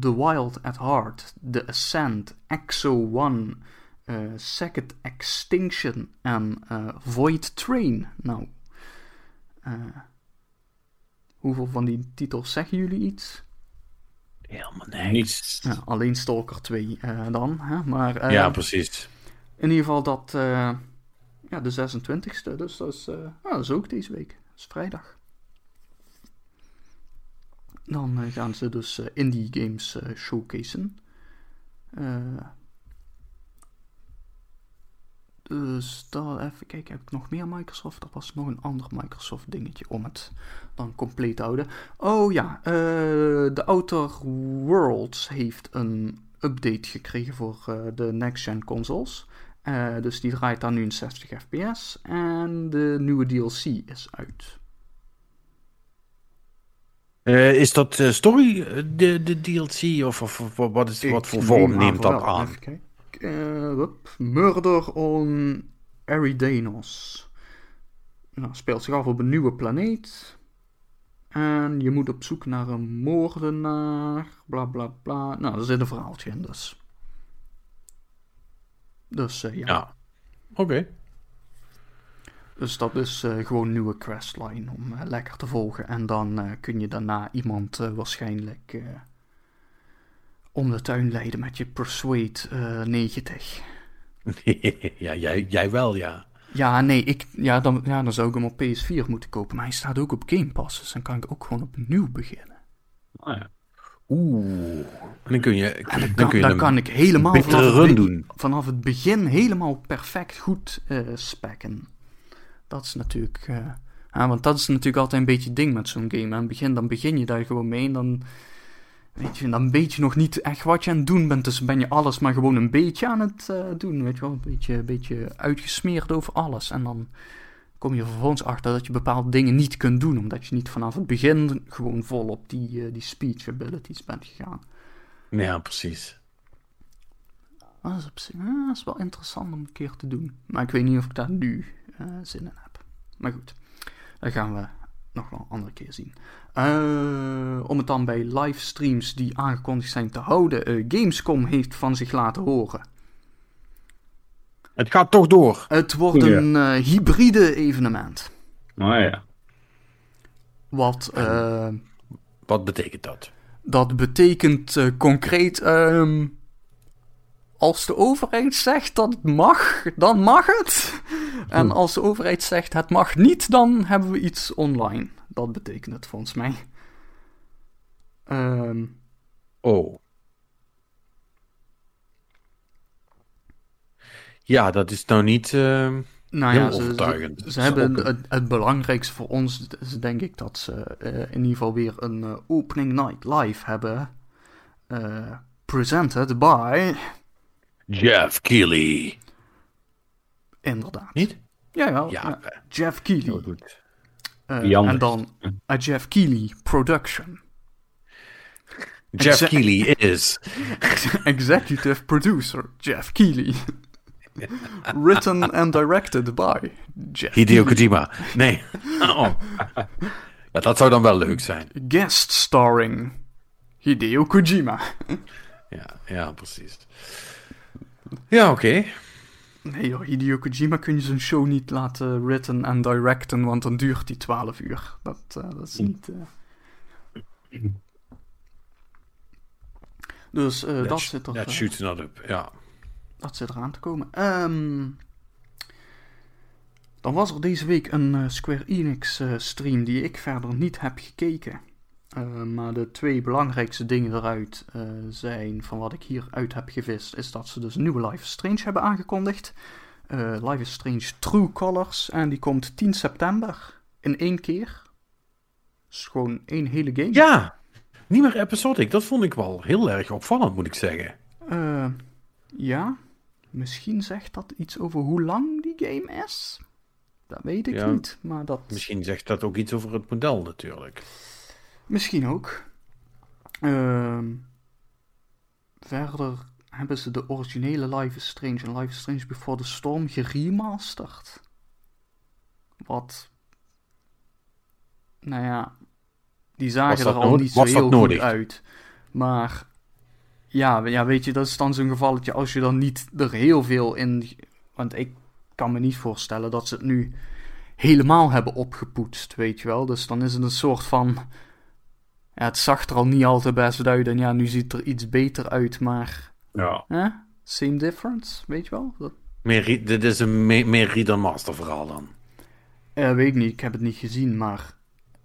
The Wild at Heart. The Ascent. Exo 1. eh, Second Extinction. En Void Train. Nou. hoeveel van die titels zeggen jullie iets? Helemaal niks. Niets. Ja, alleen Stalker 2 dan. Hè? Maar, ja, precies. In ieder geval dat, ja, de 26e. Dus dat is, nou, dat is ook deze week. Dat is vrijdag. Dan gaan ze dus indie games showcasen. Dus dat, even kijken, heb ik nog meer Microsoft? Er was nog een ander Microsoft dingetje om het dan compleet te houden. Oh ja, uh, de Outer Worlds heeft een update gekregen voor uh, de next-gen consoles. Uh, dus die draait dan nu in 60 fps. En de nieuwe DLC is uit. is dat story, de, de DLC? Of, of, of wat, is, wat voor vorm neemt dat aan? Even uh, Murder on Eridanos. Nou, speelt zich af op een nieuwe planeet. En je moet op zoek naar een moordenaar. Bla bla bla. Nou, er zit een verhaaltje in, dus. Dus uh, ja. ja. Oké. Dus dat is uh, gewoon een nieuwe questline om lekker te volgen. En dan kun je daarna iemand waarschijnlijk om de tuin leiden met je Persuade uh, 90. ja, jij, jij wel, ja. Ja, nee, ik, ja, dan, ja, dan zou ik hem op PS4 moeten kopen. Maar hij staat ook op Game Pass, dus dan kan ik ook gewoon opnieuw beginnen. Oh ja. Oeh. En dan kun je, en dan, dan, kun je dan kan ik helemaal vanaf het, doen. vanaf het begin helemaal perfect goed uh, spekken. Dat is natuurlijk... Uh, ja, want dat is natuurlijk altijd een beetje het ding met zo'n game. Aan het begin, dan begin je daar gewoon mee en dan Weet je, dan weet je nog niet echt wat je aan het doen bent. Dus ben je alles maar gewoon een beetje aan het uh, doen. Weet je wel, een beetje, een beetje uitgesmeerd over alles. En dan kom je vervolgens achter dat je bepaalde dingen niet kunt doen. Omdat je niet vanaf het begin gewoon vol op die, uh, die speech abilities bent gegaan. Ja, precies. Dat is, op, uh, dat is wel interessant om een keer te doen. Maar ik weet niet of ik daar nu uh, zin in heb. Maar goed, daar gaan we nog wel een andere keer zien. Uh, om het dan bij livestreams die aangekondigd zijn te houden. Uh, Gamescom heeft van zich laten horen. Het gaat toch door. Het wordt een uh, hybride evenement. Oh ja. Wat, Wat betekent dat? Dat betekent concreet. Um, als de overheid zegt dat het mag, dan mag het. En als de overheid zegt het mag niet, dan hebben we iets online. Dat betekent het volgens mij. Um, oh. Ja, dat is nou niet uh, nou ja, ze, overtuigend. Ze, ze hebben het, het, belangrijkste voor ons is denk ik dat ze uh, in ieder geval weer een uh, opening night live hebben. Uh, presented by... Jeff Keighley. Inderdaad. Niet? Jawel. Ja, ja. Jeff Keighley. Goed. Uh, en dan a Jeff Keighley production. Jeff Exe Keighley is. Executive producer Jeff Keighley. Written and directed by Jeff Hideo Kojima. Nee. Oh. Ja, dat zou dan wel leuk zijn. Guest starring Hideo Kojima. ja, ja, precies. Ja, oké. Okay. Nee joh, Hideo Kojima kun je zijn show niet laten written en directen, want dan duurt die 12 uur. Dat, uh, dat is niet... Uh... Dus uh, dat zit er... Dat shoots not up, ja. Dat zit eraan te komen. Um, dan was er deze week een Square Enix stream die ik verder niet heb gekeken. Uh, maar de twee belangrijkste dingen eruit uh, zijn, van wat ik hieruit heb gevist, is dat ze dus een nieuwe Life is Strange hebben aangekondigd. Uh, Life is Strange True Colors. En die komt 10 september in één keer. is gewoon één hele game. Ja, niet meer episodic. Dat vond ik wel heel erg opvallend, moet ik zeggen. ja, misschien zegt dat iets over hoe lang die game is. Dat weet ik ja, niet, maar dat... Misschien zegt dat ook iets over het model natuurlijk. Misschien ook. Uh, verder hebben ze de originele Life is Strange en Life is Strange Before the Storm geremasterd. Wat. Nou ja. Die zagen er al niet zo heel goed uit. Maar. Ja, ja, weet je, dat is dan zo'n gevalletje als je dan niet er heel veel in. Want ik kan me niet voorstellen dat ze het nu helemaal hebben opgepoetst, weet je wel. Dus dan is het een soort van... Ja, het zag er al niet al te best uit en ja, nu ziet het er iets beter uit, maar... Ja. Eh? Same difference, weet je wel? Dat... Meer, dit is een me- meer Reader Master verhaal dan. Eh, weet ik niet, ik heb het niet gezien, maar...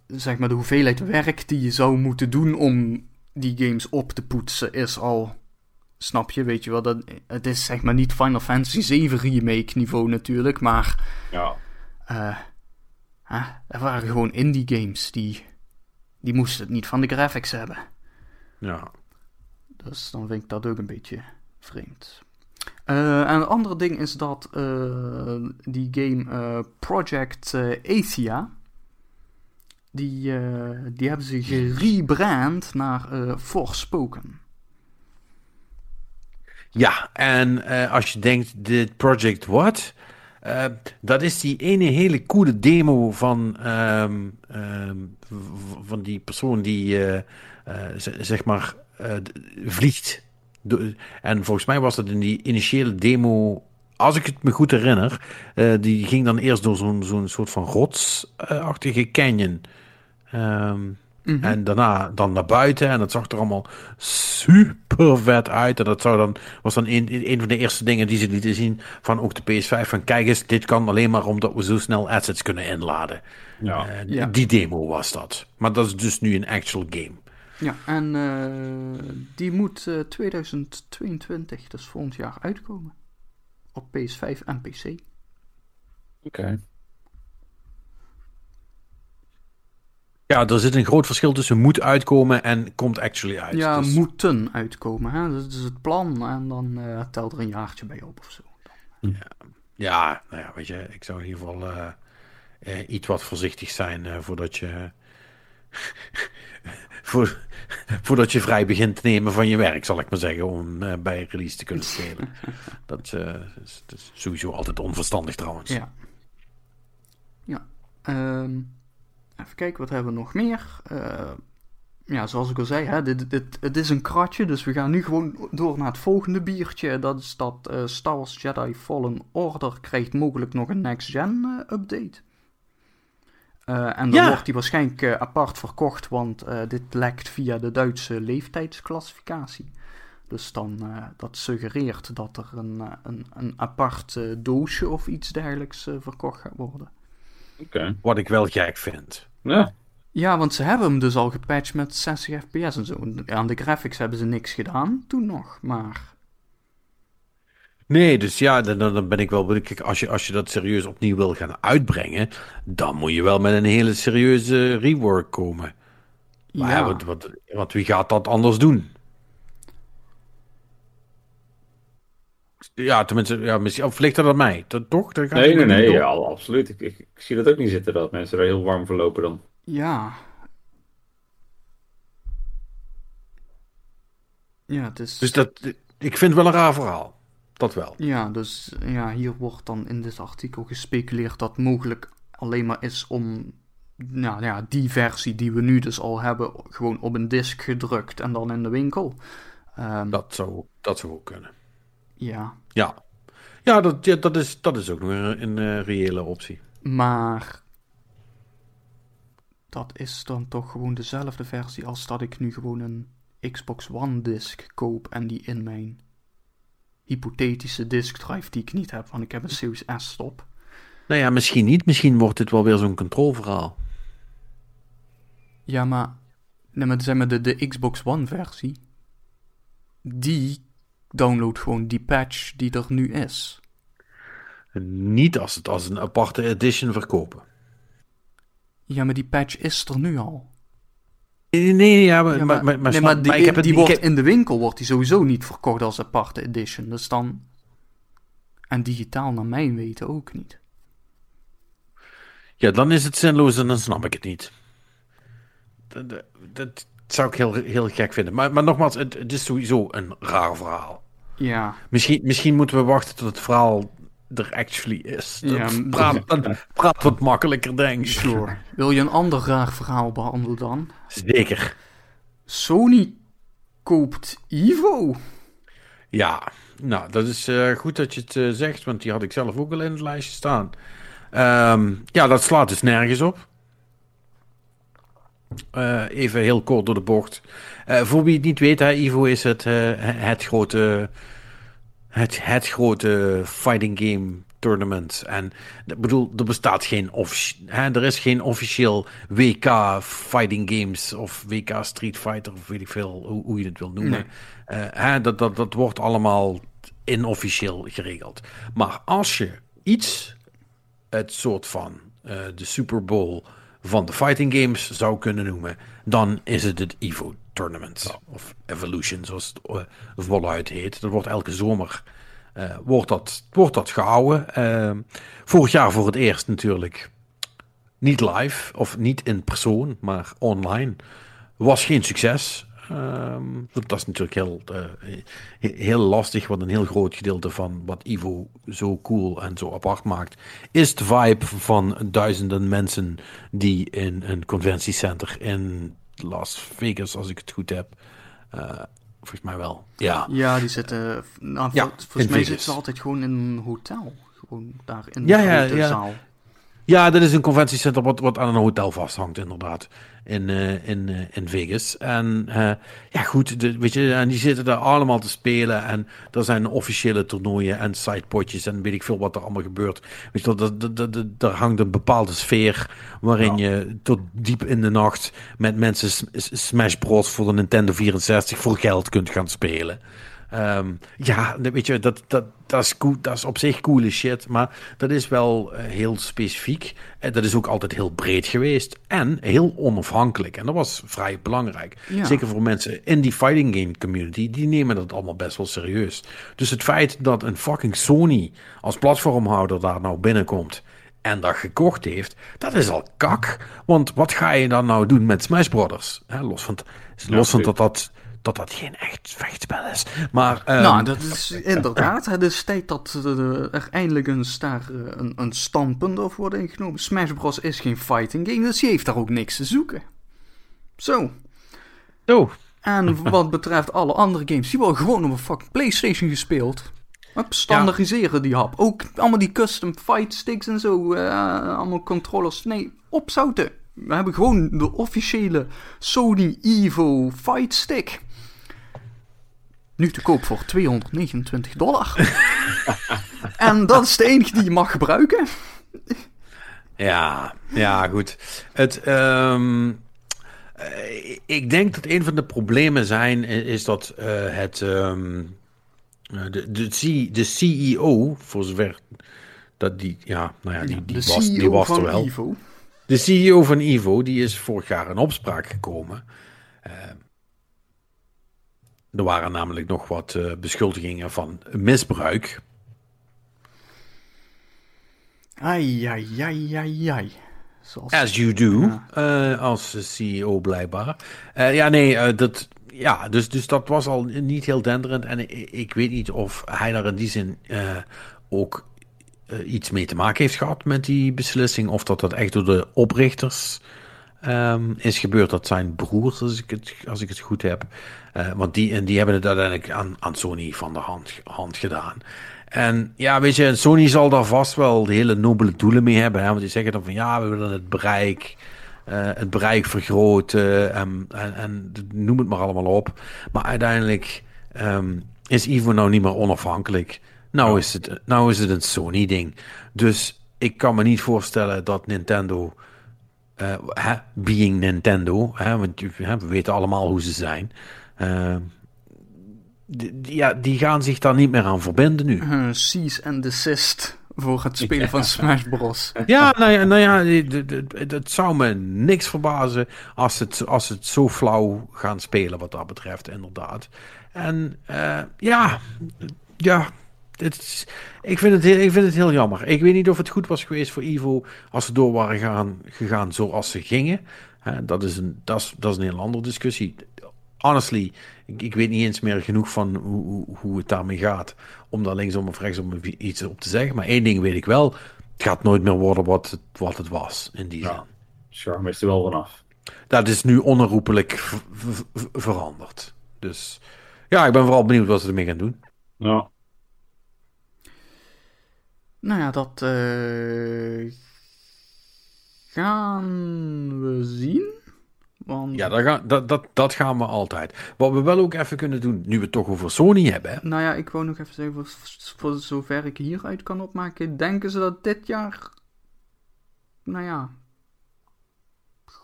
Zeg maar, de hoeveelheid werk die je zou moeten doen om die games op te poetsen is al... Snap je, weet je wel? Dat, het is zeg maar niet Final Fantasy 7 remake niveau natuurlijk, maar... Ja. eh hè, er waren gewoon indie games die, die moesten het niet van de graphics hebben. Ja. Dus dan vind ik dat ook een beetje vreemd. Eh, en een ander ding is dat eh, die game eh, Project Athia, die, die hebben ze gerebrand naar Forspoken. Ja, en als je denkt, dit Project What? Eh, dat is die ene hele coole demo van, ehm, ehm, van die persoon die, eh, eh, zeg maar, eh, vliegt. En volgens mij was dat in die initiële demo, als ik het me goed herinner, die ging dan eerst door zo'n soort van rotsachtige canyon. Ehm, en daarna dan naar buiten. En dat zag er allemaal super vet uit. En dat zou dan, was dan een, een van de eerste dingen die ze lieten zien van ook de PS5. Van kijk eens, dit kan alleen maar omdat we zo snel assets kunnen inladen. Ja. En Ja. Die demo was dat. Maar dat is dus nu een actual game. Ja, en eh, die moet eh, 2022, dus volgend jaar, uitkomen. Op PS5 en PC. Oké. Ja, er zit een groot verschil tussen moet uitkomen en komt actually uit. Ja, Dus- moeten uitkomen. Hè? Dat is het plan. En dan eh telt er een jaartje bij op of zo. Ja, nou ja, weet je, ik zou in ieder geval eh, eh, iets wat voorzichtig zijn voordat je. voor, voordat je vrij begint te nemen van je werk, zal ik maar zeggen, om bij release te kunnen spelen. dat, is, dat is sowieso altijd onverstandig trouwens. Ja. Ja. ehm, even kijken, wat hebben we nog meer? Eh, ja, zoals ik al zei, hè, dit, dit, het is een kratje, dus we gaan nu gewoon door naar het volgende biertje. Dat is dat eh, Star Wars Jedi Fallen Order krijgt mogelijk nog een next-gen eh, update. En dan Ja. wordt die waarschijnlijk apart verkocht, want dit lekt via de Duitse leeftijdsclassificatie. Dus dan, dat suggereert dat er een, een, een apart doosje of iets dergelijks verkocht gaat worden. Oké. Wat ik wel gek vind. Ja. Ja, want ze hebben hem dus al gepatcht met 60 fps en zo. Aan de graphics hebben ze niks gedaan, toen nog. Maar Nee, dus ja, dan, dan ben ik wel. Kijk, als je, als je dat serieus opnieuw wil gaan uitbrengen, dan moet je wel met een hele serieuze rework komen. Maar ja, ja, wat, wat, want wie gaat dat anders doen? Ja, tenminste, ja, misschien, of ligt dat aan mij? Dat, toch? Dat Nee, nee, nee. Ja, absoluut. Ik, ik, ik zie dat ook niet zitten dat mensen er heel warm voor lopen dan. ja. Ja, het is... Dus dat, ik vind het wel een raar verhaal. Dat wel. Ja, dus ja, hier wordt dan in dit artikel gespeculeerd dat mogelijk alleen maar is om nou, ja, die versie die we nu dus al hebben, gewoon op een disk gedrukt en dan in de winkel. Ehm, Dat zou, dat zou ook kunnen. Ja, Ja, ja, dat, ja dat, is, dat is ook nog een, een eh, reële optie. maar dat is dan toch gewoon dezelfde versie als dat ik nu gewoon een Xbox One disk koop en die in mijn hypothetische disk drive die ik niet heb, want ik heb een Series S stop. Nou ja, misschien niet. Misschien wordt dit wel weer zo'n controlverhaal. Ja, maar, nee, maar zeg maar de, de Xbox One versie, die download gewoon die patch die er nu is. Niet als het als een aparte edition verkopen. Ja, maar die patch is er nu al. Nee, nee, ja, maar, Ja, maar, maar, maar nee, snap- maar die, ik heb die ik wordt in de winkel wordt die sowieso niet verkocht als aparte edition. Dus dan... En digitaal naar mijn weten ook niet. Ja, dan is het zinloos en dan snap ik het niet. Dat, dat, dat zou ik heel, heel gek vinden. Maar, maar nogmaals, het, het is sowieso een raar verhaal. Ja, Misschien, misschien moeten we wachten tot het verhaal er actually is. Dat Ja, praat, dat praat wat makkelijker, denk ik. sure. Wil je een ander raar verhaal behandelen dan? Zeker. Sony koopt Evo. Ja, nou, dat is eh, goed dat je het eh, zegt, want die had ik zelf ook al in het lijstje staan. Ehm, ja, dat slaat dus nergens op. Eh, even heel kort door de bocht. Uh, voor wie het niet weet, hè, Ivo is het, uh, het grote, het, het grote fighting game tournament. En ik bedoel, er bestaat geen hè, er is geen officieel WK Fighting Games of WK Street Fighter of weet ik veel hoe, hoe je het wil noemen. hè, dat, dat, dat wordt allemaal inofficieel geregeld. Maar als je iets, het soort van de Super Bowl van de fighting games zou kunnen noemen, dan is het het Evo Tournament. Of Evolution, zoals het uh, voluit heet. Dat wordt elke zomer uh, wordt dat, wordt dat gehouden. Uh, vorig jaar voor het eerst natuurlijk niet live, of niet in persoon, maar online. Was geen succes. Um, dat is natuurlijk heel, uh, heel lastig, want een heel groot gedeelte van wat Ivo zo cool en zo apart maakt, is de vibe van duizenden mensen die in een conventiecenter in Las Vegas, als ik het goed heb, uh, volgens mij wel. Ja, ja die zitten, nou, ja, volgens mij zitten ze altijd gewoon in een hotel, gewoon daar in ja, ja, ja. zaal. Ja, dat is een conventiecenter wat, wat aan een hotel vasthangt, inderdaad in, uh, in, uh, in Vegas. En uh, ja, goed, de, weet je, en die zitten daar allemaal te spelen. En er zijn officiële toernooien en sidepotjes en weet ik veel wat er allemaal gebeurt. Weet je, dat, dat, dat, daar hangt een bepaalde sfeer waarin je tot diep in de nacht met mensen Smash Bros. voor de Nintendo 64 voor geld kunt gaan spelen. Um, ja, weet je, dat, dat, dat, is cool, dat is op zich coole shit, maar dat is wel uh, heel specifiek. En dat is ook altijd heel breed geweest en heel onafhankelijk. En dat was vrij belangrijk. Ja. Zeker voor mensen in die fighting game community, die nemen dat allemaal best wel serieus. Dus het feit dat een fucking Sony als platformhouder daar nou binnenkomt en dat gekocht heeft, dat is al kak. Want wat ga je dan nou doen met Smash Brothers? los van, los van dat dat dat dat geen echt vechtspel is. Maar, um... Nou, dat is inderdaad. Het is tijd dat er eindelijk eens daar eh, een, een standpunt over wordt ingenomen. Smash Bros. is geen fighting game, dus je heeft daar ook niks te zoeken. Zo. Oh. En wat betreft alle andere games, die worden gewoon op een fucking PlayStation gespeeld. Op standaardiseren die hap. Ook allemaal die custom fight sticks en zo. Uh, allemaal controllers. Nee, opzouten. We hebben gewoon de officiële Sony Evo Fight Stick. Nu te koop voor 229 dollar. en dat is de enige die je mag gebruiken. ja, ja, goed. Het, um, ik denk dat een van de problemen zijn, is dat uh, het. Um, de, de, de CEO, voor zover dat die, ja, nou ja, die, die was, die was er wel. De CEO van Ivo, die is vorig jaar in opspraak gekomen. Uh, er waren namelijk nog wat uh, beschuldigingen van misbruik. Ai, ai, ai, ai, ai. Zoals... As you do, ja. uh, als CEO blijkbaar. Uh, ja, nee, dat, ja, dus, dus dat was al niet heel denderend. En ik, ik weet niet of hij daar in die zin ook iets mee te maken heeft gehad met die beslissing. Of dat dat echt door de oprichters um, is gebeurd. Dat zijn broers, als ik het, als ik het goed heb. Uh, want die, en die hebben het uiteindelijk aan, aan Sony van de hand, hand gedaan. En ja, weet je, Sony zal daar vast wel de hele nobele doelen mee hebben. Hè? Want die zeggen dan van ja, we willen het bereik, uh, het bereik vergroten en, en, en, noem het maar allemaal op. Maar uiteindelijk um, is Ivo nou niet meer onafhankelijk. Nou, is het, nou is het een Sony-ding. Dus ik kan me niet voorstellen dat Nintendo uh, being Nintendo, hè, want hè, we weten allemaal hoe ze zijn. Die, ja, die gaan zich daar niet meer aan verbinden nu. Cease and desist voor het spelen van Smash Bros. Ja, nou ja, nou ja het zou me niks verbazen als het, als het zo flauw gaan spelen wat dat betreft, inderdaad. En uh, ja, ja, het ik, vind het heel, ik vind het heel jammer. Ik weet niet of het goed was geweest voor Ivo als ze door waren gaan, gegaan zoals ze gingen. dat, is een, dat, is, dat is een heel andere discussie. Honestly, ik, ik weet niet eens meer genoeg van hoe, hoe, hoe het daarmee gaat. Om daar linksom of rechtsom iets op te zeggen. Maar één ding weet ik wel. Het gaat nooit meer worden wat het, wat het was. In die ja, zin. Charme is er wel vanaf. Dat is nu onherroepelijk veranderd. Dus ja, ik ben vooral benieuwd wat ze ermee gaan doen. Ja. Nou ja, dat uh, gaan we zien. Want, Ja, dat, gaan- dat, dat, dat gaan we altijd. Wat we wel ook even kunnen doen, nu we het toch over Sony hebben. hè. Nou ja, ik wou nog even zeggen, voor, voor zover ik hieruit kan opmaken, denken ze dat dit jaar, nou ja,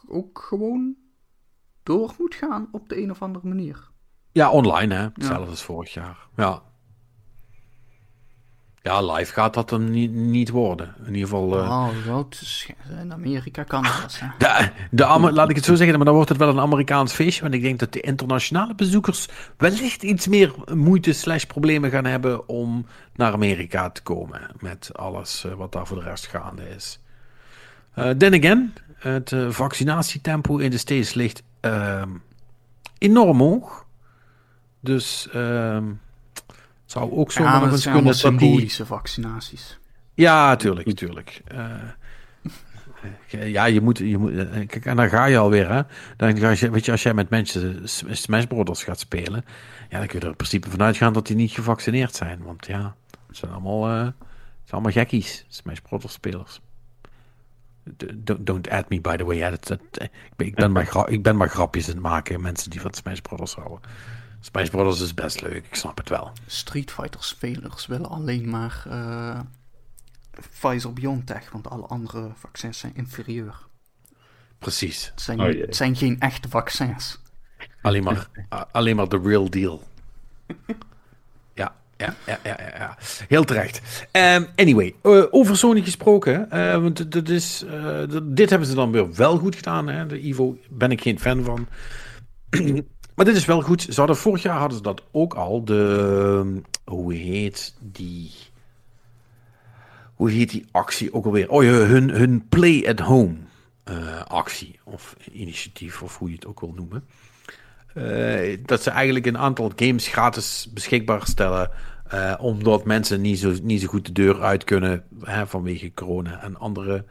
ook gewoon door moet gaan op de een of andere manier. Ja, online hè. Hetzelfde als vorig jaar. Ja. Ja, live gaat dat hem niet, niet worden. In ieder geval... eh, Oh, is, in Amerika kan dat. Hè. De, de, Amer- laat ik het zo zeggen, maar dan wordt het wel een Amerikaans feestje. Want ik denk dat de internationale bezoekers wellicht iets meer moeite slash problemen gaan hebben om naar Amerika te komen. Met alles eh, wat daar voor de rest gaande is. Eh then again, het vaccinatietempo in de States ligt ehm, enorm hoog. Dus ehm zou ook zomaar Ja, eens kunnen dat die... symbolische vaccinaties. Ja, tuurlijk, tuurlijk. Eh, eh, ja, je moet, je moet, eh, kijk, en dan ga je alweer, hè. Dan ga je, weet je, als jij met mensen Smash Brothers gaat spelen, ja, dan kun je er in principe vanuit gaan dat die niet gevaccineerd zijn. Want ja, het zijn allemaal, eh, het zijn allemaal gekkies, Smash Brothers spelers. Don't, don't add me, by the way. Ja, dat, dat- ik, ben, ik, ben maar ik ben maar grapjes aan het maken, mensen die van Smash Brothers houden. Smash Brothers is best leuk, ik snap het wel. Street Fighter spelers willen alleen maar eh Pfizer BioNTech, want alle andere vaccins zijn inferieur. Precies. Het zijn, Oh jee. het zijn geen echte vaccins. Alleen maar, a- alleen maar de real deal. Ja, ja, ja, ja, ja, ja. Heel terecht. Ehm, anyway, eh, over Sony gesproken. eh, want het is, eh, dit hebben ze dan weer wel goed gedaan. Hè? De Evo ben ik geen fan van. maar dit is wel goed. Vorig jaar hadden ze dat ook al. De, hoe heet die... Hoe heet die actie ook alweer? Oh ja, hun, hun Play at Home eh, actie. Of initiatief, of hoe je het ook wil noemen. Eh, dat ze eigenlijk een aantal games gratis beschikbaar stellen. eh, omdat mensen niet zo, niet zo goed de deur uit kunnen hè, vanwege corona en andere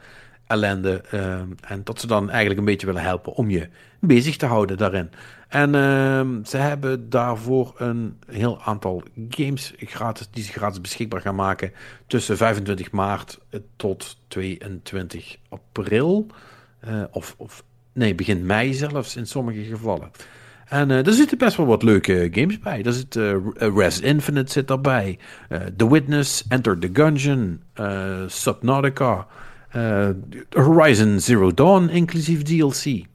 ellende. eh, en dat ze dan eigenlijk een beetje willen helpen om je bezig te houden daarin. En ehm, ze hebben daarvoor een heel aantal games gratis, die ze gratis beschikbaar gaan maken. Tussen 25 maart tot 22 april. Eh, of, of nee, begin mei zelfs in sommige gevallen. En eh er zitten best wel wat leuke games bij. Er zit eh, Res Infinite zit daarbij. eh, The Witness, Enter the Gungeon, eh, Subnautica, eh, Horizon Zero Dawn, inclusief DLC.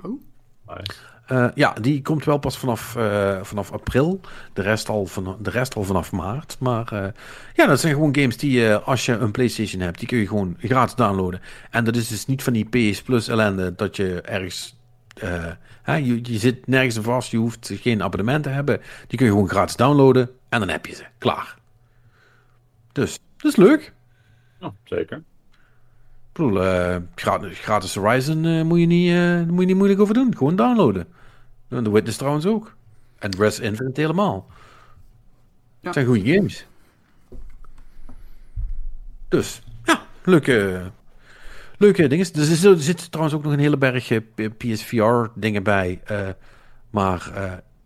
Oh, Nice. Eh, ja, die komt wel pas vanaf, eh, vanaf april. De rest, al van, de rest al vanaf maart. Maar eh, ja, dat zijn gewoon games die je, als je een PlayStation hebt, die kun je gewoon gratis downloaden. En dat is dus niet van die PS Plus ellende dat je ergens. eh, hè, je, je zit nergens vast, je hoeft geen abonnement te hebben. Die kun je gewoon gratis downloaden en dan heb je ze. Klaar. Dus, dat is leuk. Ja, zeker. Ik bedoel, eh, gratis, gratis Horizon eh, moet, je niet, eh, moet je niet moeilijk over doen. Gewoon downloaden. En The Witness trouwens ook. En Res Infinite helemaal. Het zijn goede games. Dus, ja, leuke, leuke dingen. Er zit, er zit trouwens ook nog een hele berg PSVR dingen bij. maar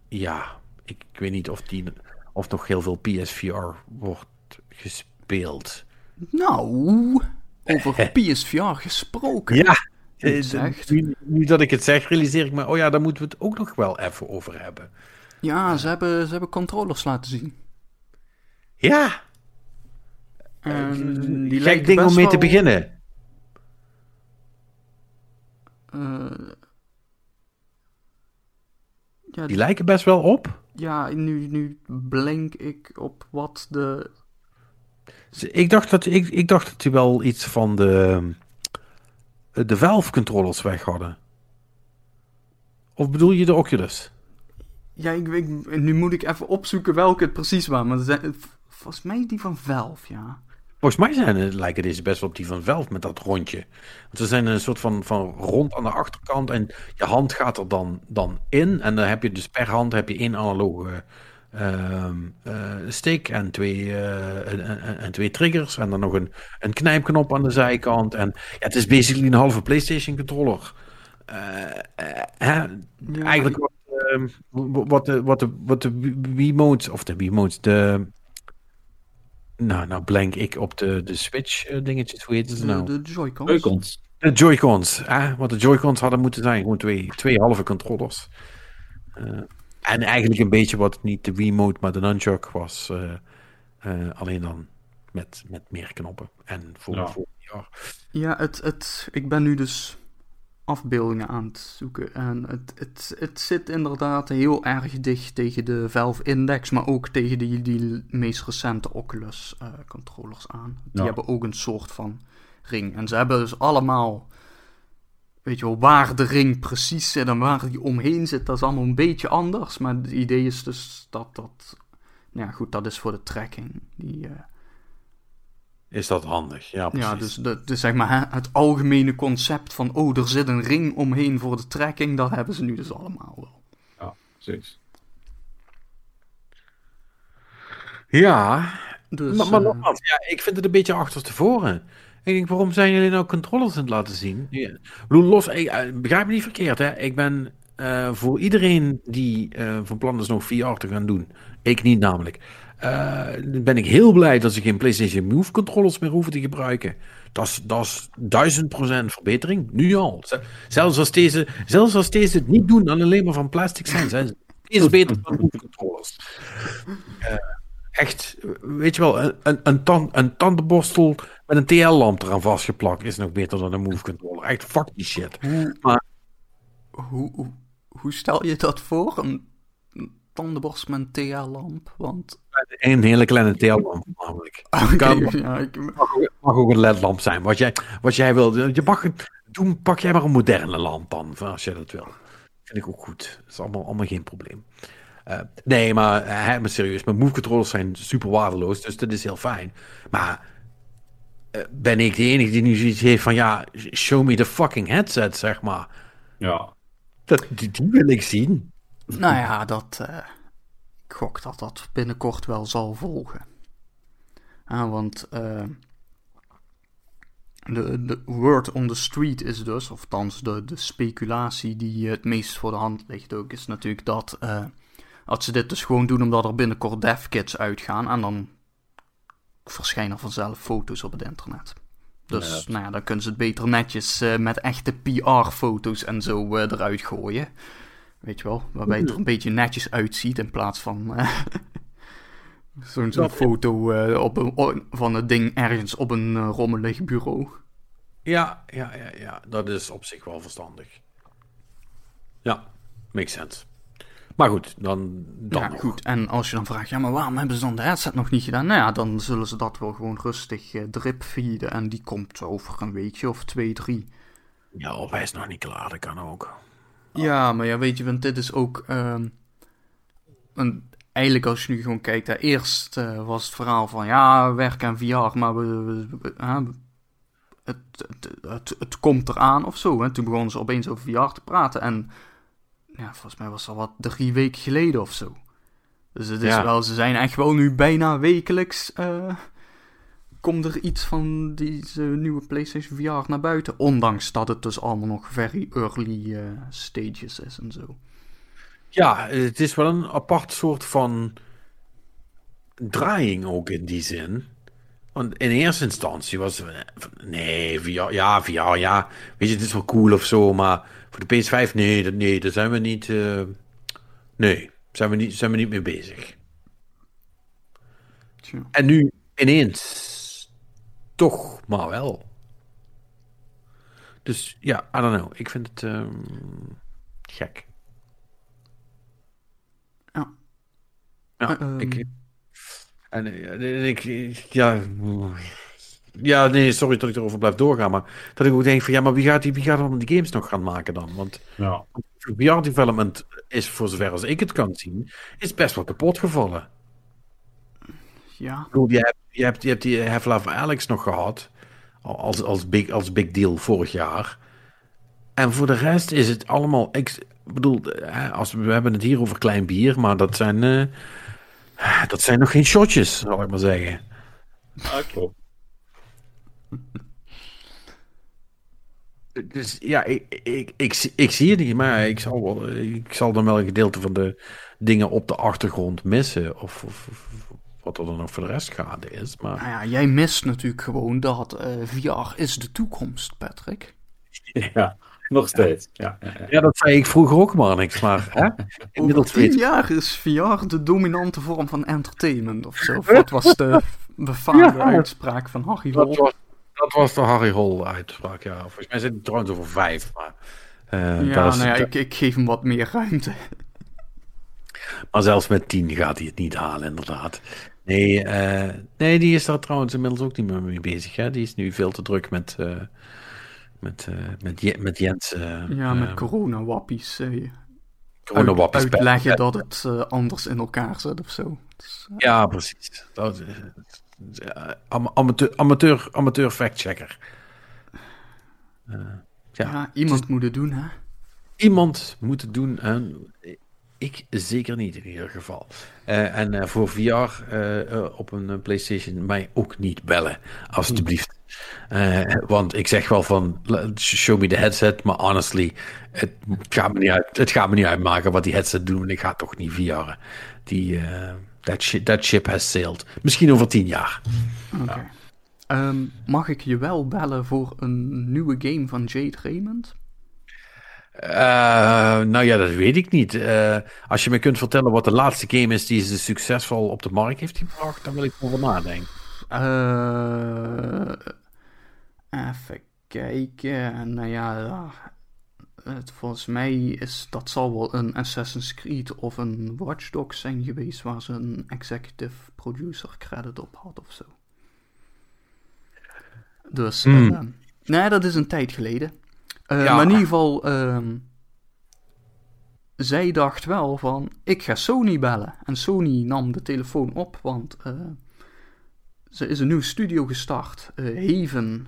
ja, ik, ik weet niet of, die, of nog heel veel PSVR wordt gespeeld. nou, over PSVR gesproken. Ja, eh, nu, nu dat ik het zeg, realiseer ik me, oh ja, daar moeten we het ook nog wel even over hebben. Ja, ze hebben, ze hebben controllers laten zien. Ja, En die gek ding om mee te beginnen. eh, ja, Die lijken best wel op. ja nu, nu blink ik op wat de... Ik dacht dat, ik, ik dacht dat die wel iets van de, de Valve controllers weg hadden. Of bedoel je de Oculus? Ja, ik, ik, nu moet ik even opzoeken welke het precies waren. Maar zijn, volgens mij die van Valve, ja. Volgens mij zijn, het- lijken deze best wel op die van Valve met dat rondje. Want ze zijn een soort van, van rond aan de achterkant en je hand gaat er dan, dan in. En dan heb je dus per hand heb je één analoge ehm, eh, stick en twee, eh, en, en- en twee triggers. En dan nog een, een knijpknop aan de zijkant. En ja, het is basically een halve PlayStation controller. Eh, hè, Ja, eigenlijk wat, ehm, wat, de, wat, de, wat de Wiimote, of de Wiimote, de... Nou, nou blank ik op de, de Switch dingetjes, hoe heet ze De, nou? de Joy-Cons. Joy-Cons. De Joy-Cons. Wat de Joy-Cons hadden moeten zijn. Gewoon twee, twee halve controllers. En eigenlijk een beetje wat niet de Wiimote, maar de Nunchuck was. Uh, uh, alleen dan met, met meer knoppen. En voor, ja. voor ja. Ja, het, het, ik ben nu dus afbeeldingen aan het zoeken. En het, het, het zit inderdaad heel erg dicht tegen de Valve Index, maar ook tegen die, die meest recente Oculus uh, controllers aan. Die hebben ook een soort van ring. En ze hebben dus allemaal, weet je wel, waar de ring precies zit en waar die omheen zit, dat is allemaal een beetje anders. Maar het idee is dus dat dat, nou ja goed, dat is voor de tracking. Die, uh, is dat handig. Ja, precies. Ja, dus, de, dus zeg maar het algemene concept van, oh, er zit een ring omheen voor de trekking, dat hebben ze nu dus allemaal wel. Ja, precies. Ja, dus, maar, maar uh, nogmaals, ja, ik vind het een beetje achterstevoren. Ik denk, waarom zijn jullie nou controllers aan het laten zien? Ja. Los, ik, eh, begrijp me niet verkeerd, hè. Ik ben uh, voor iedereen die uh, van plan is nog VR te gaan doen, ik niet namelijk, uh, ben ik heel blij dat ze geen PlayStation Move controllers meer hoeven te gebruiken. Dat is duizend procent verbetering, nu al. Zelfs als, deze, zelfs als deze het niet doen, dan alleen maar van plastic zijn, zijn ze beter dan Move controllers. Echt, weet je wel, een, een, een, tand, een tandenborstel met een TL-lamp eraan vastgeplakt is nog beter dan een Move controller. Echt, fuck die shit. Maar, hoe, hoe, hoe stel je dat voor? Een tandenborstel met een TL-lamp? Want een hele kleine TL-lamp namelijk. Okay, ja, ik... mag, ook, mag, ook, een LED-lamp zijn. Wat jij, wat jij wil. Je mag, doen, pak jij maar een moderne lamp dan, als je dat wil. Vind ik ook goed. Dat is allemaal, allemaal geen probleem. Uh, nee, maar, uh, maar serieus, mijn move controllers zijn super waardeloos, dus dat is heel fijn. Maar uh, ben ik de enige die nu zoiets heeft van, ja, show me the fucking headset, zeg maar. Ja. Dat, die, die wil ik zien. Nou ja, dat ik gok dat dat binnenkort wel zal volgen. Ah, want uh, de, de word on the street is dus, of althans de, de speculatie die het meest voor de hand ligt ook, is natuurlijk dat, uh, dat ze dit dus gewoon doen omdat er binnenkort devkits uitgaan en dan verschijnen vanzelf foto's op het internet. Dus ja, nou ja, dan kunnen ze het beter netjes uh, met echte PR-foto's en zo eruit gooien. Weet je wel, waarbij het er een beetje netjes uitziet in plaats van uh, zo'n zo foto op een, van het ding ergens op een rommelig bureau. Ja, ja, ja, ja, dat is op zich wel verstandig. Ja, makes sense. Maar goed, dan, dan ja, goed. En als je dan vraagt, ja, maar waarom hebben ze dan de headset nog niet gedaan? Nou ja, dan zullen ze dat wel gewoon rustig drip feeden. En die komt over een weekje of twee, drie. Ja, of hij is nog niet klaar, dat kan ook. Ja, maar ja, weet je, want dit is ook. Een, eigenlijk, als je nu gewoon kijkt, hè, eerst uh, was het verhaal van ja, werk en VR, maar we, we, we uh, het, het, het, het, komt eraan of zo. Hè. Toen begonnen ze opeens over VR te praten. En ja, volgens mij was dat al wat drie weken geleden of zo. Dus het is ja. wel, ze zijn echt wel nu bijna wekelijks. Uh, komt er iets van deze nieuwe PlayStation VR naar buiten. Ondanks dat het dus allemaal nog very early uh, stages is en zo. Ja, het is wel een apart soort van draaiing ook in die zin. Want in eerste instantie was nee, VR, ja, VR, ja, weet je, het is wel cool of zo, maar voor de PS5, nee, dat, nee, daar zijn we niet, uh, nee, zijn we niet, zijn we niet mee bezig. Tja. En nu ineens toch maar wel. Dus ja, I don't know. Ik vind het um, gek. Ja. Ja, uh, ik... En, ik, ja, ja, nee, sorry dat ik erover blijf doorgaan, maar dat ik ook denk van, ja, maar wie gaat die, wie gaat dan die games nog gaan maken dan? Want ja. VR development is, voor zover als ik het kan zien, is best wel kapot gevallen. Ja. Ik bedoel, je hebt, je hebt, je hebt die Half-Life Alex nog gehad. Als, als, big, als big deal vorig jaar. En voor de rest is het allemaal. Ik bedoel, als we, we hebben het hier over klein bier, maar dat zijn. Uh, dat zijn nog geen shotjes, zal ik maar zeggen. Oké. Dus ja, ik, ik, ik, ik, zie het niet, maar ik zal, wel, ik zal dan wel een gedeelte van de dingen op de achtergrond missen. Of, of, wat er dan nog voor de rest gaande is. Maar... Nou ja, jij mist natuurlijk gewoon dat uh, VR is de toekomst, Patrick. Ja, nog steeds. Ja, ja, ja. Ja, dat zei ik vroeger ook maar niks, maar hè? Inmiddels tien weet jaar is VR de dominante vorm van entertainment of zo. Of Wat was de befaamde Ja. uitspraak van Harry Dat was, dat was de Harry Hol uitspraak, ja. Volgens mij zit het trouwens over vijf, maar... eh, Ja, is- nou ja, ik, ik geef hem wat meer ruimte. Maar zelfs met 10 gaat hij het niet halen, inderdaad. Nee, eh, nee, die is daar trouwens inmiddels ook niet meer mee bezig. Hè? Die is nu veel te druk met, eh, met, met, met Jens. Ja, met corona-wappies. coronawappies. uit- uitleggen dat het anders in elkaar zit of zo. Dus, Ja, precies. Dat, amateur, amateur, amateur fact-checker. Eh, ja. ja, iemand moet het doen, hè? Iemand moet het doen en ik zeker niet in ieder geval. Eh, en eh, voor VR eh, eh, op een eh, PlayStation mij ook niet bellen, alstublieft. Eh, want ik zeg wel van show me the headset, maar honestly, het gaat me niet, uit, het gaat me niet uitmaken wat die headset doen, want ik ga toch niet VR'en. Die, eh, that, shi- that ship has sailed. Misschien over tien jaar. Ehm, mag ik je wel bellen voor een nieuwe game van Jade Raymond? Eh, nou ja, dat weet ik niet. Eh, als je me kunt vertellen wat de laatste game is die ze succesvol op de markt heeft gebracht, dan wil ik erover nadenken. Eh, even kijken. Nou ja, het, volgens mij is dat zal wel een Assassin's Creed of een Watch Dogs zijn geweest waar ze een executive producer credit op had of zo. Dus, Hmm. eh, nee, dat is een tijd geleden. Eh, Ja. Maar in ieder geval, ehm, zij dacht wel van, ik ga Sony bellen. En Sony nam de telefoon op, want eh, ze is een nieuw studio gestart. Haven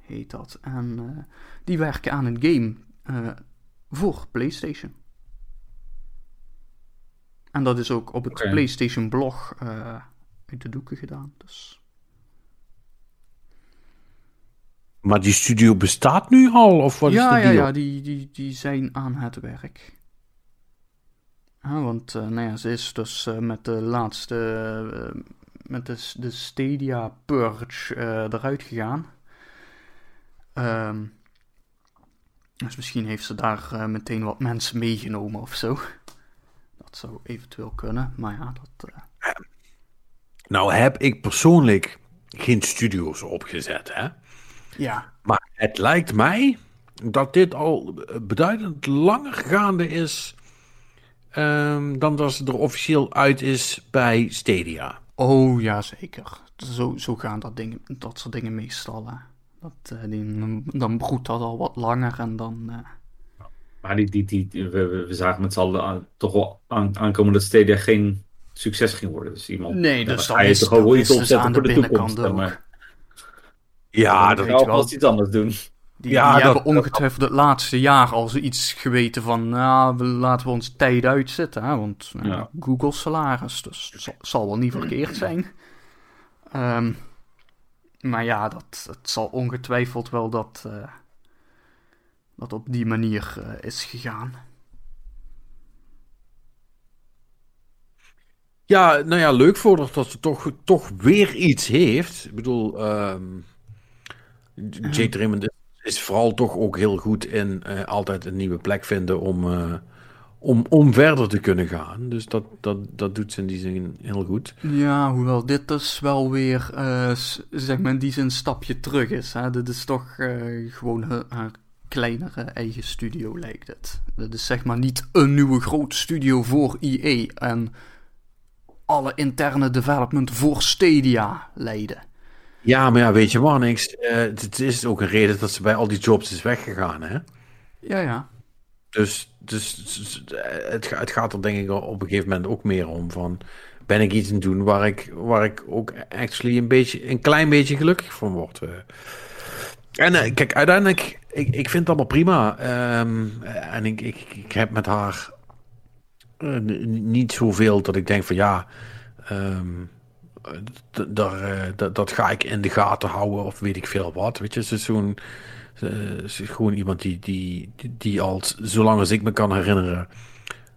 heet dat. En die werken aan een game eh, voor PlayStation. En dat is ook op het. PlayStation blog eh, uit de doeken gedaan. Dus Maar die studio bestaat nu al, of wat ja, is de ja, deal? ja, die, die, die zijn aan het werk. Ja, want eh, nou ja, ze is dus eh, met de laatste, met de, de Stadia Purge eh, eruit gegaan. Ehm, dus misschien heeft ze daar eh, meteen wat mensen meegenomen of zo. Dat zou eventueel kunnen, maar ja, dat... eh, Nou heb ik persoonlijk geen studio's opgezet, hè. ja, Maar het lijkt mij dat dit al beduidend langer gaande is ehm, dan dat ze er officieel uit is bij Stadia. Oh ja, zeker. Zo, zo gaan dat, dingen, dat soort dingen meestal. Hè. Dat, eh, die, dan broedt dat al wat langer en dan. eh, Maar die, die, die, we, we- we zagen met z'n allen aan- toch wel aan, aankomen dat Stadia geen succes ging worden. Dus iemand, Nee, dus dan je is- toch ook wel iets ze opzetten aan voor de de binnenkant toekomst. Maar, Ja, dat, gaan we alvast iets anders doen. Die, Ja, die dat- hebben ongetwijfeld het laatste jaar al zoiets geweten van. Nou, we, laten we onze tijd uitzitten. Hè, want nou, Ja. Google salaris, dus het zal, zal wel niet verkeerd zijn. Ehm, maar ja, dat, het zal ongetwijfeld wel dat. eh, dat op die manier eh, is gegaan. ja, nou ja, leuk voor dat ze toch, toch weer iets heeft. Ik bedoel, ehm Jade is, vooral toch ook heel goed in eh, altijd een nieuwe plek vinden om, om, om verder te kunnen gaan. Dus dat, dat, dat doet ze in die zin heel goed. Ja, hoewel dit dus wel weer, eh, zeg maar, in die zin een stapje terug is. Hè? Dit is toch eh, gewoon haar, haar kleinere eigen studio, lijkt het. Dit is zeg maar niet een nieuwe grote studio voor EA en alle interne development voor Stadia leiden. Ja, maar ja, weet je maar niks. Eh, het is ook een reden dat ze bij al die jobs is weggegaan, hè? Ja, ja. Dus, dus dus, eh, het, het gaat er denk ik op een gegeven moment ook meer om van... Ben ik iets aan het doen waar ik, waar ik ook actually een, beetje, een klein beetje gelukkig van word? eh. En eh, kijk, uiteindelijk, ik, ik vind het allemaal prima. Ehm, en ik, ik, ik heb met haar niet zoveel dat ik denk van ja... ehm, eh, daar, dat, dat ga ik in de gaten houden of weet ik veel wat. Weet je, ze is zo'n... Ze is gewoon iemand die, die, die, al zolang als ik me kan herinneren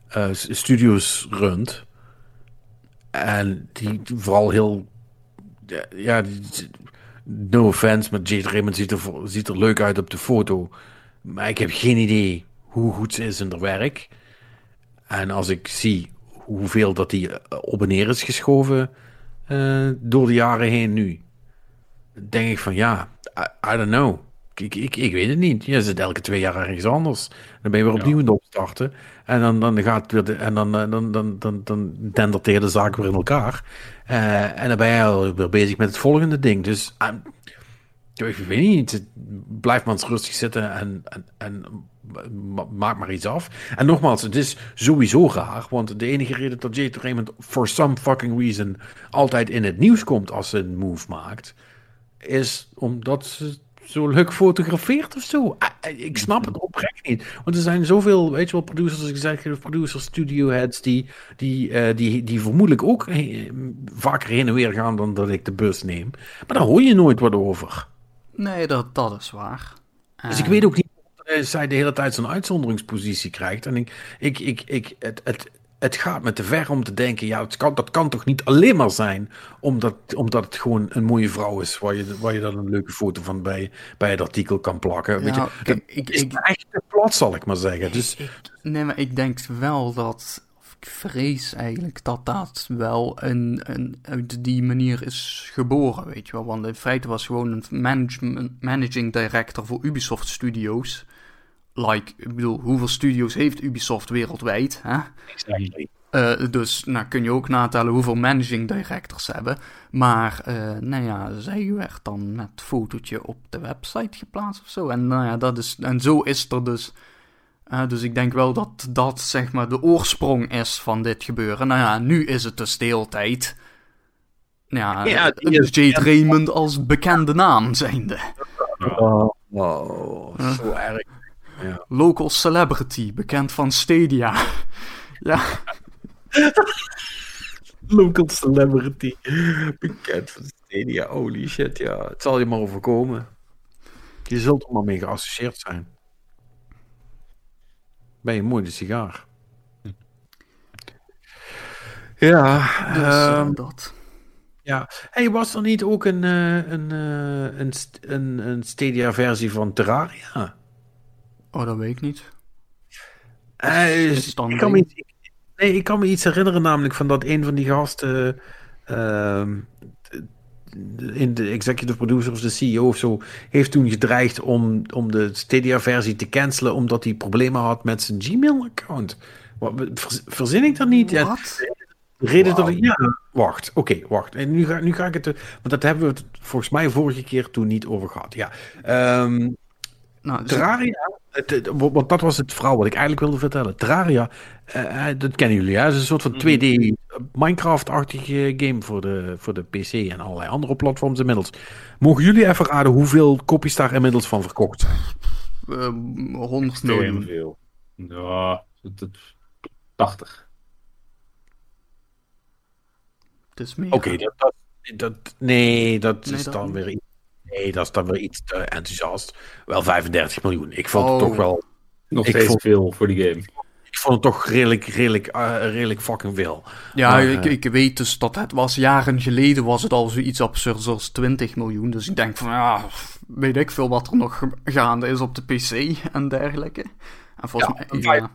eh, studios runt. En die vooral heel... ja, Ja, no offense, maar Jade Raymond ziet er, ziet er leuk uit op de foto. Maar ik heb geen idee hoe goed ze is in haar werk. En als ik zie hoeveel dat die op en neer is geschoven door de jaren heen nu, denk ik van ja, I don't know. Ik, ik, ik, weet het niet. Je zit elke twee jaar ergens anders. Dan ben je weer opnieuw ja. opstarten. En dan, dan gaat weer de, en dan, dan, dan, dan, dan, dan dendert de zaak weer in elkaar. Uh, en dan ben je alweer bezig met het volgende ding. Dus uh, ik weet niet. Blijf maar eens rustig zitten en, en, en maak maar iets af. En nogmaals, het is sowieso raar, want de enige reden dat Jade Raymond for some fucking reason altijd in het nieuws komt als ze een move maakt, is omdat ze zo leuk fotografeert of zo. Ik snap het oprecht niet. Want er zijn zoveel, weet je wel, producers, executive producers, studio heads, die, die, uh, die, die vermoedelijk ook he vaker heen en weer gaan dan dat ik de bus neem. Maar daar hoor je nooit wat over. Nee, dat, dat is waar. Dus ik weet ook niet of zij de hele tijd zo'n uitzonderingspositie krijgt. En ik, ik, ik, ik, het, het, het gaat me te ver om te denken, ja, het kan, dat kan toch niet alleen maar zijn omdat, omdat het gewoon een mooie vrouw is, waar je, waar je dan een leuke foto van bij, bij het artikel kan plakken. Ja, Weet je, kijk, ik, is ik, echt te plat, zal ik maar zeggen. Dus, ik, nee, maar ik denk wel dat, of ik vrees eigenlijk dat dat wel een, een, uit die manier is geboren, weet je wel. Want in feite was gewoon een management, managing director voor Ubisoft Studios like, ik bedoel, hoeveel studios heeft Ubisoft wereldwijd? Hè? Exactly. Uh, dus nou kun je ook natellen hoeveel managing directors hebben. Maar uh, nou ja, zij werd dan met fotootje op de website geplaatst of zo. En, nou ja, dat is, en zo is er dus. Uh, dus ik denk wel dat dat zeg maar de oorsprong is van dit gebeuren. Nou ja, nu is het dus de hele tijd. Ja, ja dus Jade Raymond als bekende naam zijnde. Oh, wow, zo erg. Ja. Local celebrity, bekend van Stadia. ja. Local celebrity, bekend van Stadia. Holy shit, ja. Het zal je maar overkomen. Je zult er maar mee geassocieerd zijn. Ben je mooi de sigaar. Ja, dus, um, dat. Ja, hey, was er niet ook een, uh, een, uh, een, een, een Stadia-versie van Terraria? Oh, dat weet ik niet. Uh, ik, kan me iets, nee, ik kan me iets herinneren, namelijk van dat een van die gasten. Uh, in de executive producer of de CEO of zo, heeft toen gedreigd om, om de Stadia-versie te cancelen, omdat hij problemen had met zijn Gmail-account. Verzin ik dat niet? Wat? Ja, reden wow. dat ik. Ja, wacht. Oké, okay, wacht. En nu ga, nu ga ik het. Want dat hebben we het volgens mij vorige keer toen niet over gehad. Ja. Um, nou, Terraria, want dat was het verhaal wat ik eigenlijk wilde vertellen. Terraria, uh, dat kennen jullie, hè? Het is een soort van 2D mhm. Minecraft-achtige game voor de, voor de PC en allerlei andere platforms inmiddels. Mogen jullie even raden hoeveel kopies daar inmiddels van verkocht zijn? Uh, 100 miljoen. veel. Ja, 80. Het is meer. Oké, dat, dat, dat, nee, dat nee, is dan niet. weer iets Nee, dat is dan wel iets te enthousiast. Wel 35 miljoen. Ik vond het toch oh. wel... Nog steeds vond, veel voor die game. Ik vond het toch redelijk, redelijk, uh, redelijk fucking veel. Ja, maar, ik, uh, ik weet dus dat het was jaren geleden was het al zoiets absurd als 20 miljoen. Dus ik denk van, ja, weet ik veel wat er nog gaande is op de PC en dergelijke. En volgens ja, mij... Ja,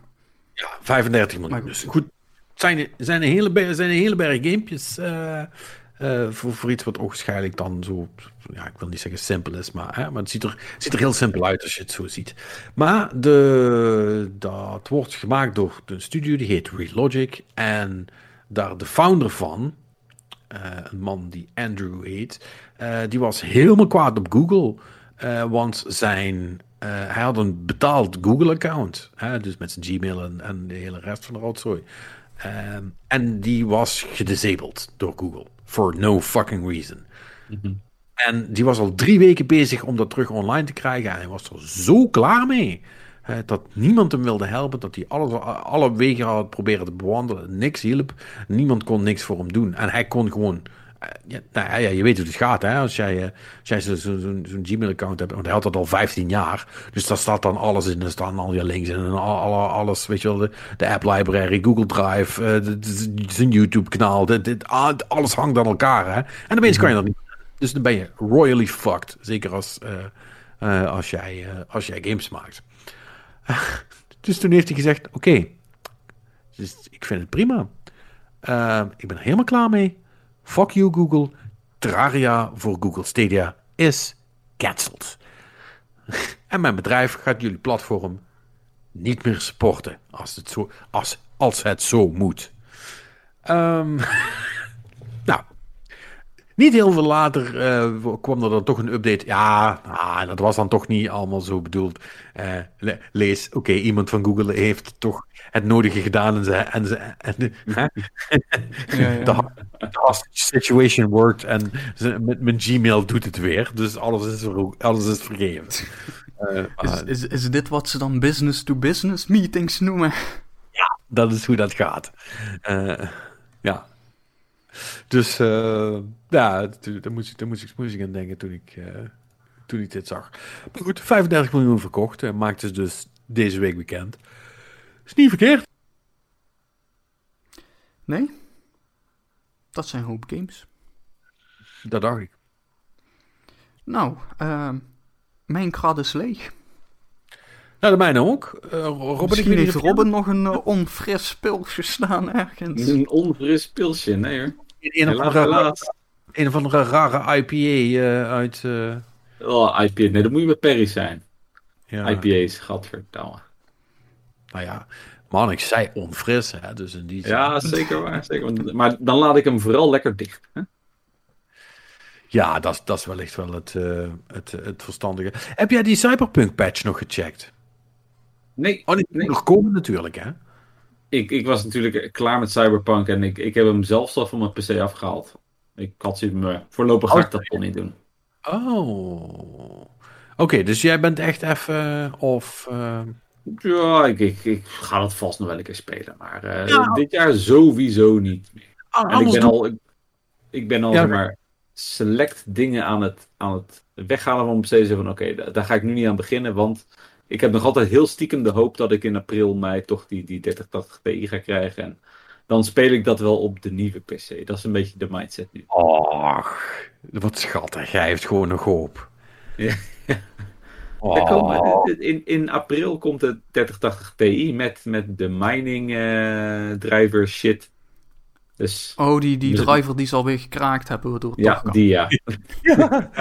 ja 35 miljoen. Dus goed, het zijn, zijn, een hele, zijn een hele berg gamepjes... Uh, uh, voor, iets wat waarschijnlijk dan zo, ja, ik wil niet zeggen simpel is, maar, hè, maar het ziet er, ziet er heel simpel uit als je het zo ziet. Maar de, dat wordt gemaakt door een studio die heet Relogic en daar de founder van, uh, een man die Andrew heet, uh, die was helemaal kwaad op Google, want zijn, hij had een betaald Google-account, dus met zijn Gmail en, en de hele rest van de rotzooi. Um, en die was gedisabled door Google. For no fucking reason. Mm -hmm. En die was al drie weken bezig om dat terug online te krijgen. En hij was er zo klaar mee. Dat niemand hem wilde helpen. Dat hij alle, alle wegen had proberen te bewandelen. Niks hielp. Niemand kon niks voor hem doen. En hij kon gewoon ja, nou ja, je weet hoe het gaat, hè? Als jij, uh, jij zo'n zo, Gmail-account hebt, want hij had dat al 15 jaar, dus daar staat dan alles in, er staan al je links en al, alles, weet je wel, de, app library, Google Drive, uh, zijn YouTube-kanaal, alles hangt aan elkaar, hè? En opeens kan je dat niet. Dus dan ben je royally fucked, zeker als, uh, als, jij, als jij games maakt. dus toen heeft hij gezegd: Oké, dus ik vind het prima. Ik ben er helemaal klaar mee. Fuck you, Google. Terraria voor Google Stadia is cancelled. en mijn bedrijf gaat jullie platform niet meer supporten als het zo, als, als het zo moet. Um, nou, niet heel veel later uh, kwam er dan toch een update. Ja, ah, dat was dan toch niet allemaal zo bedoeld. Uh, lees, oké, iemand van Google heeft toch het nodige gedaan en ze. En ze en de, ja, ja. de situation worked en ze, met mijn Gmail doet het weer. Dus alles is, alles is vergeven. Uh, is, is, is dit wat ze dan business-to-business meetings noemen? Ja, dat is hoe dat gaat. ja. Dus uh, ja, daar moest, ik, daar, moest ik, moest ik aan denken toen ik, uh, toen ik dit zag. Maar goed, 35 miljoen verkocht. En maakte ze dus deze week bekend. Is niet verkeerd. Nee. Dat zijn hoop games. Dat dacht ik. Nou, uh, mijn krad is leeg. Nou, de mijne ook. Uh, Robin, Misschien heeft Robin nog een uh, onfris pilsje staan ergens. Een onfris pilsje, nee hoor. Een, of andere, een of andere rare IPA uh, uit... Oh, IPA. Nee, dat moet je met Perry zijn. Ja. IPA's, gadverdamme. Nou ja, man, ik zei onfris, hè, dus in die Ja, zeker waar. Zeker. Maar dan laat ik hem vooral lekker dicht. Hè? Ja, dat, dat is wellicht wel het, uh, het, het verstandige. Heb jij die Cyberpunk patch nog gecheckt? Nee. Oh, die nee. nog komen natuurlijk, hè? Ik, ik was natuurlijk klaar met Cyberpunk en ik, ik heb hem zelfs al van mijn PC afgehaald. Ik had ze me voorlopig ga ik dat toch niet doen. Oh. Oké, dus jij bent echt even of. Uh... Ja, ik, ik, ik ga dat vast nog wel een keer spelen, maar uh, ja. dit jaar sowieso niet meer. Ah, en ik ben al, ik, ik ben al ja, maar select dingen aan het, aan het weghalen van mijn PC. Van oké, daar, daar ga ik nu niet aan beginnen, want ik heb nog altijd heel stiekem de hoop dat ik in april, mei toch die, die 3080 Ti ga krijgen. En dan speel ik dat wel op de nieuwe PC. Dat is een beetje de mindset nu. Och, wat schattig. Jij heeft gewoon nog hoop. Ja. Oh. In, in april komt de 3080 Ti met, met de mining uh, driver shit. Dus, oh, die, die driver die ze alweer gekraakt hebben. Waardoor het ja, die ja. ja,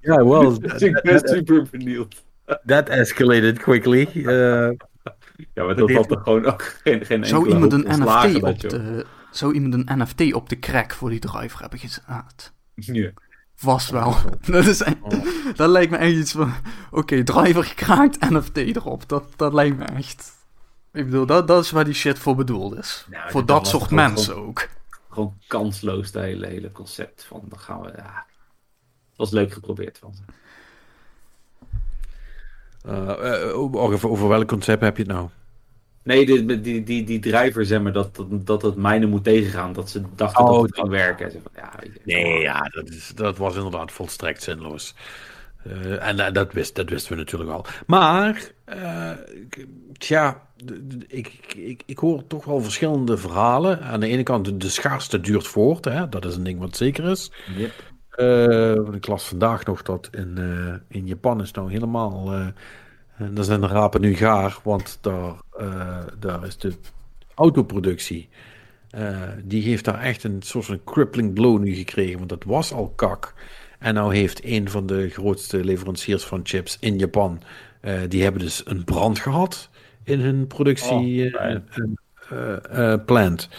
ja well, dus ik ben super benieuwd. That escalated quickly. Uh, ja, maar dat had toch gewoon ook geen, geen zou iemand een NFT op de, Zou iemand een NFT op de crack voor die driver hebben gezet? Ja. Vast wel. Dat, is, oh. dat lijkt me echt iets van... Oké, driver gekraakt, NFT erop. Dat, dat lijkt me echt... Ik bedoel, dat, dat is waar die shit voor bedoeld is. Nou, voor dat soort mensen ook. Gewoon kansloos, dat hele, hele concept van... Dan gaan we... Ja, was leuk geprobeerd van ze. Uh, over, over welk concept heb je het nou? Nee, die, die, die, die driver, zeg maar, dat, dat, dat het mijnen moet tegengaan. Dat ze dachten oh, dat het kan werken. Van, ja, nee, ja, dat, is, dat was inderdaad volstrekt zinloos. Uh, en dat, wist, dat wisten we natuurlijk wel. Maar, uh, tja, ik, ik, ik hoor toch wel verschillende verhalen. Aan de ene kant, de schaarste duurt voort. Hè? Dat is een ding wat zeker is. Yep. Ik las vandaag nog dat in, in Japan is nou helemaal. En daar zijn de rapen nu gaar, want daar, daar is de autoproductie. die heeft daar echt een soort van crippling blow nu gekregen, want dat was al kak. En nou heeft een van de grootste leveranciers van chips in Japan, die hebben dus een brand gehad in hun productieplant. Oh,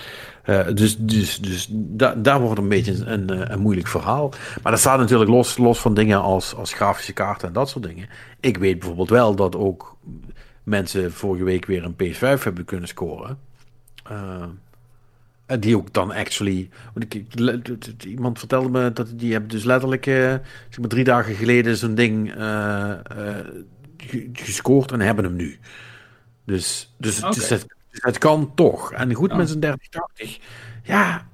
uh, dus dus, dus da daar wordt een beetje een, een, moeilijk verhaal. Maar dat staat natuurlijk los, los van dingen als, als grafische kaarten en dat soort dingen. Ik weet bijvoorbeeld wel dat ook mensen vorige week weer een PS5 hebben kunnen scoren. Uh, en die ook dan actually. Want ik, iemand vertelde me dat die hebben dus letterlijk uh, zeg maar drie dagen geleden zo'n ding gescoord en hebben hem nu. Dus, dus, okay. dus het, het kan toch. En goed met zijn 3080. Ja,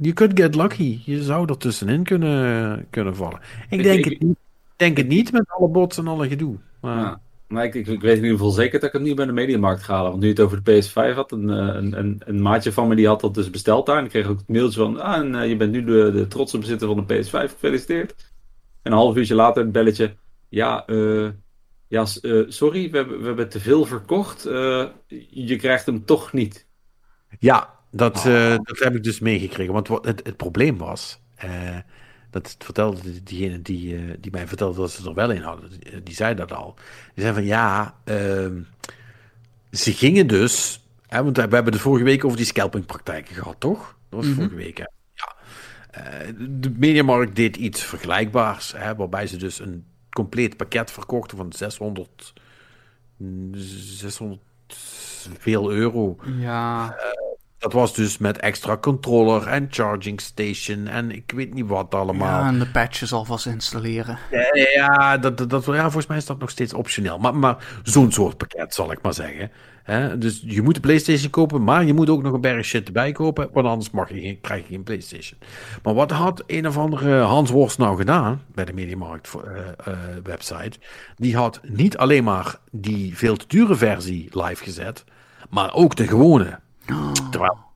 je kunt get lucky. Je zou er tussenin kunnen, kunnen vallen. Ik, denk, het niet, denk het niet met alle bots en alle gedoe. Maar... Ja. Maar ik, ik, weet in ieder geval zeker dat ik het niet bij de mediamarkt ga halen. Want nu het over de PS5 had, een, eh, een, een, een, maatje van me die had dat dus besteld daar. En ik kreeg ook het mailtje van, ah, en, uh, je bent nu de, de trotse bezitter van de PS5, gefeliciteerd. En een half uurtje later een belletje, ja, uh, Ja, eh, sorry, we hebben, we hebben te veel verkocht. Eh, je krijgt hem toch niet. Ja, dat, Ah. eh, dat heb ik dus meegekregen. Want wat het, het probleem was, eh, dat vertelde diegene die, eh, die mij vertelde dat ze er wel in hadden, die, die zei dat al. Die zei van ja, ehm, ze gingen dus, hè, want we hebben de vorige week over die scalpingpraktijken gehad, toch? Dat was Mhm. vorige week, hè? Ja. Eh, de Mediamarkt deed iets vergelijkbaars, hè, waarbij ze dus een compleet pakket verkochten van 600, 600 veel euro. Ja, Dat was dus met extra controller en charging station en ik weet niet wat allemaal. ja, en de patches alvast installeren. Ja, ja, dat, dat, dat- ja, volgens mij is dat nog steeds optioneel. Maar, maar zo'n soort pakket, zal ik maar zeggen. Hè? Dus je moet de PlayStation kopen, maar je moet ook nog een berg shit erbij kopen, want anders mag je geen, krijg je geen PlayStation. Maar wat had een of andere Hans Worst nou gedaan bij de Mediamarkt eh, eh, website? Die had niet alleen maar die veel te dure versie live gezet, maar ook de gewone. Terwijl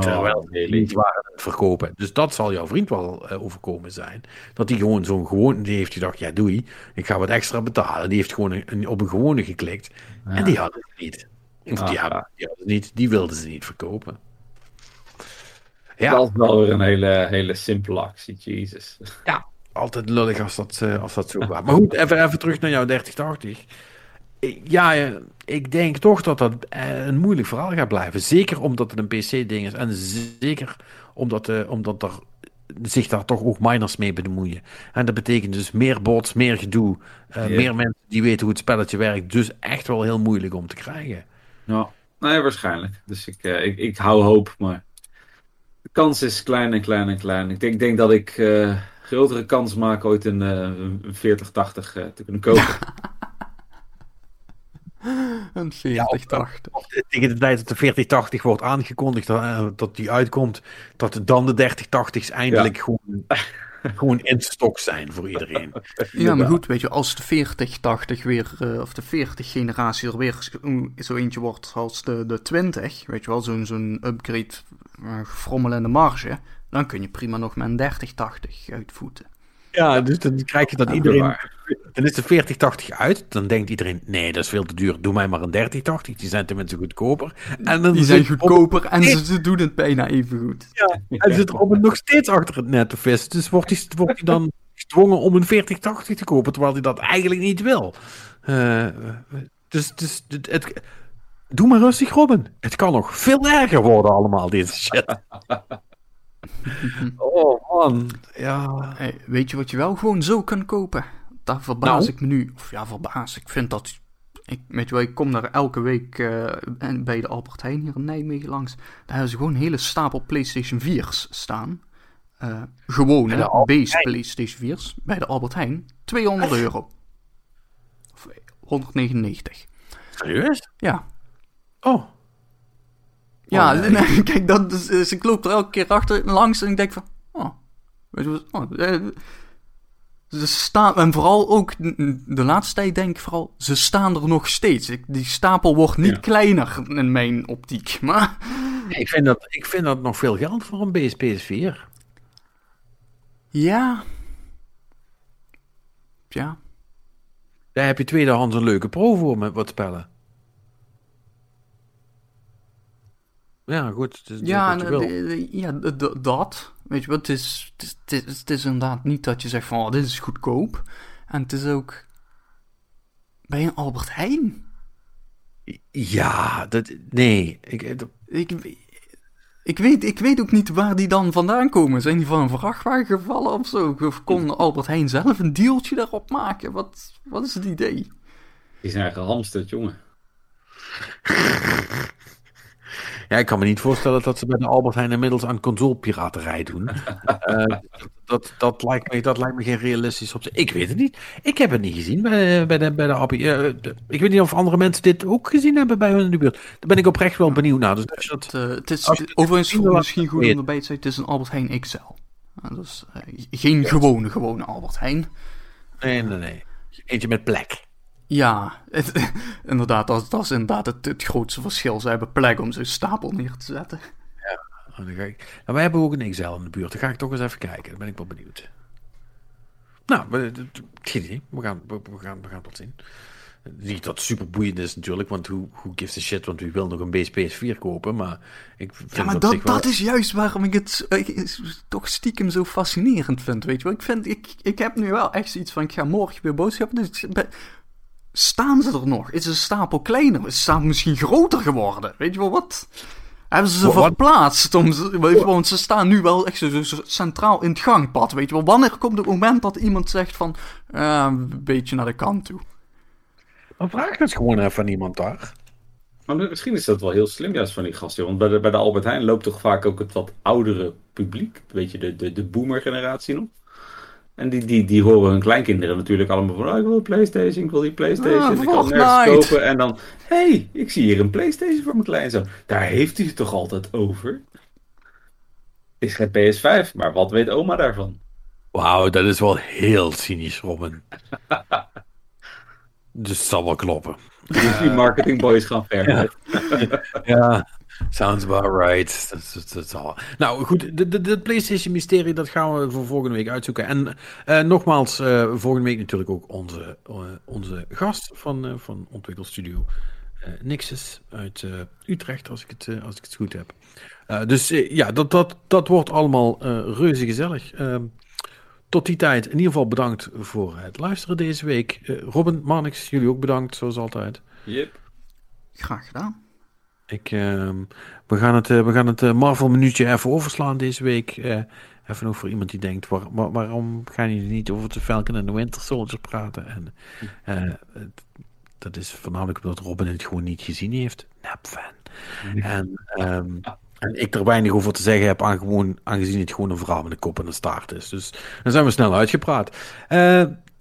Terwijl Oh, die really? niet waren aan het verkopen. Dus dat zal jouw vriend wel eh, overkomen zijn. Dat hij gewoon zo'n gewoon, die heeft gedacht, ja doei, ik ga wat extra betalen. Die heeft gewoon een, een- op een gewone geklikt. En die hadden het niet. Die, Ah. hadden, die hadden het niet. Die wilden ze niet verkopen. Ja, Dat is wel weer een hele, hele simpele actie, Jesus. ja altijd lullig als dat, eh, als dat zo was. Maar goed, even, even terug naar jouw 3080. Ik- Ja, eh, ik denk toch dat dat eh, een moeilijk verhaal gaat blijven. Zeker omdat het een PC-ding is. En zeker omdat, eh, omdat er zich daar toch ook miners mee bemoeien. En dat betekent dus meer bots, meer gedoe. eh, Ja. Meer mensen die weten hoe het spelletje werkt. Dus echt wel heel moeilijk om te krijgen. Ja, nee, waarschijnlijk. Dus ik, eh, ik, ik hou hoop, maar de kans is klein en klein en klein. Ik denk, ik denk dat ik eh, grotere kans maak ooit een, eh, een 4080 eh, te kunnen kopen. Een 4080. Of Tegen de tijd dat de 4080 wordt aangekondigd, eh, dat die uitkomt, dat dan de 3080's eindelijk gewoon, gewoon in stok zijn voor iedereen. Ja, maar goed, weet je, als de 4080 weer, eh, of de 40 generatie er weer zo- eentje wordt als de, de 20, weet je wel, zo'n zo'n upgrade uh, frommel in de marge, dan kun je prima nog met een 3080 uitvoeten. Ja, dus dan krijg je dat Ja, iedereen. Dan is de 4080 uit. Dan denkt iedereen: nee, dat is veel te duur. Doe mij maar een 3080. Die zijn tenminste goedkoper. En dan Die zijn goedkoper en ze, ze doen het bijna even goed. Ja, en zit Robin nog steeds achter het net te vissen. Dus wordt hij, wordt hij dan gedwongen om een 4080 te kopen, terwijl hij dat eigenlijk niet wil. Eh, dus dus het, het- doe maar rustig, Robin. Het kan nog veel erger worden allemaal, deze shit. oh man, ja. Hey, weet je wat je wel gewoon zo kan kopen? Daar verbaas Nou? ik me nu. Of ja, verbaas. Ik vind dat. Ik, weet je wel, ik kom daar elke week eh, en bij de Albert Heijn hier in Nijmegen langs. Daar hebben ze gewoon een hele stapel PlayStation 4's staan. Eh gewoon, de Albert base PlayStation 4's. Bij de Albert Heijn. 200 euro. Of 199. Serieus? Ja. Oh. Ja, Oh, nee. kijk, dat is, dus ik loop er elke keer achter langs en ik denk van, oh, weet je wat, oh, eh, ze staan, en vooral ook de laatste tijd denk ik vooral, ze staan er nog steeds. Ik, die stapel wordt niet Ja. kleiner in mijn optiek, maar Ik vind, dat, ik vind dat nog veel geld voor een base PS4. ja, ja, Daar heb je tweedehands een leuke pro voor met wat spellen. Ja, goed. Het is ja, natuurlijk wat je en, wil. ja, dat, weet je wat, het is, het, is, het, is, het is inderdaad niet dat je zegt van, oh, dit is goedkoop. En het is ook, bij een Albert Heijn Ja, dat, nee. Ik, dat- Ik, ik, weet, ik weet ook niet waar die dan vandaan komen. Zijn die van een vrachtwagen gevallen of zo? Of kon Albert Heijn zelf een dealtje daarop maken? Wat, wat is het idee? Die zijn gehamsterd, jongen. Ja, ik kan me niet voorstellen dat ze bij de Albert Heijn inmiddels aan consolepiraterij doen. Eh, dat, dat, lijkt me, dat lijkt me geen realistisch optie. Ik weet het niet. Ik heb het niet gezien bij, bij de, bij de. Eh, ik weet niet of andere mensen dit ook gezien hebben bij hun in de buurt. Daar ben ik oprecht wel benieuwd naar. Dus als je dat, eh, het is Als je het overigens misschien goed om erbij te zeggen. Het is een Albert Heijn XL. Uh, dus geen gewone, gewone Albert Heijn. nee, nee, nee. Eentje met plek. Ja, het- inderdaad, dat, dat is inderdaad het, het grootste verschil. Ze hebben plek om zo'n stapel neer te zetten. Oh, dan ga ik... nou, wij hebben ook een XL in de buurt. Dan ga ik toch eens even kijken. Dan ben ik wel benieuwd. Nou, geen idee. We gaan, we, we gaan, we gaan het zien. Niet dat super boeiend is natuurlijk, want hoe, hoe gives a shit, want wie wil nog een base PS4 kopen, maar ik vind Ja, maar dat, wel- dat is juist waarom ik het toch stiekem zo fascinerend vind, weet je wel. Ik, vind, ik, ik heb nu wel echt zoiets van, ik ga morgen weer boodschappen, dus ik ben- staan ze er nog? Is een stapel kleiner? Is de stapel misschien groter geworden? Weet je wel, wat? Hebben ze ze verplaatst? Om, ze- weet je wel, want ze staan nu wel echt zo, zo- zo centraal in het gangpad, weet je wel. Wanneer komt het moment dat iemand zegt van, eh, een beetje naar de kant toe? Dan vraag het gewoon even aan iemand daar. Maar misschien is dat wel heel slim juist van die gasten. Want bij de, bij de Albert Heijn loopt toch vaak ook het wat oudere publiek. Weet je, de, de, de boomer generatie nog. En die, die, die horen hun kleinkinderen natuurlijk allemaal van... Oh, ik wil een Playstation, ik wil die Playstation. Ah, ik kan nergens kopen. En dan... Hé, hey, ik zie hier een Playstation voor mijn kleinzoon. Daar heeft hij het toch altijd over? Het is geen PS5, maar wat weet oma daarvan? Wauw, dat is wel heel cynisch, Robin. dus het zal wel kloppen. Dus die marketingboys gaan verder. Ja, sounds about right. Dat, dat, dat zal. Nou goed, de, de, de PlayStation Mysterie, dat gaan we voor volgende week uitzoeken. En eh, nogmaals, eh, volgende week natuurlijk ook onze, eh, onze gast van, eh, van ontwikkelstudio eh Nixus uit eh, Utrecht, als ik het, als ik het goed heb. Eh, dus ja, dat, dat, dat wordt allemaal eh reuze gezellig. Ehm, tot die tijd, in ieder geval bedankt voor het luisteren deze week. Eh, Robin, Marnix, jullie ook bedankt, zoals altijd. Yep. Graag gedaan. Ik, ehm, we gaan het, eh, we gaan het eh, Marvel-minuutje even overslaan deze week. Eh, even nog voor iemand die denkt: waar, waar- waarom gaan jullie niet over de Falcon en de Winter Soldier praten? En, het- dat is voornamelijk omdat Robin het gewoon niet gezien heeft. Nep-fan. En, ehm, en ik er weinig over te zeggen heb, aangezien het gewoon een verhaal met een kop en een staart is. Dus dan zijn we snel uitgepraat.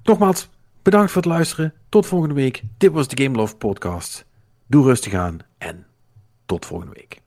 Nogmaals, bedankt voor het luisteren. Tot volgende week. Dit was de Game Love Podcast. Doe rustig aan en tot volgende week.